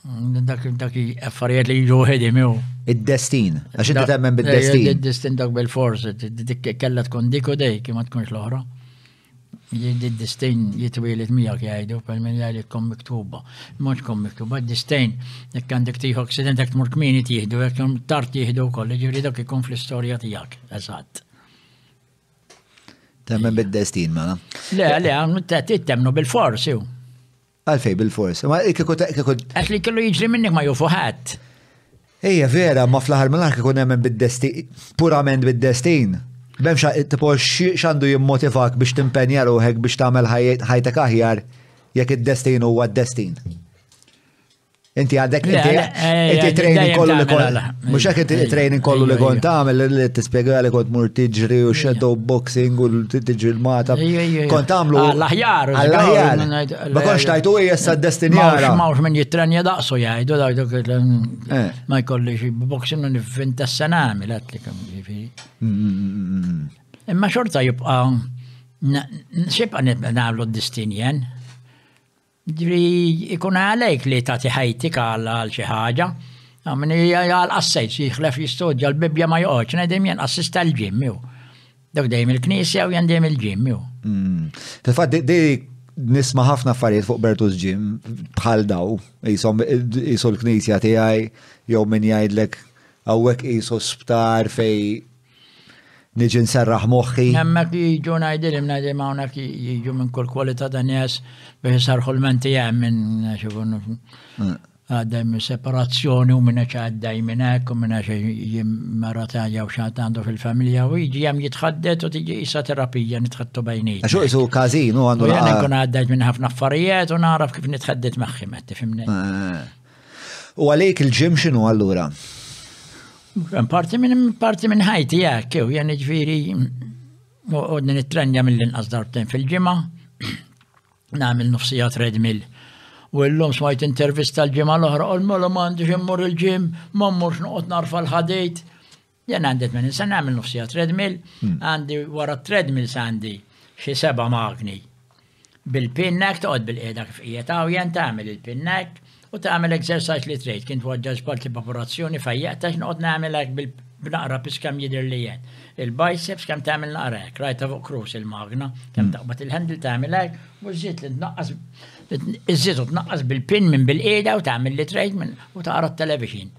Dak affarijiet li jiġu ħedim jew. Id-destin, għax inti temmen bid-destin. Eh, id-destin dak bil-fors, dik kella tkun dik u dej, kima tkunx l-oħra. Id-destin jitwilet miegħek jgħidu, per minn jgħidu tkun miktuba. Mhux tkun miktuba, id-destin, jekk għandek tieħu aksident, jekk tmur kmini tieħdu, jekk tart jieħdu wkoll, ġifieri dak ikun fl-istorja tiegħek, eżatt. Temmen bid-destin, mela. Le, le, temnu bil-fors, jew. Għalfej bil-fors. Ma kieku kieku. Għax li kellu jiġri minnek ma jufu ħadd. Ejja vera, ma fl-aħħar mill-aħħar kieku nemmen bid-destin, purament bid-destin. Bem tipo x'għandu jimmotivak biex timpenja ruħek biex tagħmel ħajtek aħjar jekk id-destin huwa d-destin. Inti għadek inti eh, training kollu li kont. Mux għak inti training kollu li kont għamil li t-spiega li kont mur tiġri u shadow boxing u tiġri l-mata. Kont għamlu. Għall-ħjar. Għall-ħjar. Ma konx tajtu u jessa d-destinjara. Mawx minn jittrenja daqsu jgħidu dak dak eh. ma jkolli xie boxing u nifin tas-sena għamil għatli kam ġifiri. Mm, mm, mm, Imma xorta jibqa' xibqa' nibqa' nagħmlu d-distinjen. Dri jkun għalejk li tagħti ħajtik għal xi ħaġa. Min jgħalqa s-sejf jieħlef jistudja l-Bibbja ma joqgħodx ngħidhim jien assista l-ġim jew. Dawk dejjem il-knisja jew jien dejjem il-ġim jew. Mm. Fil-fatt di nisma ħafna affarijiet fuq Bertus Ġim bħal daw, jisom jisu l-knisja tiegħi jew min jgħidlek hawnhekk jisu sptar fej Niġi nserraħ moħħi. Hemmhekk jiġu ngħidilhom ngħidilhom hawnhekk jiġu minn kull kwalità ta' nies biex isarħu l-menti hemm minn xikun mm. għaddej minn separazzjoni u minn hekk għaddej minn hekk u minn hekk mara tajja u xagħat għandu fil-familja u jiġi hemm jitħaddet u tiġi isa terapija nitħattu bejniet. Għax isu każin u għandu. Jien nkun għaddejt minn ħafna affarijiet u naraf kif nitħaddet magħhom qed tifhimni. Eh. U għalik il-ġim xinu allura? Parti minn parti minn ħajti jek, jew jen ġviri u din it-trendja mill-inqas darbtejn fil-ġimgħa, nagħmel nofsija treadmill. U l-lum smajt intervista l-ġimgħa l-oħra, u l-mela m'għandix immur il-ġim, ma mmurx noqgħod narfa l-ħadejt. Jien għandi 80 sena nagħmel nofsija treadmill, hmm. għandi wara treadmill għandi xi seba' magni. Bil-pinnek toqgħod bil-qiegħda kif qiegħed hawn jien tagħmel il-pinnek u tagħmel exercise li trejt kien twaġġa sport li popolazzjoni fejjaqtax noqgħod nagħmelek bil b'naqra pis kemm jidher li jen. Il-biceps kemm tagħmel naqra hekk, rajta fuq krus il-magna, kemm hmm. taqbad il-handle tagħmel hekk, u żied li tnaqqas iżżid u tnaqqas bil-pin minn bil-qiegħda u tagħmel li trejt minn u taqra t-television.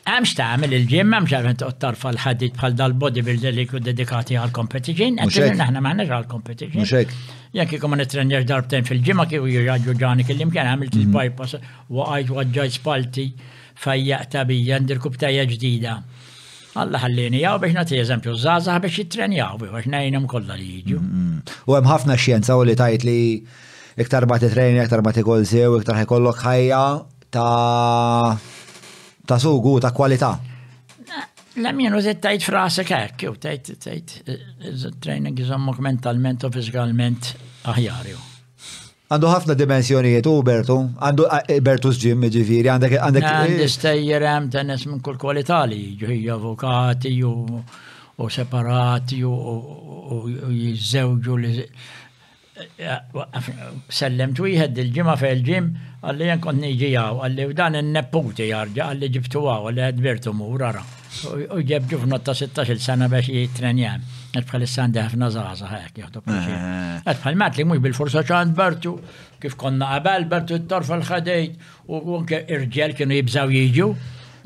Hemm x'tagħmel il-ġim, hemm x'għamel toqgħod tarfa l-ħadid bħal dal-bodybuilder li jkun dedikati għal competition, qed aħna m'aħniex għal competition. Mhux hekk. Jekk ikun ma nitrenjax darbtejn fil-ġimgħa kieku jirraġġu ġani kellim kien għamilt mhm. il-bypass waqajt waġġajt spalti fajjaq tabija ndirkub tajja ġdida. Alla ħallini jaw biex nagħti eżempju żgħażagħ biex jitrenjaw biex ngħinhom kollha li jiġu. Mhm. U hemm ħafna xjenza u li tajt li iktar ma titrejni, iktar ma tikol sew, iktar ħajkollok ħajja ta' ta' sugu ta' kwalità. L-għamjenu zid tajt frasek hekk, jew tajt tajt training jżommok mentalment u fizikalment aħjar jew. Għandu ħafna dimensjonijiet u Bertu, għandu Bertu ġim ġifiri, għandek għandek. Għandi stejjer hemm tennis minn kull kwalità li jiġu avukati u separati u jiżżewġu li Sellimt wieħed dil-ġimgħa fejn il-ġim qal li jien kont niġi hawn, qal li f'dan in-nepputi jarġa' qal li ġibtu hawn, qal li qed birt u mur, ara. U ġab ġuvnott ta' sittax-il sena biex jittrenja hemm. Qed bħalissa għandi ħafna żgħażagħ hekk jieħdu pjaċir. Qed bħal ma li mhux bil-forsa ċand Bertu, kif konna qabel Bertu jittorf il-ħadejt u anke irġiel kienu jibżgħu jiġu.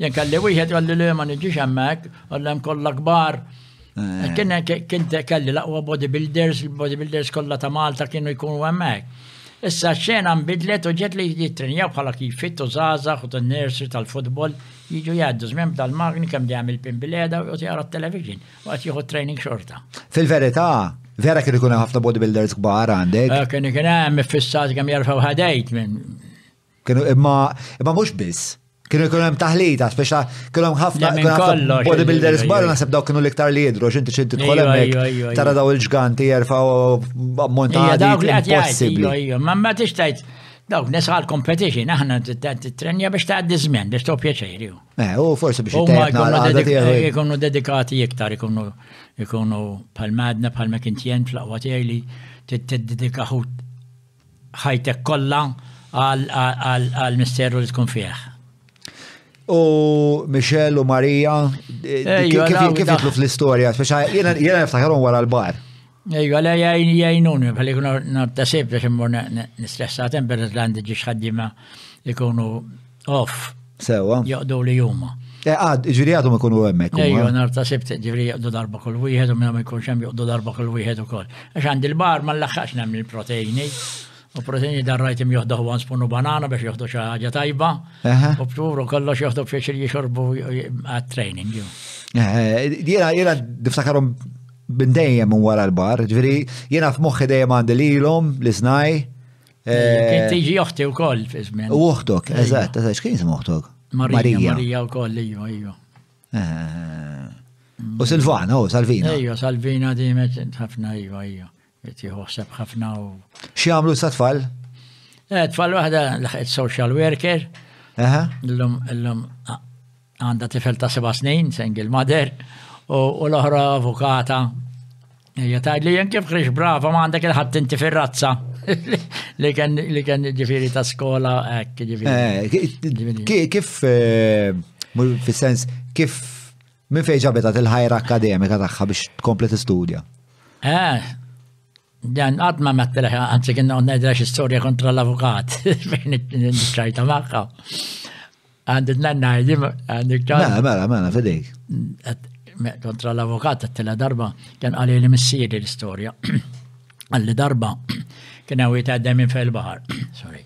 Jien kelli wieħed qal li le ma niġix hemmhekk, qal hemm kollha kbar. Eh. Kien kien kelli laqwa bodybuilders, il-bodybuilders kollha ta' Malta kienu jkunu hemmhekk. Issa xena nbidlet u ġet li jitrenjaw bħala kif fit u żgħażagħ u tan-nursery tal-futbol jiġu jgħaddu żmien dal-magni kemm dejjem il-pin bil-qiegħda u jara t-television u qed jieħu training xorta. Fil-verità, vera kien ikun ħafna bodybuilders kbar għandek. Eh, kien kien hemm fissat kemm jarfaw ħadejt minn Kienu imma imma mhux biss. Kienu jkun hemm taħlita, spex ta' kienu hemm ħafna Le, minn kienu ħafna kollox, bodybuilders ejja, barra ejja. naħseb dawk kienu l-iktar li jidhru, x'inti xi tidħol Ejja, hemmhekk ejja, ejja, tara ejja. daw il-ġganti jerfgħu ammont ta' Ija, dawk li ħadid qed jgħid, impossibbli. ija, ija, ma ma tix tajt dawk nisa għal competition, aħna t-trenja biex taqdi żmien, biex tgħu pjaċir. ju. Eh, u forsi biex Huma jittejjeb jkunu naqra dedik- tiegħu. jkunu dedikati iktar, jkunu jkunu bħal madna, bħal ma kien tjen fl-aqwa tiegħi li t-dedika ħut ħajtek kollha għall-misteru li tkun fih. U Michelle u Marija, kif jitlu fl-istoria, jena niftakarhom wara l-bar. Ej, għala jajn jajnuni, għalli kuna nabtasib biex immur nistressatem, per l-għandi ġiġ ħaddima ikunu Off. Sewa. Jaqdu li huma. Eh, għad, ġviri għadhom ikunu għemmek. Ejju, nar ta' sibt, ġviri jaqdu darba kull wieħed u minna jkun xem jaqdu darba kull wieħed u koll. Għax għandi l-bar ma l-laxħax nemni l-proteini. U proteini dar rajt im joħdu għan spunu banana biex joħdu xaħġa tajba. U bċuru kollox joħdu biex jixorbu għat-training. Eh, jena, jena, diftakarom bindejjem wara l-bar, ġviri, jena f'moħħi dejjem għandi li l-om, li znaj, Eh, kien tiġi oħti wkoll fi żmien. U oħtok, eżatt, eżatt, x'kien jisim oħtok? Marija. Marija wkoll, ejju, ejju. Eh, u Silvana, u Salvina. Ejju, Salvina di ħafna, ejju, ejju. Jtiħosseb ħafna u. Xi għamlu sa tfal? Eh, tfal waħda laħqet social worker. Eħe. L-lum, l-lum, Għandha tifel ta' seba' snin, single mother, u l-oħra avukata. Hija tgħid li jien kif ħrix brava ma għandek il-ħadd inti fir-razza li kien li kien ġifieri ta' skola hekk ġifieri. Eh, kif eh, fis-sens kif minn fejn ġabetat il-ħajra akademika tagħha biex tkompli tistudja? Eh, Dan qatt ma mattilax, anzi kien noqgħod ngħidilha xi storja kontra l-avukat fejn nittrajta magħha. Għandi t-nanna għajdi, għandi ktar. Mela, mela, mela, fidejk. Kontra l-avukat t-tila darba, kien għalli li missieri l-istoria. Għalli darba, kien għawi ta' minn fil-bahar. Sorry.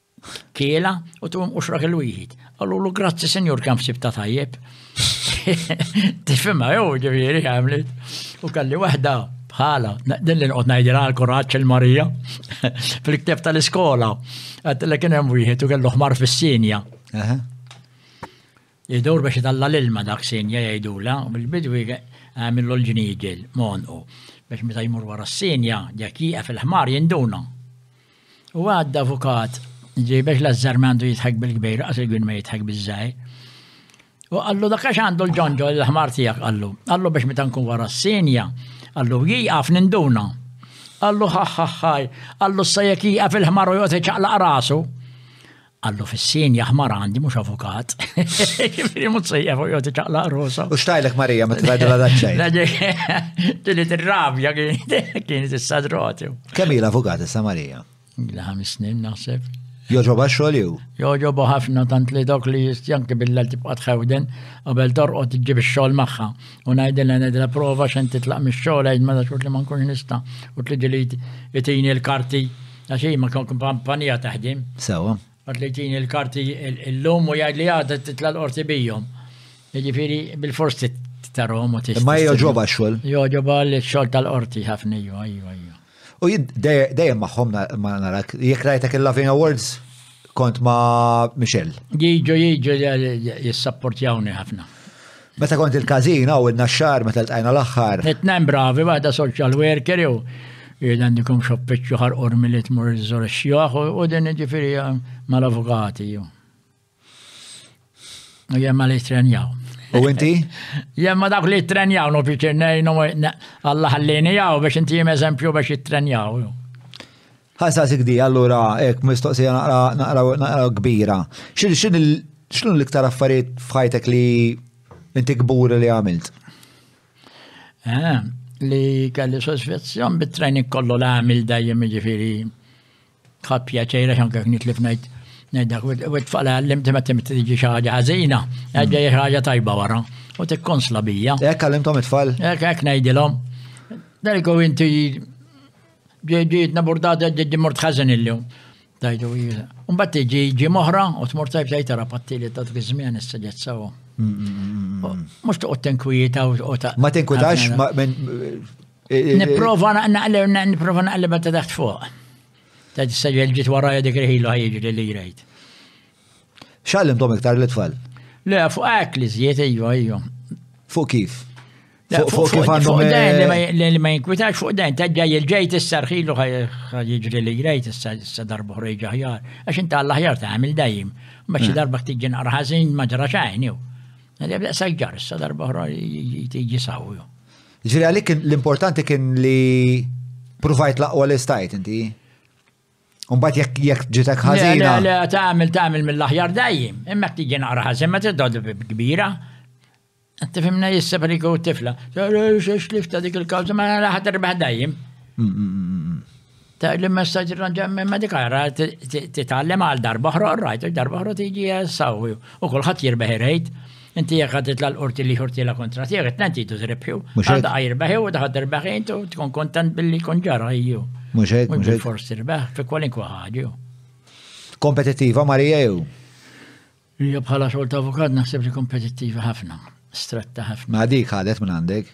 Kiela u tqum u xrak il-wieħed. Għallulu grazzi senjur kemm sibta tajjeb. Tifhimha jew ġifieri għamlet. U kalli waħda bħala, din li nqod ngħidilha l-kuraġġ il-Marija fil-kteb tal-iskola. Għaddilek kien hemm wieħed u kellu ħmar fis-sinja. Idur biex italla' l-ilma dak Sinja jgħidulha u l-bidwi għamillu l-ġniedel m'għonqu biex meta jmur wara s-Sinja jekk jieqef il-ħmar jinduna. U għadda avukat ġie biex l-azzar m'għandu jidħek bil-kbir laqas il-gwin ma jidħek biż-żgħir. U qallu dak għax għandu l-ġonġo l-ħmar tiegħek qallu. Qallu biex meta nkun wara s-Sinja qallu jieqaf ninduna. Qallu ħaħħaħħaj, qallu s-sajek jieqaf il-ħmar u jgħod iċaqlaq rasu. Għallu fissin jaħmar għandi mhux avukat. Ġifieri mhux se jafu jgħod iċaqlaq rosa. U xtajlek Marija meta tgħidilha daċċej. Tili tirrabja kien is-sadroti. Kemm il avukat issa Marija? Ila ħames snin naħseb. Joġoba xogħol jew? Joġoba ħafna tant li dok li jistjanki billa tibqa' tħewden qabel torqod iġġib ix-xogħol magħha. U ngħidilha ngħidilha prova xejn titlaq mix-xogħol għid ma xogħol li ma nkunx nista' u tliġi li itini l-karti Għax hi ma kumpanija ta' ħdiem. Sewa. Għad li tini l-karti l-lum u jgħid li għadha titla l-qorti bijom. Jiġifieri bil-fors tarom u tista. Ma joġoba xogħol. Joġoba l-xogħol tal-qorti ħafna ju, iju, iju. U dejjem magħhom ma narak, jekk rajtek il-Loving Awards? kont ma' Michelle. Jiġu, jiġu jissapportjawni ħafna. Meta kont il-kazina u il-naxxar meta l-tajna l-axħar. Etnajn bravi, waħda social worker jew il-għandikom xoppeċu ħar ormi li tmur iżżor xjuħ u din ġifiri eh, mal-avukati ju. U jemma li trenjaw. U inti? Jemma dak li trenjaw, no piċir nejnu, għalla ħallini jaw biex inti jem eżempju biex jitrenjaw ju. Ħa saqsik di allura hekk mistoqsija naqra naqra naqra kbira. X'in x'in il- x'nu l-iktar affarijiet f'ħajtek li inti kburi li għamilt? Eh, Li kelli sospezzjon bit-training kollu li għamil dejjem jiġifieri ħadd pjaċejra xan kif nitlif ngħid ngħid dak u t-tfal għallimti meta meta tiġi xi ħaġa ħażina, qed ġejja xi ħaġa tajba wara u tikkonsla bija. Hekk għallimthom it-tfal? Hekk hekk ngħidilhom. Deriku inti Ġejġiet naburdata ġi ġi mort ħażen illum. Tajdu jila. Umbat tiġi ġi moħra u tmur tajb tajta rapatti li ta' dak iż-żmien issa ġet sawa. Mhux toqgħod tinkwieta u ta' Ma tinkwitax ma- minn- Nipprova naqleb nipprova naqleb ta' taħt fuq. Tajt issa ġel ġiet warajja dik riħilu ħajġri li jrejt. X'għallimtom iktar l-itfal? Le, fuq hekk li żjed ejju ejju. Fuq kif? Fuq kif għandhom li ma jinkwitax fuq dan, teġġa jil-ġejt is-sarħilu jiġri li jrejt issa darba ħrejġ aħjar. Għax inta l-aħjar ta' għamil dajjem. Ma xi hmm. darba tiġi naqra ħażin ma ġra xejn jew. Għadib daqsa ġar, issa darba ħra jiġi sawju. Ġri għalik l-importanti kien li provajt laqwa li stajt inti? Umbat jekk jekk ġitek ħażina. Le, tagħmel tagħmel mill-aħjar dajjem, imma jekk tiġi naqra ħażin ma tidod kbira. Tifhimna jissa periku tifla. Xex li fta dik il-kawża ma raħat irbaħ dajjem. Mm, mm, mm, Ta' li messaġġ ranġa ma dik ara titgħallem għal darba oħra, rajt darba oħra tiġi sawi u kulħadd jirbeħ irejt. Inti jekk għad titla l-qorti li ħortila kontra tiegħek, tnejn tidu tirbħu. Għadda għajr beħew u daħad tirbeħ intu tkun kontent billi kun ġara jju. Mhux hekk, mhux hekk. Forsi tirbeħ fi kwalinkwa ħaġa. Kompetittiva Marija jew? Hija bħala xogħol ta' avukat naħseb li kompetittiva ħafna, stretta ħafna. Ma dik ħadet minn għandek?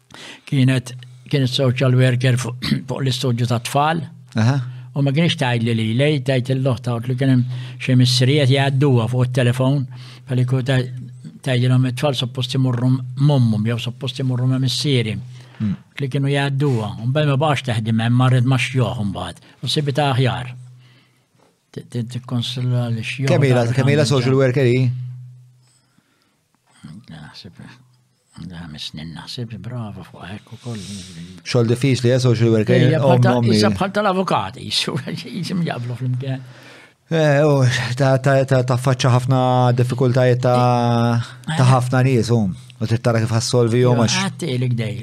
Kienet kienet social worker fuq l-istudju ta' tfal. U ma kienx tajt li li lej tajt il-loħta li kien hemm xi missrijiet jgħadduha fuq it-telefon pali ku tajdilhom it-tfal suppost imorru mommum jew suppost imorru ma' missieri hmm. li kienu jgħadduha. Mbagħad ma baqax teħdim hemm marret ma xjoħ mbagħad u sibita aħjar. Tikkonsidra li xjoħ. Kemm ilha social worker hi? Naħseb, ħames snin naħseb, bravo fuq hekk ukoll. Xogħol diffiċli hija social worker. Issa bħal tal-avukati, jisim jaqblu flimkien. Eh, oh, ta' faċċa ħafna diffikultajiet ta' ħafna nies, um. U tittara kif ħassolvi jom għax. Għatti li gdej,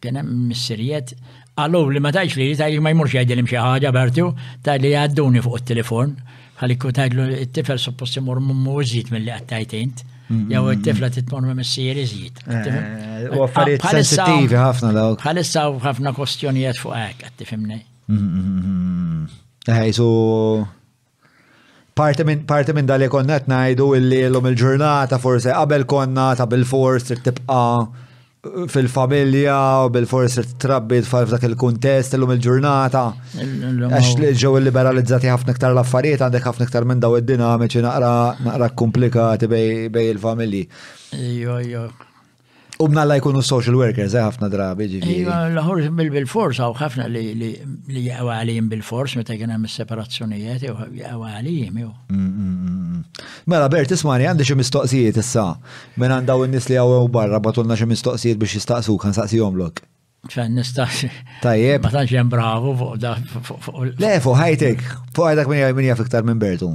kien hemm missirijiet Qallu li ma tgħidx li tgħid li ma jmurx jgħidilhom xi ħaġa bertu, tgħid li jgħadduni fuq it-telefon, ħaliku tgħidlu it-tifel suppost imur mummu iżjed milli qed tgħid int. Mm-hmm. Jew it-tifla titmur ma missier iżjed. Eh, eh, u affarijiet sensittivi ħafna dawk. Bħalissa ħafna kwestjonijiet fuq hekk qed tifhimni. Mm-hmm. Eh, Parti minn parti minn dali konna qed ngħidu illi llum il-ġurnata forsi qabel konna ta' bil-fors trid tibqa' fil-familja u bil-fors trid trabbi tfal f'dak il-kuntest illum il-ġurnata. Għax li ġew liberalizzati ħafna iktar l-affarijiet għandek ħafna iktar minn daw id-dinamiċi naqra naqra komplikati bej il-familji. Ejja, ejja. U mnalla jkunu social workers, eh, ħafna drabi ġifieri. Iva, laħur bil-fors, għaw ħafna li jgħaw għalijim bil-fors, meta jkun hemm separazzjonijiet, jgħaw għalijim, jew. Mm, mm, mm, mela, Bert, ismani, għandi xi mistoqsijiet issa. Minn għandaw n-nis li għaw barra, batulna xi mistoqsijiet biex jistaqsu, kan saqsi jomlok. ċan nistaqsi. Tajjeb. Ma tanġem bravu fuq da. Le, fuq ħajtek, fuq ħajtek minn jgħaj minn jgħaf iktar minn Bertu.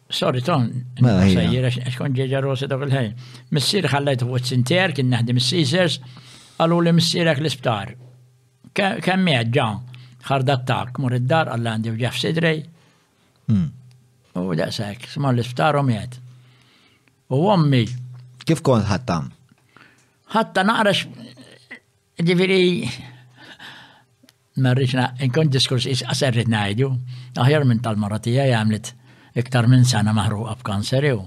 Sorry, ton, Mela hija. sejjer, għax għax kont ġeġa rosi dak il-ħin. Missier ħallajt fuq it-sinter, kien naħdim is-Caesars, għallu li missierek l-isptar. Ke- Kemm jgħed ġa, ħarda attak, mur id-dar, għalli għandi uġaf sidrej, Hmm. u daqsek, smar l-isptar u miet. U ommi, Kif kont ħattam? ħatta naqra x- ġifiri Marriċna, inkun diskurs is qaserrit ngħidu, aħjar minn tal-mara tiegħi għamlet iktar minn sena maħruqa b'kanser jew.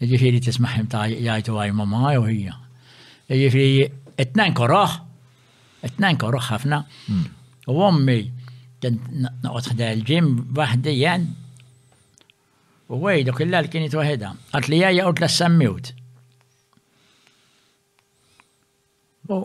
Jiġifieri tismaħim ta' jgħidu għaj mamma jew hija. Jiġifieri it-tnejn koroħ, it-tnejn koroħ ħafna. Hmm. U ommi noqgħod ħda l-ġim waħdi jen. U għajdu killa l kienet waħedha. Għat li jgħajja u tlassammiwt. U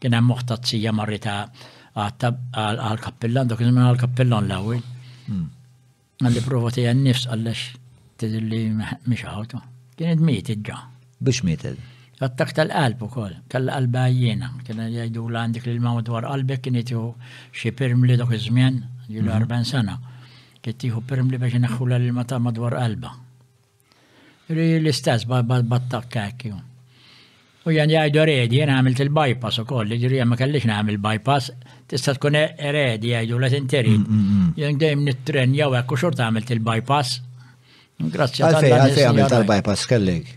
Kien hemm moħħ ta' tzija marrita għatta għal-kappillan, dak iż-żmien għal-kappillan l-ewwel. Hmm. Għalli prova tija n-nifs għallex tidilli mhix għawtu. Kien id-miet ġa. Biex mieted? Attak tal-qalb u koll, tal-qalb għajjena, kien jgħidu l għandik li l-mamu dwar qalbek kien jtiħu xie pirm li dok iż-żmien, ġilu 40 mhm. sena, kien tiħu pirm li biex naħħula l-mata madwar qalba. L-istess b'attakk hekk. U jen jgħidu eredi, jien għamilt il-bypass ukoll, jiġri jien ma kellix nagħmel bypass, tista' tkun e- eredi jgħidu la tinteri. Mm, mm, mm. Jien dejjem nittren jew hekk u xort għamilt il-bypass. Grazzja tal-bypass kellek.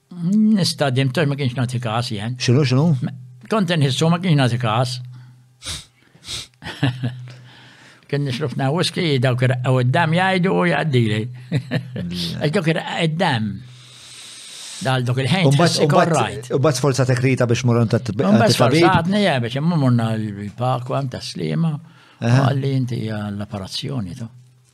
Nista' dim ma kienx nagħti każ jien. X'inhu x'inhu? Kont inħissu ma kienx nagħti każ. Kien nixruf na whisky dawk irqgħu id-dam jgħidu u jgħaddili. Għax dawk irqgħu id-dam. Dal dok il-ħin. U bat forza tekrita biex morru ta' t-tabib. U bat forza għadni jgħab biex immumurna l-paku għam ta' slima. Għalli inti għall-apparazzjoni tu.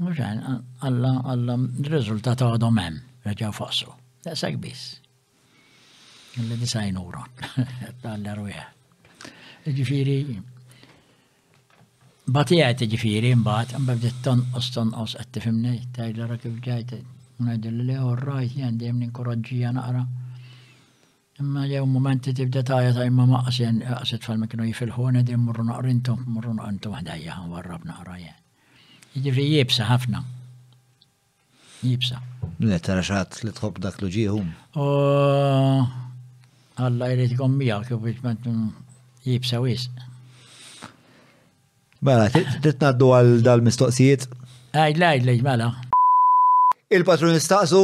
Alla, Alla, r-riżultat għadhom hemm, reġgħu faqsu. Daqshekk biss. Illi disajn ura, talla rwieħ. Ġifieri, batijajt ġifieri mbagħad, mbagħad bdiet tonqos tonqos qed tifhimni, tgħidla kif ġajt, ngħidilli li all right, jien dejjem ninkoraġġija naqra. Imma jew mumenti tibda tgħajjat għajr ma maqqas jien għas it-tfal ma kienu jifilħu qegħdin mmorru naqra intom mmorru naqra intom ħdejja ħa warrab naqra jien. Jiġifieri jibsa ħafna. Jibsa. Le tara xatt li tħobb dak li ġieħu. Alla jrid ikom miegħek jew biex ma jibsa wisq. Mela, trid ngħaddu għal dal-mistoqsijiet? Għajd, għajd, lejn mela. Il-patrun istaqsu,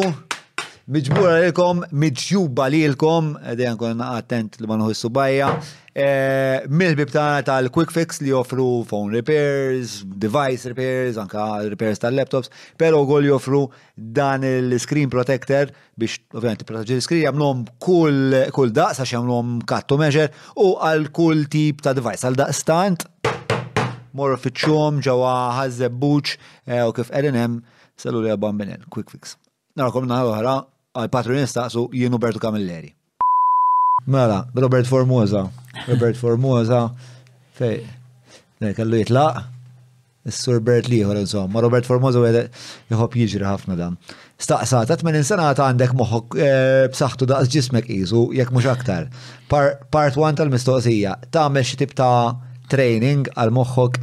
miġbura lilkom, miġjuba lilkom, dejjem kun attent li ma nħu subajja, eh, mill-bib tagħna tal-quick fix li joffru phone repairs, device repairs, anka repairs tal-laptops, però għol joffru dan il-screen protector biex ovvjament tipproteġi l-iskrin jagħmluhom kull kull daqs għax jagħmluhom kattu measure u għal kull tip ta' device għal daqstant mor fiċċhom ġewwa ħażebbuċ eh, u kif qegħdin hemm selluli għal bambinin, quick fix. Narakom naħa l-oħra għal patrun jistaqsu jienu Bertu Kamilleri. Mela, Robert Formosa. Robert Formosa, fej, ne, kellu jitlaq, s-sur Bert liħor, insomma, Robert Formosa għed jħob jiġri ħafna dan. Staqsa, ta' 80 sena ta' għandek moħok eh, b'saħħtu daqs ġismek jizu, jekk mhux aktar. Part 1 tal-mistoqsija, ta' xi tip ta' training għal moħħok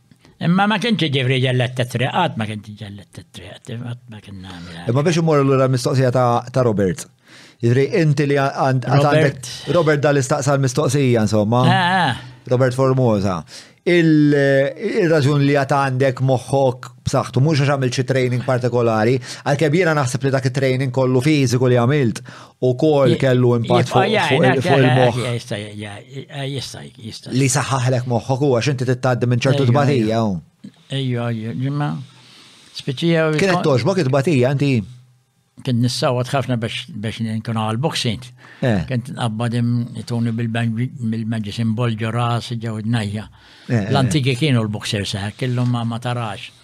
Imma ma kienx ġifri ġellet t-triq, għad ma kienx ġellet t-triq, għad ma kien namla. Imma biex immorru l-ura mistoqsija ta' Robert. Ġifri, inti li għandek Robert dal istaqsa l-mistoqsija, insomma. Ah, ah. Robert Formosa. Il-raġun li għat għandek moħħok b'saħħtu, mux għax għamilt xi training partikolari, għalkemm jiena naħseb li dak it-training kollu fiżiku li għamilt u kol kellu impatt fuq il-moħ. Jista, jista. Li saħħaħlek moħħok u għax inti tittaddi minn ċertu tbatija. Ejju, ejju, ġimma. Spiċija. Kienet toġbok it-tbatija, inti? Kien nissawat ħafna biex nkun għal boxing. Eh. Kien tinqabbadim ituni bil-benġi simbol ġoras ġew id-najja. Eh, eh. L-antiki kienu l-boxer seħ, killum ma tarax.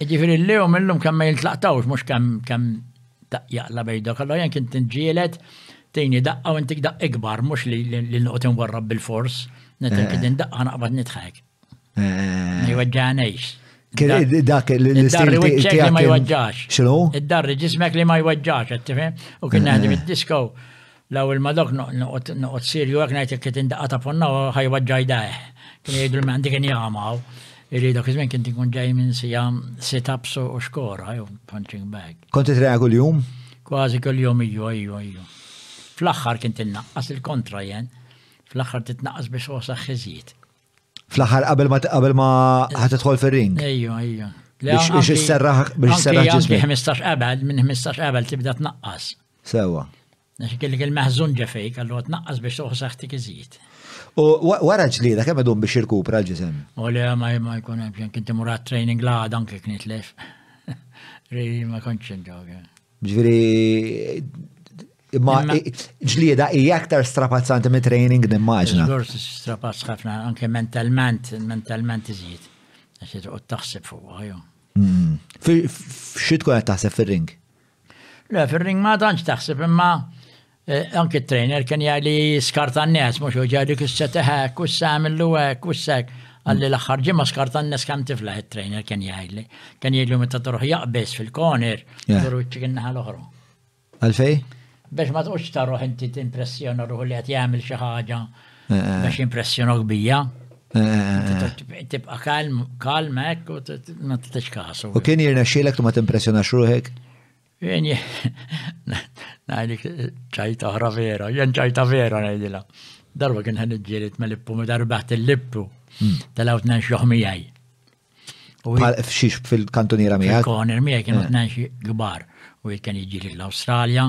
Jiġifieri l-lum illum kemm ma jintlaqtawx mhux kemm kemm jaqla bejda kollha jien kien tinġielet tini daqqa u intik daqq ikbar mhux li li noqgħod inwarrab bil-fors. Netek eh. din daqqa naqbad nidħek. Eh. Ma jweġġanejx. Dak l-istil li ma jweġġax. Xinu? Id-darri ġismek li ma jweġġax, għattifem? U kien naħdem eh. id-disko L-ewwel ma dawk noqgħod sirju hekk ngħid jekk qed indaqqa ta' fonna ħajwa ġajdajh. Kienu jgħidlu li għandi kien jagħmaw. Irrid dak iż-żmien kien inkun ġej minn sija sit-ups u xkora jew punching bag. Kont titrejja kuljum? Kważi kuljum iju, iju, iju. Fl-aħħar kien tinnaqqas il-kontra jien. Fl-aħħar titnaqqas biex ħossha ħiżiet. Fl-aħħar qabel ma qabel ma ħad tidħol fir-ring. Ejju, ejju. Biex isserraħ biex isserraħ ġismi. 15 qabel, minn 15 qabel tibda tnaqqas. Sewa. Nax kelli kien maħżun ġefejk, għallu tnaqqas biex toħu saħtik iżid. U wara ġlida, kemm għedhom biex irkupra l-ġisem? U li ma ma jkun hemm, kien timur training la dan kif nitlef. Rej ma konċin ġoga. Ġviri, imma ġlieda hija aktar strapazzanti me training nimmaġna. Dur strapazz ħafna anke mentalment, mentalment iżjed. Għax qed taħseb fuq ħajju. Hmm. F'xi tkun qed taħseb fir-ring? Le, fir-ring ma tantx taħseb imma Anki t-trainer kien jgħid li skarta n-nes, mhux hu ġgħid dik is-seta hekk, u s-sa għamillu hekk, u s-sek. Għalli l-aħħar ġimgħa skarta n-nes kemm tiflaħ it-trainer kien jgħidli. Kien jgħidlu meta toroħ jaqbis fil-koner, turu ċ-ċikin naħa l-oħra. Għalfej? Biex ma tqux taroħ inti timpressjona ruħu li qed jagħmel xi ħaġa biex impressjonok bija. Tibqa kalm, kalm hekk u ma titix kasu. U kien jirna xilek tu ma timpressjonax ruħek? Jien ngħidik ċajta oħra vera, jien ċajta vera ngħidilha. Darba kien ħan iġġieled ma lippu ma darbaħt il-lippu hmm. tal-għaw tnax joħ miegħi. Fxiex fil-kantuniera miegħek? Fil-koner miegħek kienu eh. tnax kbar u jien kien iġġieled l-Awstralja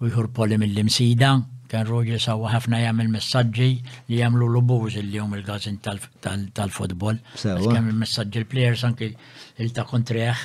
u jħur poli mill-imsida kien roġi sawa ħafna jagħmel messaġġi li jagħmlu l-ubuż li hum il-gazin tal-futbol. Kemm il-messaġġi l-plejers anki il-ta' kontreħ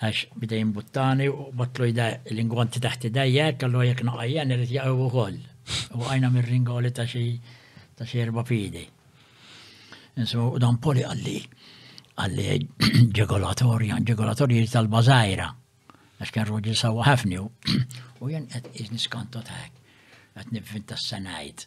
Għax beda jimbuttani u qbadtlu jdejh, l-ingwanti taħt idejja hekk, allura jekk naqa' jien irid jaqa' hu wkoll. U waqajna mir-ringoli ta' xi ta' xi erba' piedi. Insomma, u dan Poli qalli qalli ġegolatorja, ġegolatorja jiġi tal-bażajra. Għax kien roġi sawa ħafni u jien qed niskanta ta' hekk. Qed nivvinta s-senajt.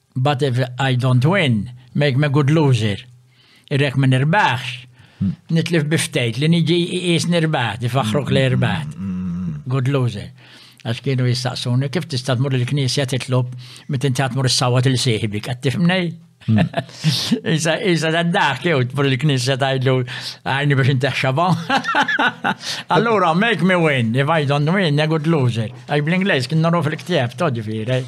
But if I don't win, make me good loser. Irrek ma nirbaħx, hmm. nitlif biftejt li niġi jis nirbaħt, ifaħruk li irbaħt. Hmm. Good loser. Għax kienu jistaqsuni, kif tista' tmur il-knisja titlob mit inti tmur is-sawa til-sieħbi, qed tifmnej? Hmm. Isa, isa da daħk jew tmur il-knisja tajdlu għajni biex inti xabon. Allura, make me win, if I don't win, a good loser. Għaj bl-Inglis, kien noru fil-ktjeb, toġi firaj.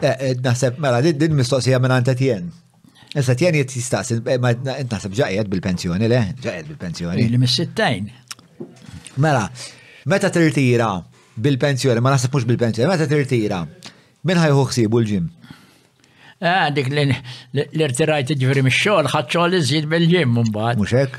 Eh, eh, naħseb, mela, din mistoqsija minn għanta tjen. Issa tjen jiet jistaqsin, eh, ma naħseb ġaqjed bil-pensjoni, le? Ġaqjed bil-pensjoni. Li mis-sittajn. Mela, meta tirtira bil-pensjoni, ma naħseb mux bil-pensjoni, meta tirtira, minn ħajħu xsibu l-ġim? Ah, dik l-irtirajt ġveri mis-xol, ħadxol iżjid bil-ġim, mbagħad. Mhux hekk?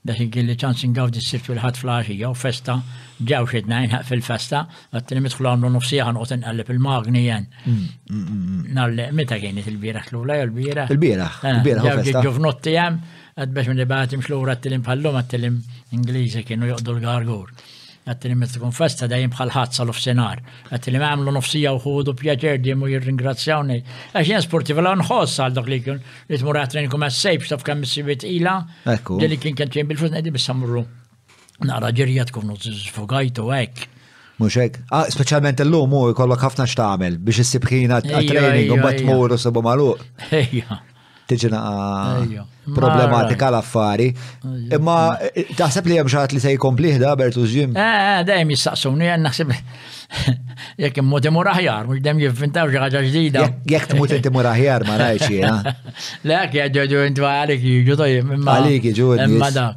Dak kien kelli ċans ingawdi s-Sibt u l-Ħadd fl-għaxija u festa ġew xi tnejn ħaq fil-festa, għadtni nidħlu għamlu nofs siegħa noqgħod inqalleb il-magni jen. Nalli, meta kienet il-bieraħ l-ula jew l-bieraħ? Il-bieraħ, Eh, il-bieraħ u ġew festa. ġuvnotti hemm, għad biex minn ibgħat imxlura t-tilim bħallum għat-tilim Ingliżi kienu joqdu l-gargur. Għattini mezz ikun festa dejjem bħal ħadd sa l-ofsenar. Għattini ma għamlu nofsija u ħudu pjaċer dejjem u jirringrazzjawni. Għax jen sportiva la nħoss għal dak li kien li tmur għattini kum għas-sejb taf kemm s-sibit ila. Ekku. Li kien kien ċejn bil-fus ngħidi biss samurru. Nara ġirja tkun sfogajtu hekk. Mhux hekk. Ah, speċjalment illum u jkollok ħafna x'tagħmel biex issib ħina Ejja, għat-training u ejja, mbagħad ejja. tmur u sibu magħluq. Ejja. tiġina problematika l-affari. Imma taħseb li hemm xaħat li se jkompliħda Bertu Zim? Eh, eh, dejjem jistaqsuni għan naħseb jekk immut imur aħjar, mhux dejjem jivvintaw xi ħaġa ġdida. Jekk tmut inti mur aħjar ma rajx jiena. Le jekk jgħidu inti għalik jiġu tajjeb. Għalik jiġu. Imma da.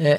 Eh,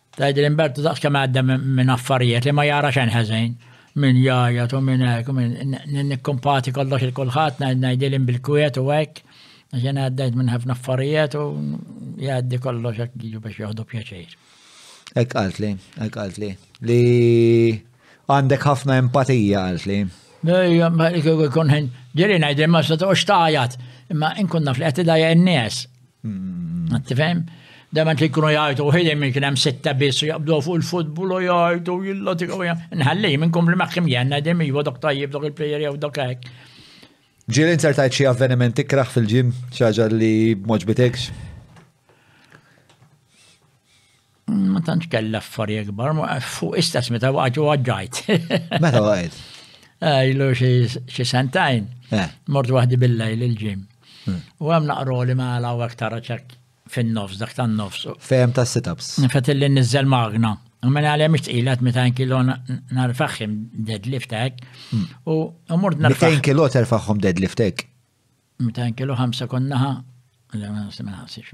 Tgħidli Mbertu daqs kemm għadda minn affarijiet li ma jara xejn ħeżejn. Min jaja tu minn hekk, minn nikkumpati kollox il-kulħadd ngħidilhom bil-kwiet u hekk. Ġen għaddejt minn ħafna affarijiet u jgħaddi kollox hekk jiġu biex joħdu pjaċir. Hekk qaltli, hekk qaltli li għandek ħafna empatija qaltli. Kun ġiri ngħidil ma setgħux tajat, imma inkun naf li qed idajja n-nies. Tifhem? Dement li kunu jgħajtu ħili minn kien hemm sitta biss u jaqbdu fuq il-futbol u jgħajtu jilla tikgħu nħalli minn kum li maħkim jenna dem iva dok tajjeb dok il-plejer jew dok hekk. Ġieli insertajt xi avveniment ikraħ fil-ġim, xaġa li moġbitekx? Ma tantx kellha affarijiet kbar, ma fuq istess meta waqgħet u għaġġajt. Meta waqgħet? Eh, ilu xi sentajn. Eh. Mort waħdi bil-lejl il-ġim. Hmm. U hemm naqru li ma għalaw aktar ċek fin-nofs, dak tan-nofs. Fejem ta' sit-ups. Nfet li nizzel magna. U minn għalem iċtilat 200 kilo narfaxħim deadlift hekk. Hmm. U mort narfaxħim. 200 kilo terfaħħom deadlift hekk. 200 kilo, 5 konnaħa,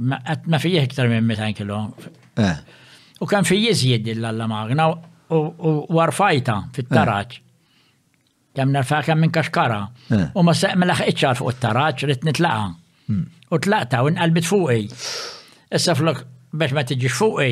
ma għat ma fijieħ iktar minn 200 kilo. Eh. U kan fi jizjid l-alla magna u warfajta fit-taraċ. Eh. Kem nerfa kem minn kaxkara. Eh. U ma seq mela ħiċċar fuq it-taraċ rrit nitlaqa. Hmm. U tlaqta u nqalbit fuqi. Issa flok biex ma tiġix fuqi.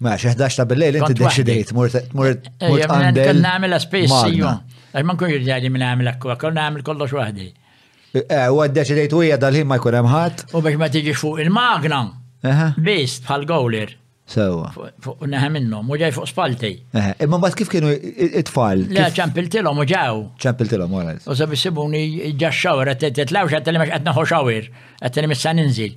Ma, xi 11 ta' bil-lejl inti deċidejt mort mort mort għandel. Nagħmel space jum. Għax ma nkunx irġali minn għamel akkwa, kon nagħmel kollox waħdi. Eh, u għaddeċidejt u hija dal-ħin ma jkun hemm ħadd. U biex ma tiġix fuq il-magna. Biss bħal gowler. Sewa. Fuq neħe minnhom, u ġej fuq spalti. Imma mbagħad kif kienu it-tfal? Le ċampiltilhom u ġew. Ċampiltilhom wara. U sabi sibuni ġaxxawr qed titlgħux qed li mhux qed naħu xawir, qed li missa ninżil.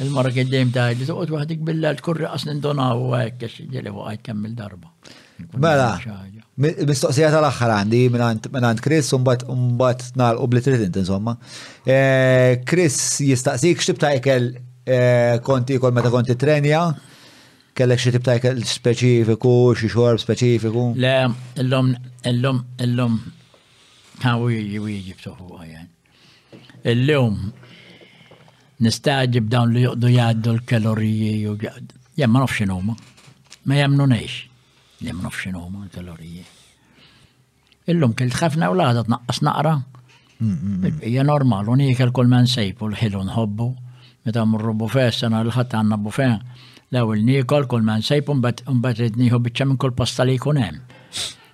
Il-mara kien dejjem tgħid li toqgħod waħdik bil-lel tkun raqas nindonaw u hekk għax ġieli waqgħet kemm il-darba. Mela, mistoqsija tal-aħħar għandi mingħand Chris u mbagħad nagħlqu bli trid inti insomma. Eh, Chris jistaqsik x'tib ta' ikel eh, konti kol meta konti trenja? Kellek xi tib ta' ikel speċifiku, xi xorb speċifiku? Le, illum illum illum ta' wieġi wieġi ftuħu għajan. Illum nistagħġib dawn li joqdu jgħaddu l-kaloriji u jem ma nafx huma. Ma jemnu nejx. Jem ma nafx huma l-kaloriji. Illum kilt ħafna u laħda tnaqqas naqra. Hija normal, u niekel kull man sejp u l-ħilu nħobbu. Meta mmurru bufe, sena l-ħadd għandna bufe, l-ewwel niekol kull man sejp u mbagħad id nieħu biċċa minn kull pasta li jkun hemm.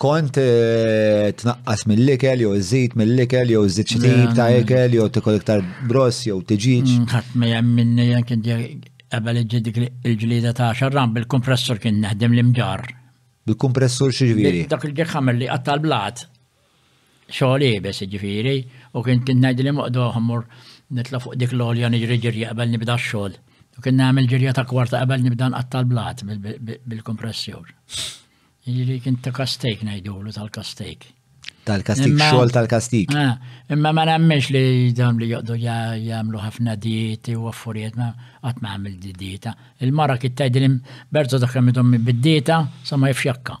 kont eh, tnaqqas mill-ikel, jew żid mill-ikel, jew żid xi tip ta' ikel, jew tikol iktar bross, jew tiġiġ. Mm, ħadd ma jemminni jekk inti qabel dik il-ġlida ta' xarram bil-kompressur kien naħdem l-imġar. Bil-kompressur xi ġifieri? Dak il-ġek li qatta l-blat. xogħol iebes jiġifieri, u kien kien ngħidli moqdoh mmur nitla' fuq dik l-għolja niġri ġirja qabel nibda x-xogħol. U kien nagħmel ġirja ta' kwarta qabel nibda nqatta' l-blat bil-kumpressur. Jiġri kien ta' kastejk ngħidulu tal-kastejk. Tal-kastik, xogħol tal-kastik. Ah, imma ma nemmex li dam li joqdu jagħmlu ħafna dieti u affarijiet ma qatt ma għamil dieta. Il-mara kien tgħidilhom bertu ta' kemm idhom bid-dieta sa ma jafx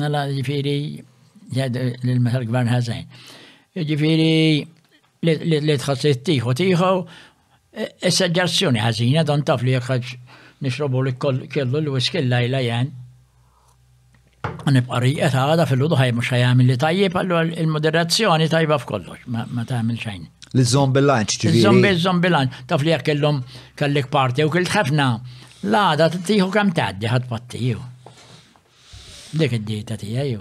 Mela ġifiri, jgħid l-meta l-gvern ħażin. Ġifiri, li tħossit tiħu tiħu, issa ġazzjoni ħażina, don taf li jekk nixrobu li kellu l-whisky l-lajla jen. Nibqari qed għada fil-ludu ħaj mhux ħajamil li tajjeb, allura il-moderazzjoni tajba f'kollox, ma tagħmel xejn. L-zombi lanċ ġifieri. Zombi zombi lanċ, taf li jekk kellhom kellek parti u kilt ħafna. L-għada tiħu kemm tgħaddi ħadd pattiju. Dik id-dieta tiegħi.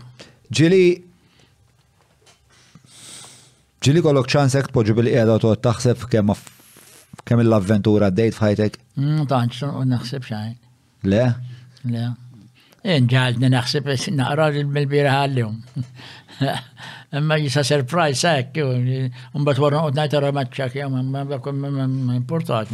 Ġili ġili kollok ċansek tpoġġi bil-qiegħda u toqgħod taħseb kemm kemm l-avventura dejt f'ħajtek? Mm, tantx u naħseb xejn. Le? Le. Inġalni naħseb naqra mill-bira ħallihom. Imma jisa surprise hekk, mbagħad wara noqgħod ngħid ara maċċak jew ma importat.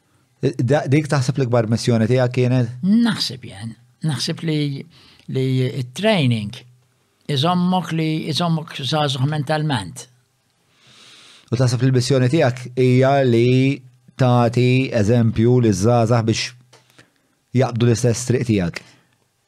Dik taħseb l-ikbar missjoni tiegħek kienet? Naħseb jen, naħseb li li training iżommok li iżommok żgħażugħ mentalment. U taħseb li l-missjoni tiegħek hija li tagħti eżempju li żgħażagħ biex jaqbdu l-istess triq tiegħek.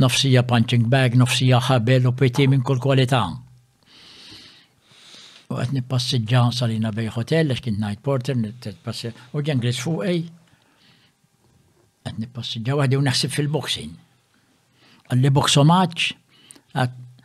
Nofsija punching bag, nofsija ħabel u piti minn kull kwalità. U qed nippassiġġa salina bej hotel għax kien night porter, u ġen gris fuqej. Qed nippassiġġa waħdi u naħseb fil-boxing. Għalli boxomaċ,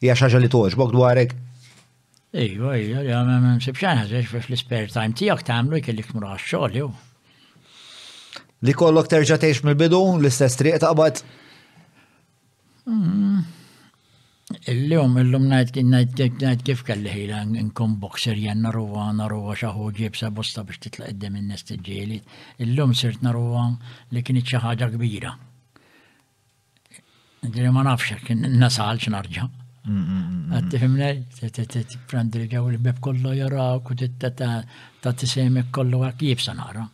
Hija xi ħaġa li togħġbok dwarek? Ejwa, ejwa, li għamem ma nsibx għana, zex biex l-spare time tijak tamlu jkellik tmur għax-xogħol jew. Li kollok terġa' tgħix mill-bidu l-istess triq taqbad? Mm. Illum, illum najt najt kif kelli ħila nkun boxer jen narruwa narruwa xaħu ġib sa bosta biex titlaq id-dem il-nest ġieli. Illum sirt narruwa li kienet xaħġa kbira. Diri ma nafx jekk nasal x'narġa. Għad tifimnej, t-prandi li ġew il-bib kollu jaraw, kut ta' t-simek kollu għak jibsa nara.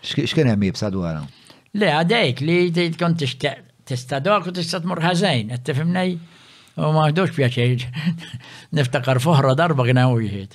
X'kien hemm jibsa dwarha? Le, għadejk li tkun tixtieq tista' dok u tista' tmur ħażejn, qed tifhimnej? U ma ħdux pjaċir. Niftakar foħra darba kien hawn wieħed.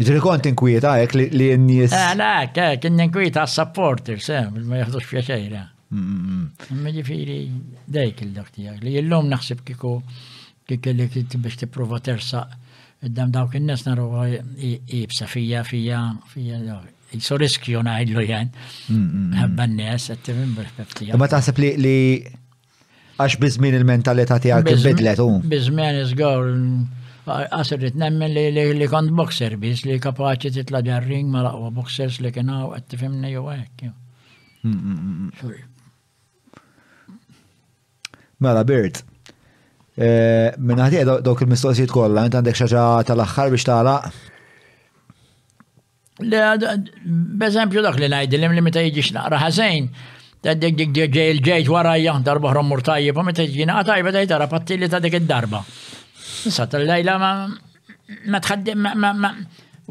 Ġri kont inkwieta hekk li n-nies. Eh, le, eh, kien inkwieta għas-supporters, eh, ma jaħdux pjaċejra. Eh. Mm, mm, mm. Ma ġifiri dejk il-dak tiegħek li illum naħseb kieku kelli kint biex tipprova tersaq id-dam dawk in-nies naru ibsa fija fija fija jisu riskju ngħidlu jgħin. Ħabba n-nies qed tifhem bil-ħbib tiegħek. Ma taħseb li Għax bizmin il-mentalità tiegħek inbidlet u. Bizmin iżgur għas irrid nemmen li kont boxer biss li kapaċi titla' ring ma laqwa boxers li kien hawn qed tifhimni jew hekk. Mm, mm, mm, mela Bert, eh, minn ħati dawk il-mistoqsijiet kollha, int għandek xaġa tal-aħħar biex tagħlaq? B'eżempju dak li ngħid li meta jiġix naqra ħażejn, ġej il-ġejt warajja, darba ħrom mur tajjeb, meta jiġi naqa tajba ta' jitara pattili ta' dik id-darba. Issa tal-lejla ma tħaddim ma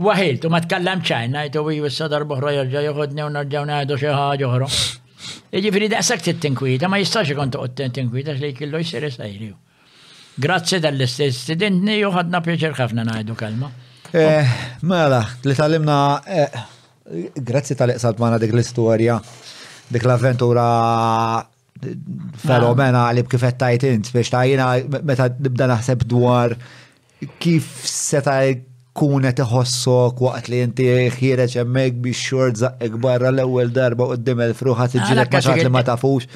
waħilt u ma tkellem ċajn, ngħid u issa darba ħra jerġa' joħodni u nerġgħu ngħidu xi ħaġa oħra. Jiġifieri daqshekk tinkwita, ma jistax ikun toqgħod tinkwita li killu jsir isajriju. Grazzi tal-istudentni u ħadna pjaċir ħafna ngħidu kelma. Eh, mela, li tal-imna, eh, grazzi tal-iqsad maħna dik l-istoria, dik l-avventura fenomena li b'kifet tajt int, biex tajjina meta nibda naħseb dwar kif seta kunet iħossok waqt li inti ħireċ emmek biex xort zaqqek barra l-ewel darba u d-dimel fruħat iġġilek maċat li ma tafux.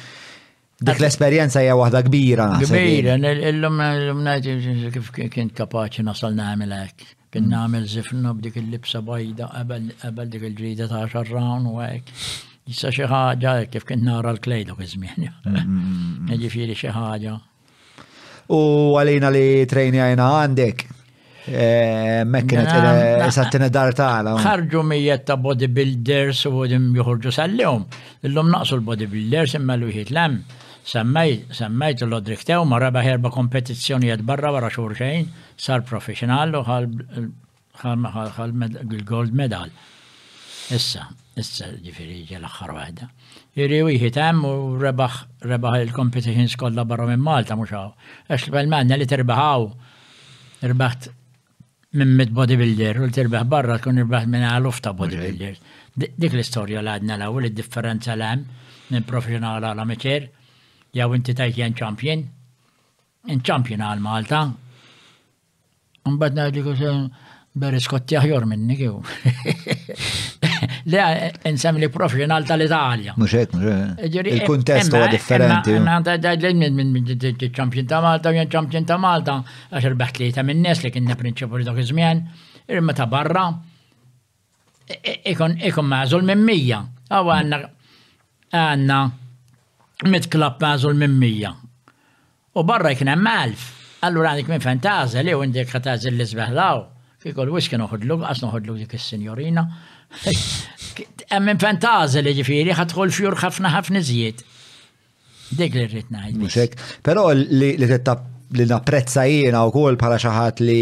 Dik l-esperjenza hija waħda kbira. Kbira, illum ngħid kif kien kapaċi nasal nagħmel hekk. Kien mm. nagħmel zifna b'dik il-libsa bajda qabel dik il-ġrida ta' xarrawn u hekk. Issa xi ħaġa kif kien nara l-klejdu iż-żmien. Mm, mm, Ġifieri xi ħaġa. U għalina li trejni għajna għandek. Eh, Mekkinet eh, sattina dar tagħna. Ħarġu mijiet ta' bodybuilders u dim joħorġu sal-lum. Illum naqsu l-bodybuilders imma l-wieħed lem. Semmejt l-odrik tew ma raba ħerba kompetizzjonijiet barra wara xhur xejn, sar professional u ħal gold medal. Issa, issa ġifiri ġel aħħar waħda. Iri wieħed hemm u rebaħ rebaħ il-competitions kollha barra minn Malta mhux hawn. Għax l-Belmanna li terbaħaw irbaħt minn mit bodybuilder u l-tirbaħ barra tkun irbaħt minn għaluf ta' bodybuilder. Dik l-istorja l għadna l għu il-differenza l għem minn professional għal amateur, jaw inti tajt jen champion, in champion għal Malta. Mbagħad ngħidlek Beriskotti aħjor minni kju. Le, insem li professional tal-Italja. Muxek, muxek. Eh, eh, Il-kuntest huwa differenti. Għanda dajd li minn minn ċampjin ta' Malta, minn ċampjin ta' Malta, għax il-beħt li ta' minn nes li kienna prinċipu li dak iż-żmien, irma ta' barra, ikon mażol minn mija. Għawa għanna Għandna mitt klabb magħżul minn mija. U barra jkun hemm elf. Allura għandek minn fejn tagħżel jew inti jekk ħa tagħżel l-isbaħ law, kieku l-wisq kien oħodlu, qas noħodlu dik is-sinjorina. Hemm minn fejn tagħżel jiġifieri ħa tħol fjur ħafna ħafna iżjed. Dik li rrid ngħid. Mhux hekk. Però li li napprezza jiena wkoll bħala xi ħadd li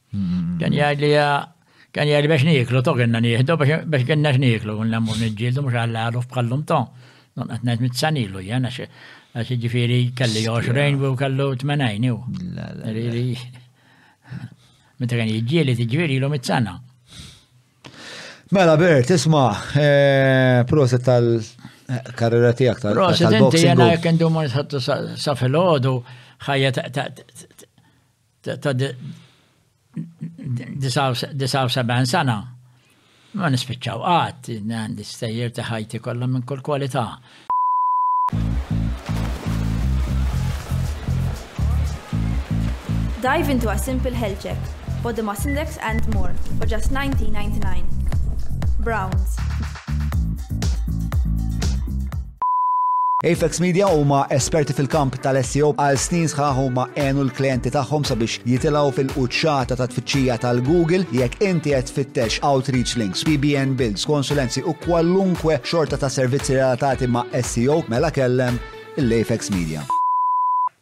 Kien jgħid li kien jgħid biex niklu, to kienna nieħdu biex kienna x'niklu, kun lemmu nġildu mhux għal għaruf bħallum to. Non qed ngħid mit-sanilu jien għax għax ġifieri kelli 20 u kellu 80 jew. Meta kien jiġġieli tiġifieri ilu mit-sena. Mela Bert, isma' eh, proset tal karriera tiegħek tal Proset inti jena jekk indu ma nitħattu sa fil-ħodu ħajja ta' 79 sena ma nispiċċaw qatt għandi stejjer ta' ħajti kollha minn kull kwalità. Dive into a simple health check, body mass index and more for just 19.99. Browns. Apex Media huma esperti fil-kamp tal-SEO għal snin sħaħ huma għenu l-klienti tagħhom sabiex jitilgħu fil-quċċata ta' tfittxija tal-Google jekk inti qed tfittex outreach links, PBN builds, konsulenzi u kwalunkwe xorta ta' servizzi relatati ma' SEO mela kellem l-Apex Media.